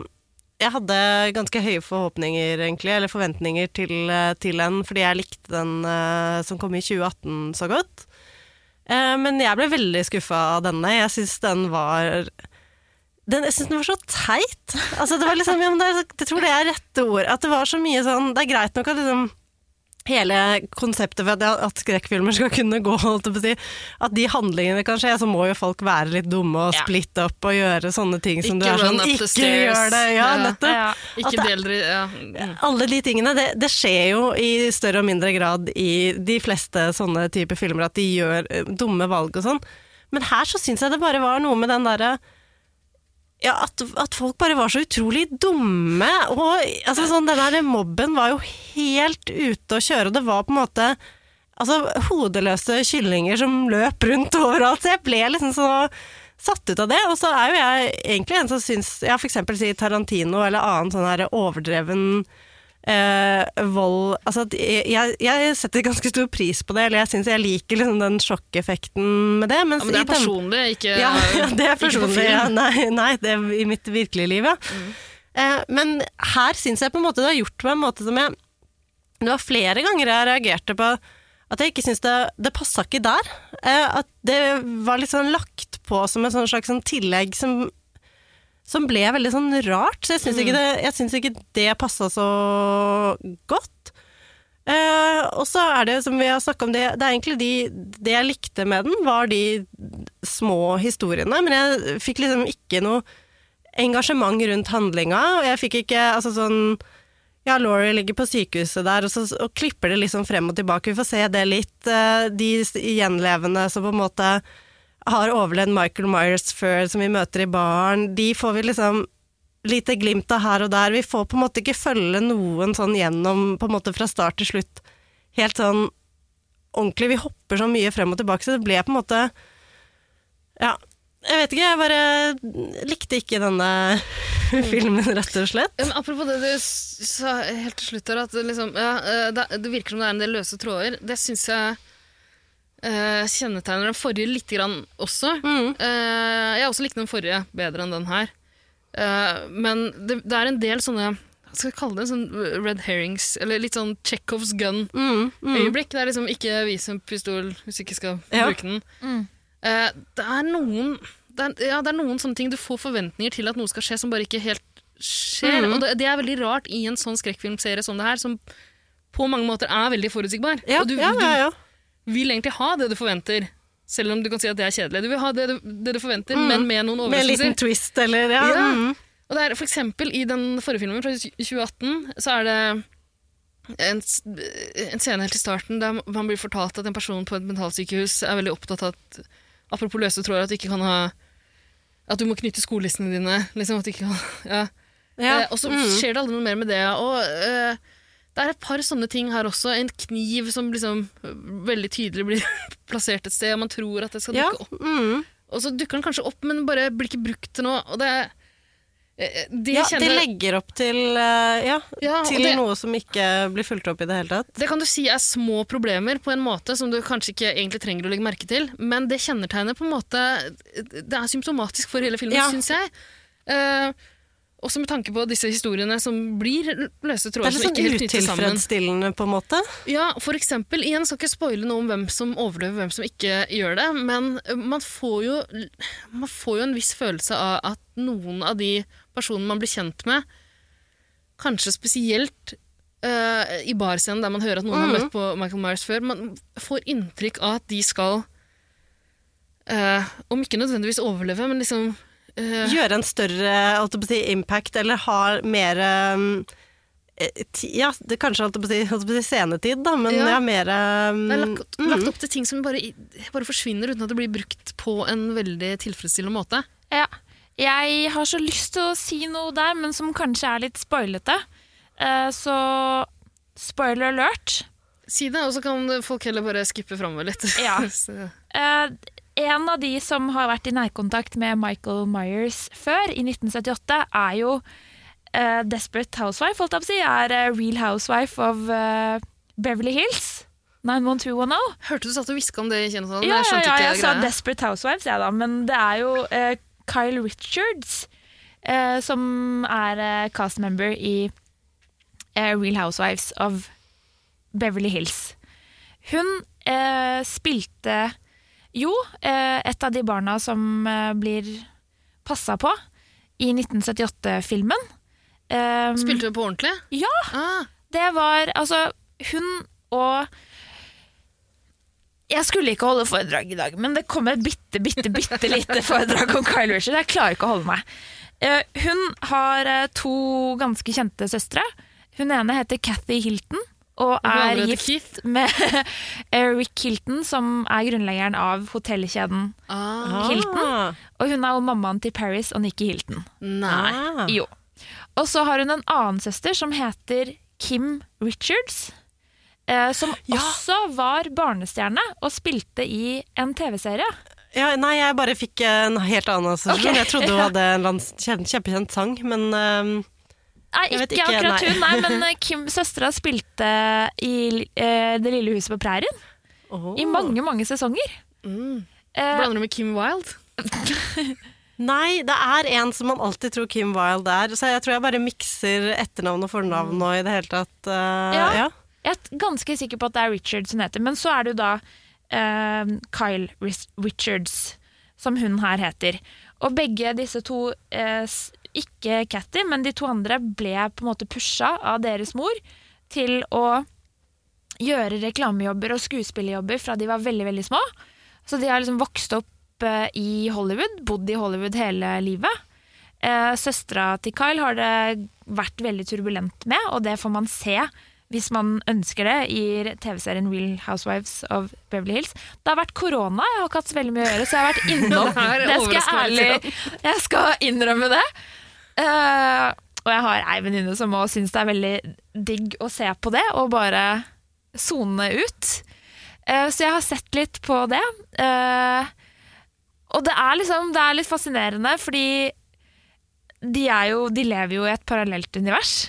Jeg hadde ganske høye forhåpninger, egentlig, eller forventninger til, eh, til den, fordi jeg likte den uh, som kom i 2018 så godt. Uh, men jeg ble veldig skuffa av denne. Jeg syns den var den, jeg syns den var så teit. Altså, det var liksom, ja, men det, jeg tror det er rette ord. At det var så mye sånn Det er greit nok at liksom hele konseptet for at, at skrekkfilmer skal kunne gå, holdt jeg på å si, at de handlingene kan skje, så må jo folk være litt dumme og Ja. splitte opp og gjøre sånne ting som Ikke du er sånn Ikke stairs. gjør det! Ja, Ja. nettopp. Ja. Ikke det- del dere ja. mm. alle de tingene, det, det skjer jo i større og mindre grad i de fleste sånne typer filmer, at de gjør eh, dumme valg og sånn. Men her så syns jeg det bare var noe med den derre ja, at, at folk bare var så utrolig dumme. Og altså, sånn, den der mobben var jo helt ute å kjøre, og det var på en måte altså, hodeløse kyllinger som løp rundt overalt. Så jeg ble liksom så satt ut av det. Og så er jo jeg egentlig en som syns Ja, for eksempel si Tarantino eller annen sånn her overdreven vold Altså, jeg, jeg setter ganske stor pris på det, eller jeg syns jeg liker liksom den sjokkeffekten med det. Ja, men det er personlig, ikke ja, ja, det er personlig. Ja, nei, nei, det er i mitt virkelige liv, ja. Eh, men her syns jeg på en måte det har gjort på en måte som jeg Det var flere ganger jeg reagerte på at jeg ikke syns det, det passa ikke der. Eh, at det var litt sånn lagt på som et sånn slags sånn tillegg som som ble veldig sånn rart, så jeg syns ikke, det- jeg ikke det passa så godt. Eh, og så er det, som vi har snakka om, det, det er egentlig de Det jeg likte med den, var de små historiene, men jeg fikk liksom ikke noe engasjement rundt handlinga, og jeg fikk ikke Altså sånn ja, Laurie ligger på sykehuset der, og så og klipper det liksom frem og tilbake. Vi får se det litt. Eh, De gjenlevende som på en måte har overlevd Michael Myers før, som vi møter i baren, de får vi liksom lite glimt av her og der. Vi får på en måte ikke følge noen sånn gjennom på en måte fra start til slutt. Helt sånn ordentlig. Vi hopper så mye frem og tilbake, så det ble på en måte Ja, jeg vet ikke, jeg bare likte ikke denne filmen, rett og slett. Men apropos det du sa helt til slutt her, at liksom, ja, eh, det, det virker som det er en del løse tråder. Det syns jeg eh, kjennetegner den forrige lite grann også. Eh, jeg også likte den forrige bedre enn den her. Uh, men det, det er en del sånne hva skal jeg kalle det? Sånn red herrings, eller litt sånn Chekhovs gun-øyeblikk. Det er liksom ikke vis en pistol hvis du ikke skal Ja. bruke den. Eh, det er noen det er, ja, det er noen sånne ting du får forventninger til at noe skal skje, som bare ikke helt skjer. Mhm. Og det, det er veldig rart i en sånn skrekkfilmserie som det her, som på mange måter er veldig forutsigbar. Ja, og du, ja, ja, ja. Vil egentlig ha det du forventer. Selv om du kan si at det er kjedelig. Du vil ha det du, det du forventer, Mm. men med noen Med en liten twist, eller ja. Ja. Mm. Og det er for eksempel i den forrige filmen fra 2018, så er det en, en scene helt i starten der man blir fortalt at en person på et mentalsykehus er veldig opptatt av at apropos løse tråder, at du ikke kan ha at du må knytte skolissene dine. Liksom, at du ikke kan, ja. Ja. Eh, og så Mm. skjer det aldri noe mer med det. Og eh, det er et par sånne ting her også. En kniv som liksom veldig tydelig blir plassert et sted, og man tror at det skal Ja. dukke opp. Mm. Og så dukker den kanskje opp, men bare blir ikke brukt til noe. Og det, det, ja, kjenner det legger opp til, ja, Ja, til det- noe som ikke blir fulgt opp i det hele tatt. Det kan du si er små problemer på en måte som du kanskje ikke egentlig trenger å legge merke til, men det kjennetegner på en måte Det er symptomatisk for hele filmen, Ja. syns jeg. Eh, også med tanke på disse historiene som blir løse Det er tråder litt som sånn ikke helt knyttes sammen. utilfredsstillende, på en måte. Ja, for eksempel, igjen skal ikke spoile noe om hvem som overlever, hvem som ikke gjør det, men man får jo, man får jo en viss følelse av at noen av de personene man blir kjent med, kanskje spesielt uh, i barscenen der man hører at noen har Mhm. møtt på Michael Myers før, man får inntrykk av at de skal, uh, om ikke nødvendigvis overleve, men liksom Gjøre en større si, impact, eller ha mer um, eh, ti- Ja, det kanskje holdt på å si, holdt på si scenetid, da, men ja, Ja. mer um, Det er lagt, mm. lagt opp til ting som bare, bare forsvinner uten at det blir brukt på en veldig tilfredsstillende måte. Ja. Jeg har så lyst til å si noe der, men som kanskje er litt spoilete. Uh, så spoiler alert. Si det, og så kan folk heller bare skippe framover litt. Ja. Så- Eh, en av de som har vært i nærkontakt med Michael Myers før, i 1978, er jo uh, Desperate Housewife, holdt jeg på å si. Er uh, Real Housewife of uh, Beverly Hills. 91210. Hørte du satt og hviska om det i kinosalen? Ja, jeg ja, ja, jeg sa. Desperate Housewives, jeg da, men det er jo Kyle Richards som er cast member i Real Housewives of Beverly Hills. Hun spilte jo eh, et av de barna som eh, blir passa på i 1978-filmen. Eh, Spilte du på ordentlig? Ja! Ah, Det var altså hun og Jeg skulle ikke holde foredrag i dag, men det kommer et bitte, bitte, bitte lite foredrag om Kyle Richard. Jeg klarer ikke å holde meg. Eh, hun har to ganske kjente søstre. Hun ene heter Cathy Hilton og er gift med Rick Hilton, som er grunnleggeren av hotellkjeden ah. Hilton. Og hun er jo mammaen til Paris og Nikki Hilton. Nei. Ah. Jo. Og så har hun en annen søster som heter Kim Richards. Eh, som også var barnestjerne og spilte i en TV-serie. Ja, nei, jeg bare fikk en helt annen assosiasjon. Okay. Jeg trodde hun hadde en kjempekjent sang, men um, Nei, ikke, ikke, akkurat nei. hun, nei, men eh, Kim søstera spilte i eh, Det lille huset på prærien i mange, mange sesonger. Mm. Eh, Blander du med Kim Wilde? Nei, det er en som man alltid tror Kim Wilde er, så jeg tror jeg bare mikser etternavn og fornavn nå i det hele tatt. uh, Ja. ja. Jeg er ganske sikker på at det er Richards hun heter, men så er det jo da uh, Kyle Richards, som hun her heter. Og begge disse to, eh, ikke Catty, men de to andre, ble på en måte pusha av deres mor til å gjøre reklamejobber og skuespillerjobber fra de var veldig, veldig små. Så de har liksom vokst opp eh, i Hollywood, bodd i Hollywood hele livet. Eh, Søstera til Kyle har det vært veldig turbulent med, og det får man se hvis man ønsker det, i TV-serien Real Housewives of Beverly Hills. Det har vært korona, jeg har ikke hatt så veldig mye å gjøre, så jeg har vært innom. Det det skal jeg ærlig. Jeg skal innrømme det. Uh, og jeg har ei venninne som òg syns det er veldig digg å se på det, og bare sone ut. Uh, så jeg har sett litt på det. Uh, og det er liksom Det er litt fascinerende, fordi de, er jo, de lever jo i et parallelt univers.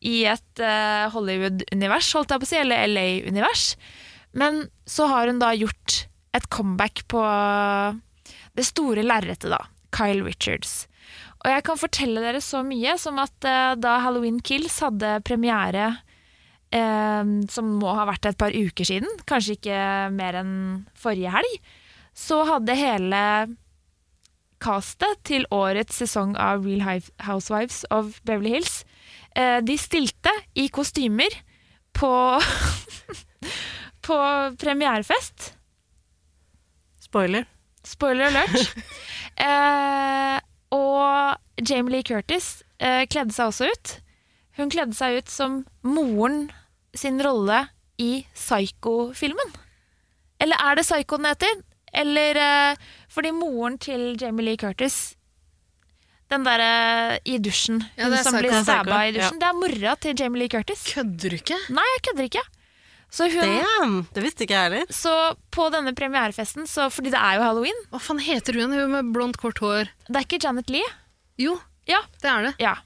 I et uh, Hollywood-univers, holdt jeg på å si, eller LA-univers. Men så har hun da gjort et comeback på det store lerretet, da. Kyle Richards. Og jeg kan fortelle dere så mye som at uh, da Halloween Kills hadde premiere, uh, som må ha vært et par uker siden, kanskje ikke mer enn forrige helg, så hadde hele castet til årets sesong av Real Housewives of Beverly Hills De stilte i kostymer på på premierefest. Spoiler. Spoiler alert. eh, og Jamie Lee Curtis eh, kledde seg også ut. Hun kledde seg ut som moren sin rolle i Psycho-filmen. Eller er det Psycho den heter? Eller eh, fordi moren til Jamie Lee Curtis den derre i dusjen. Ja, hun som blir stabba i dusjen. Det er mora til Jamie Lee Curtis. Kødder du ikke? Nei, jeg kødder ikke. Så hun, Damn, det visste ikke jeg heller. så på denne premierefesten, så, fordi det er jo halloween Hva faen heter hun hun med blondt, kort hår? Det er ikke Janet Lee. Jo, Ja. det er det. ja.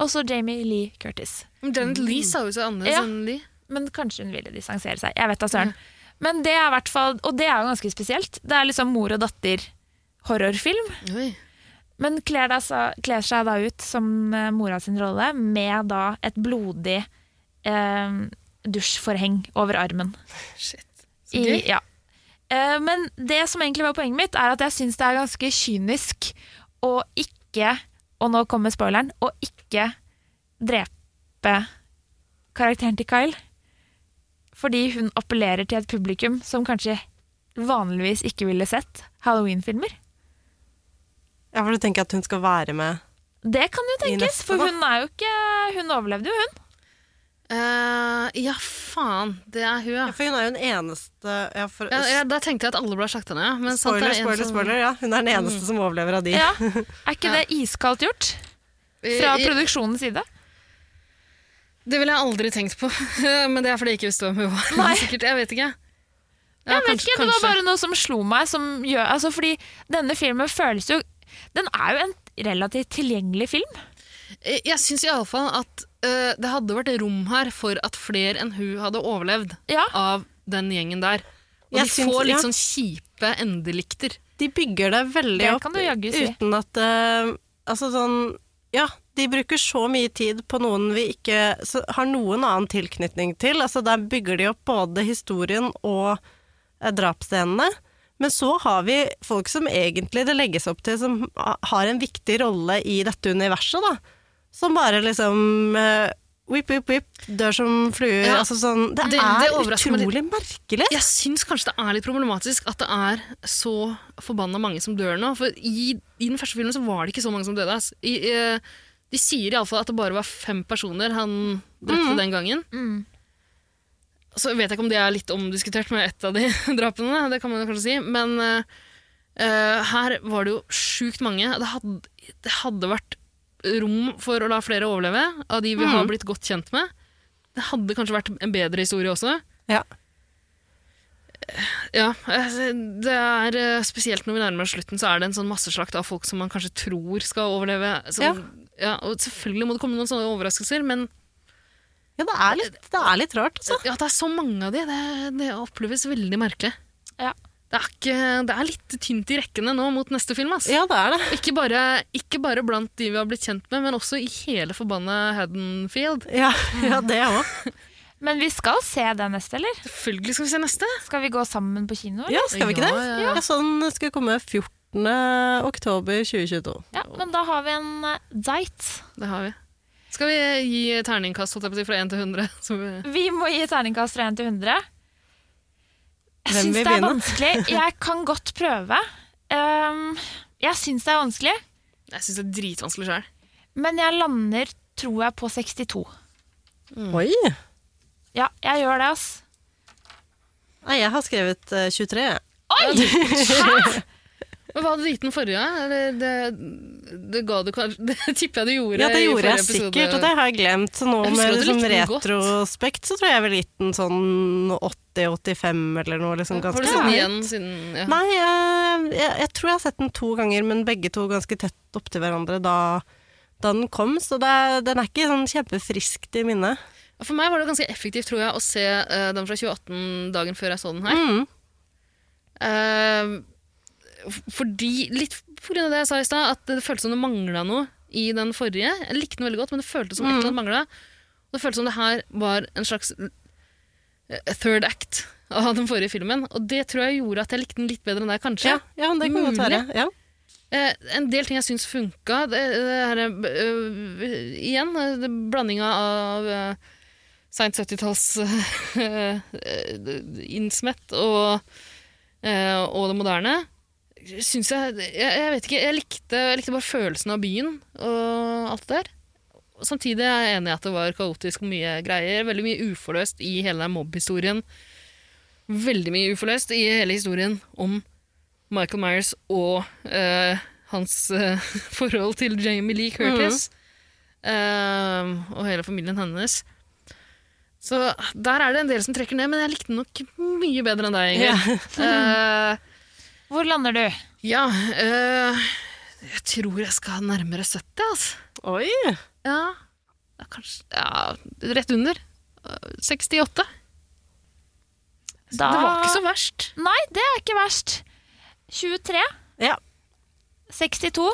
Og så Jamie Lee Curtis. Men Janet Lee sa jo så annerledes Ja. enn Lee. Men kanskje hun ville distansere seg. Jeg vet da søren. Men det er i hvert fall, og det er jo ganske spesielt. Det er liksom mor og datter-horrorfilm. Oi. Men kler, sa- kler seg da ut som eh, mora sin rolle, med da et blodig eh, dusjforheng over armen. Shit. Så I, gøy. ja. Eh, men det som egentlig var poenget mitt, er at jeg syns det er ganske kynisk å ikke, og nå kommer spoileren, å ikke drepe karakteren til Kyle. Fordi hun appellerer til et publikum som kanskje vanligvis ikke ville sett Halloween-filmer. Ja, for du tenker at hun skal være med Det kan jo tenkes, for hun er jo ikke Hun overlevde jo, hun. Uh, ja, faen. Det er hun, ja. Ja, for hun er jo den eneste ja, for, ja, ja da tenkte jeg at alle ble slakta ned. Spoiler, er spoiler, som- spoiler. Ja, hun er den eneste som overlever av de. Ja. Er ikke det iskaldt gjort? Fra produksjonens side? Det ville jeg aldri tenkt på, men det er fordi jeg ikke visste hvem hun var. Nei. Sikkert, jeg vet ikke. Ja, Jeg vet kanskje- ikke, Det var kanskje. bare noe som slo meg. Som gjør, altså fordi denne filmen føles jo Den er jo en relativt tilgjengelig film. Jeg, jeg syns iallfall at uh, det hadde vært rom her for at flere enn hun hadde overlevd Ja. av den gjengen der. Og Jeg de syns- får litt ja. sånn kjipe endelikter. De bygger det veldig Det opp kan du jaggu si. uten at uh, Altså sånn Ja, de bruker så mye tid på noen vi ikke så, har noen annen tilknytning til. Altså Der bygger de opp både historien og uh, drapsscenene. Men så har vi folk som egentlig det legges opp til, som har en viktig rolle i dette universet, da. Som bare liksom uh, Whip, whip, whip, dør som fluer. Ja. Altså sånn, det, Det- det er utrolig merkelig. Jeg syns kanskje det er litt problematisk at det er så forbanna mange som dør nå. For i, i den første filmen så var det ikke så mange som døde. Altså. I, uh, de sier iallfall at det bare var fem personer han drepte mm. den gangen. Mm. Så vet jeg ikke om det er litt omdiskutert med ett av de drapene, det kan man kanskje si. Men eh, eh, her var det jo sjukt mange. Det hadde, det hadde vært rom for å la flere overleve, av de vi har Mhm. blitt godt kjent med. Det hadde kanskje vært en bedre historie også. Ja. Ja, eh, det er eh, spesielt når vi nærmer oss slutten, så er det en sånn masseslakt av folk som man kanskje tror skal overleve. Som, ja. og selvfølgelig må det komme noen sånne overraskelser, men Ja, det er litt, det er litt rart, altså. ja, det er så mange av de. Det, det oppleves veldig merkelig. Ja. Det er, ikke, det er litt tynt i rekkene nå mot neste film. ass. Ja, det er det. Ikke bare, ikke bare blant de vi har blitt kjent med, men også i hele forbanna Haddonfield. Ja, ja det òg. Men vi skal se den neste, eller? Selvfølgelig skal vi se neste. Skal vi gå sammen på kino? Ja, skal vi ikke det? ja, ja. Ja, sånn skal komme 14. oktober 2022. Ja, men da har vi en uh, date. Det har vi. Skal vi gi terningkast holdt jeg på å si, fra 1 til 100? Så vi, Vi må gi terningkast fra 1 til 100. Jeg Hvem syns det er vanskelig. Jeg kan godt prøve. Um, jeg syns det er vanskelig, jeg syns det er dritvanskelig sjøl. men jeg lander, tror jeg, på 62. Oi! Ja, jeg gjør det, ass. Nei, jeg har skrevet uh, 23. jeg. Oi! Hæ? Hva hadde du gitt den forrige? Det, det, det ga du kanskje Det tipper jeg du gjorde. Ja, det gjorde jeg episode. sikkert, og det har jeg glemt. Så nå med godt. retrospekt så tror jeg jeg ville gitt den sånn 80-85 eller noe. Liksom, Har ganske du sett den igjen siden ja. Nei, jeg, jeg, jeg tror jeg har sett den to ganger, men begge to ganske tett opptil hverandre da, da den kom. Så det, den er ikke sånn kjempefriskt i minnet. For meg var det ganske effektivt tror jeg, å se uh, den fra 2018 dagen før jeg så den her. Mm. Uh, fordi, litt grunn av det jeg sa i stad, at det føltes som det mangla noe i den forrige. Jeg likte den veldig godt, men det føltes som et eller annet mangla. Det føltes som det her var en slags eh, third act av den forrige filmen. Og det tror jeg gjorde at jeg likte den litt bedre enn deg, kanskje. Ja, ja, det kan godt være. Ja. Eh, en del ting jeg syns funka. Det, det her, øh, igjen, det blandinga av øh, seint 70-talls øh, innsmett og, og det moderne, syns jeg, jeg Jeg vet ikke, jeg likte, jeg likte bare følelsen av byen og alt det der. Samtidig er jeg enig i at det var kaotisk og mye greier. Veldig mye uforløst i hele den mobb-historien. Veldig mye uforløst i hele historien om Michael Myers og eh, hans eh, forhold til Jamie Lee Curtis. Eh, og hele familien hennes. Så der er det en del som trekker ned, men jeg likte den nok mye bedre enn deg, Ingrid. Eh, Hvor lander du? ja, øh, jeg tror jeg skal nærmere 70, altså. Oi! Ja, kanskje Ja, rett under. Eh, 68. Da- Det var ikke så verst. Nei, det er ikke verst. 23. Ja. 62.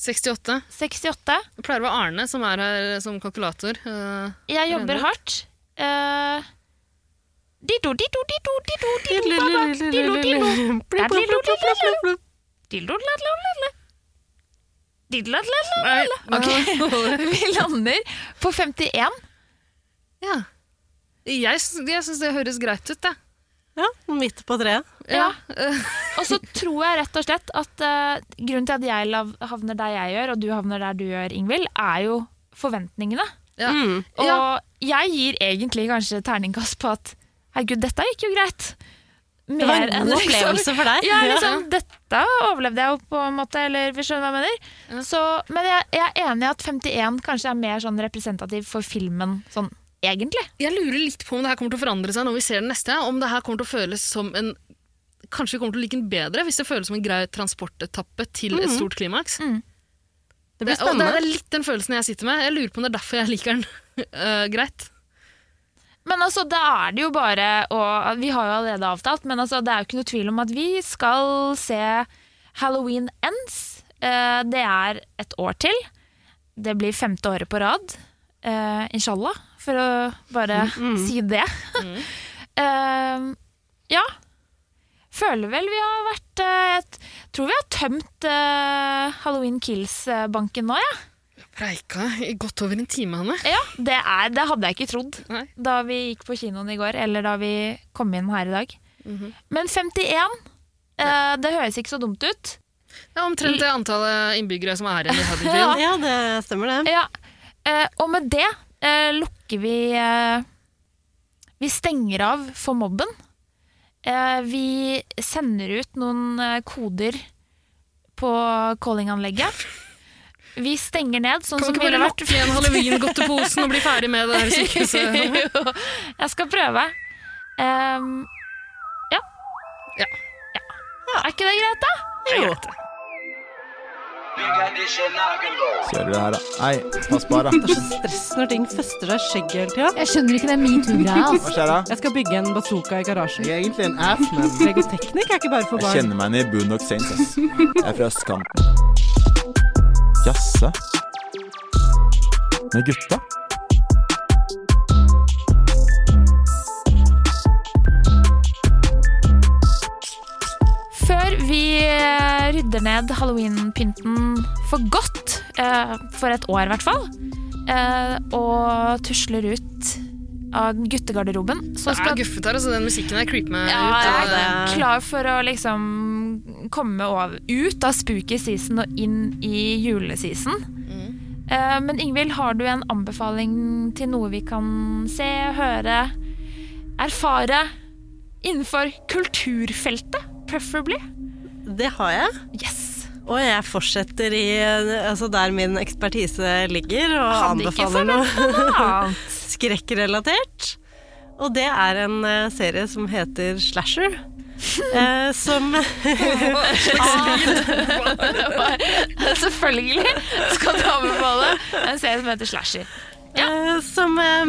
68. 68. Jeg pleier å være Arne som er her som kalkulator. eh, Jeg jobber hardt. Uh, Daddido, dildo, dildo, dildo, dildo, dildo, dildo, dildo, dildo, Ok, vi lander på 51. Ja. Jeg, jeg syns det høres greit ut, jeg. Ja, midt på treet. Ja. Og så tror jeg rett og slett at uh, grunnen til at jeg havner der jeg gjør, og du havner der du gjør, Ingvild, er jo forventningene. Ja. Mm. Og Ja. jeg gir egentlig kanskje terningkast på at herregud, dette gikk jo greit. Det var en god liksom- opplevelse for deg. Ja, liksom, dette overlevde jeg jo på en måte, eller vi skjønner hva jeg mener. Så, men jeg, jeg er enig i at 51 kanskje er mer sånn representativ for filmen, sånn egentlig. Jeg lurer litt på om det her kommer til å forandre seg når vi ser den neste. Om det her kommer til å føles som en Kanskje vi kommer til å like den bedre hvis det føles som en grei transportetappe til et Mhm. stort klimaks. Det blir og det spennende. er litt den følelsen jeg sitter med. Jeg lurer på om det er derfor jeg liker den uh, greit. Men altså, da er det jo bare og Vi har jo allerede avtalt, men altså, det er jo ikke noe tvil om at vi skal se Halloween Ends. Eh, det er et år til. Det blir femte året på rad. Eh, inshallah, for å bare si det. Eh, ja. Føler vel vi har vært Jeg tror vi har tømt Halloween Kills-banken nå, jeg. Ja. Preika i godt over en time, Hanne. Ja, det, er, det hadde jeg ikke trodd Nei. da vi gikk på kinoen i går, eller da vi kom inn her i dag. Mhm. Men 51, eh, det høres ikke så dumt ut. Det er omtrent det antallet innbyggere som er igjen i Haddonfield. Ja, det stemmer det. Ja, eh, og med det eh, lukker vi eh, Vi stenger av for mobben. Eh, vi sender ut noen eh, koder på callinganlegget. Vi stenger ned, sånn Kan som du ikke bare vært lukke igjen halloweengodteposen og bli ferdig med det her sykehuset? jeg skal prøve. Um, ja. Ja. ja. Er ikke det greit, da? Jo. Ser du det her, da? Nei, pass på her, da. Det er så stress når ting fester seg i skjegget hele tida. Jeg skjønner ikke den metoo-greia. Altså. Jeg skal bygge en bazooka i garasjen. Jeg er egentlig en ass, men Legoteknikk er ikke bare for jeg kjenner meg igjen i Boondock Saints, ass. Jeg er fra østkanten. Jasse? Med gutta? Før vi eh, rydder ned halloween-pynten for godt, eh, for et år i hvert fall, eh, og tusler ut av guttegarderoben, så Det er skal guffet her, altså. Den musikken her creeper meg ja, ut. jeg er klar for å liksom komme over, ut av spooky season og inn i juleseason. Eh, Men Ingvild, har du en anbefaling til noe vi kan se, høre, erfare innenfor kulturfeltet, preferably? Det har jeg. Yes! Og jeg fortsetter i altså der min ekspertise ligger, og Hadde ikke anbefaler noe forventet noe annet. skrekkrelatert. Og det er en eh, serie som heter Slasher. eh, som Selvfølgelig skal du anbefale en serie som heter Slasher. Eh, som, eh,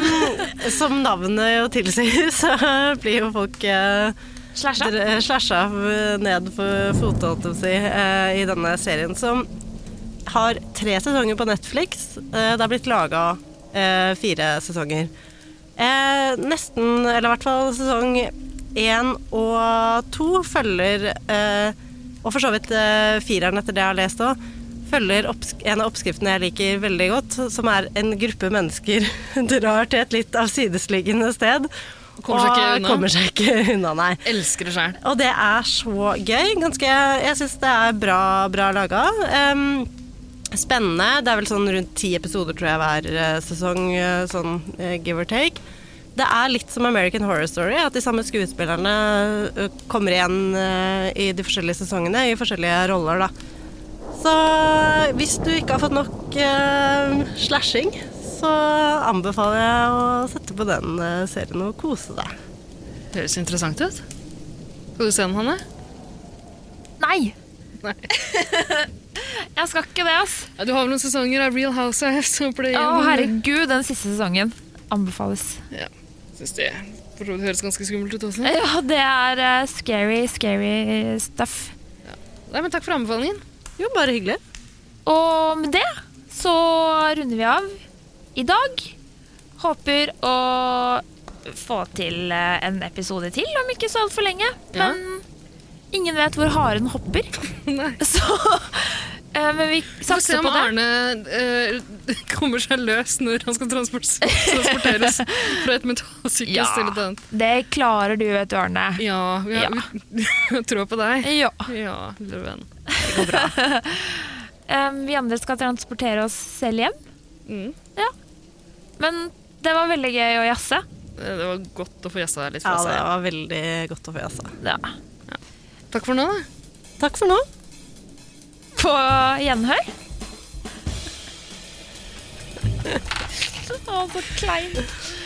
som navnet jo tilsier, så blir jo folk eh, Slasha? slasha ned for fotet, på å si, eh, i denne serien. Som har tre sesonger på Netflix. Eh, det har blitt laga eh, fire sesonger. Eh, nesten, eller i hvert fall sesong én og to følger eh, Og for så vidt eh, fireren, etter det jeg har lest òg, følger en av oppskriftene jeg liker veldig godt, som er en gruppe mennesker drar til et litt avsidesliggende sted. Kommer seg ikke unna. Kommer seg ikke unna, nei. Elsker det sjøl. Og det er så gøy. Ganske, jeg syns det er bra, bra laga. Em, spennende. Det er vel sånn rundt ti episoder, tror jeg, hver eh, sesong, eh, sånn eh, give or take. Det er litt som American Horror Story, at de samme skuespillerne kommer igjen i de forskjellige sesongene i forskjellige roller, da. Så hvis du ikke har fått nok eh, slashing, så anbefaler jeg å sette på den serien og kose deg. Høres interessant ut. Skal du se den, Hanne? Nei! Nei. Jeg skal ikke det, ass. Ja, du har vel noen sesonger av Real Housewives å play Å, herregud, den siste sesongen anbefales. Ja, syns det for så vidt høres ganske skummelt ut også. Ja, det er uh, scary, scary stuff. Nei, men Takk for anbefalingen. Jo, bare hyggelig. Og med det så runder vi av i dag. Håper å få til eh, en episode til om ikke så altfor lenge. Ja. Men ingen vet hvor haren hopper. Så eh, Men vi satser på det. Arne uh, kommer seg løs når han skal transport transporteres fra et mentalsykehus Ja. til et annet. Det klarer du, vet du, Arne. Ja, vi har, ja. tro på deg. Ja. Ja, lille venn. Det går bra. um, vi andre skal transportere oss selv hjem. Mm. Ja. Men det var veldig gøy å jazze. Det det var godt å få jazza litt Ja, det var veldig godt å få jazza. Ja. Takk for nå, da. Takk for nå. På gjenhør. Å, så kleint.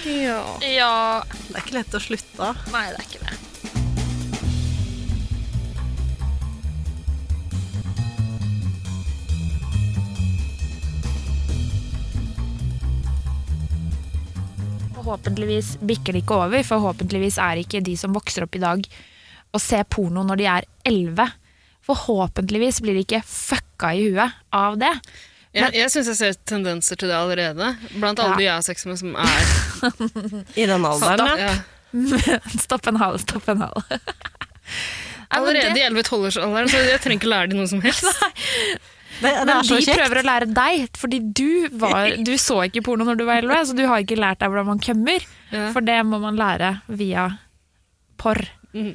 Ja. ja. Det er ikke lett å slutte av. Nei, det er ikke det. Forhåpentligvis bikker det ikke over. Forhåpentligvis er ikke de som vokser opp i dag og se porno når de er 11. Forhåpentligvis blir de ikke fucka i huet av det. Jeg, jeg syns jeg ser tendenser til det allerede. Blant alle Ja. de jeg har sex med som er I den alderen, Stopp. ja. stopp en hal, stopp en hal. Allerede i 11-12-årsalderen, så jeg trenger ikke lære dem noe som helst. Det, det Men de kjekt. prøver å lære deg, fordi du, var, du så ikke porno når du var 11, så du har ikke lært deg hvordan man kømmer. Ja. For det må man lære via porr. Mhm.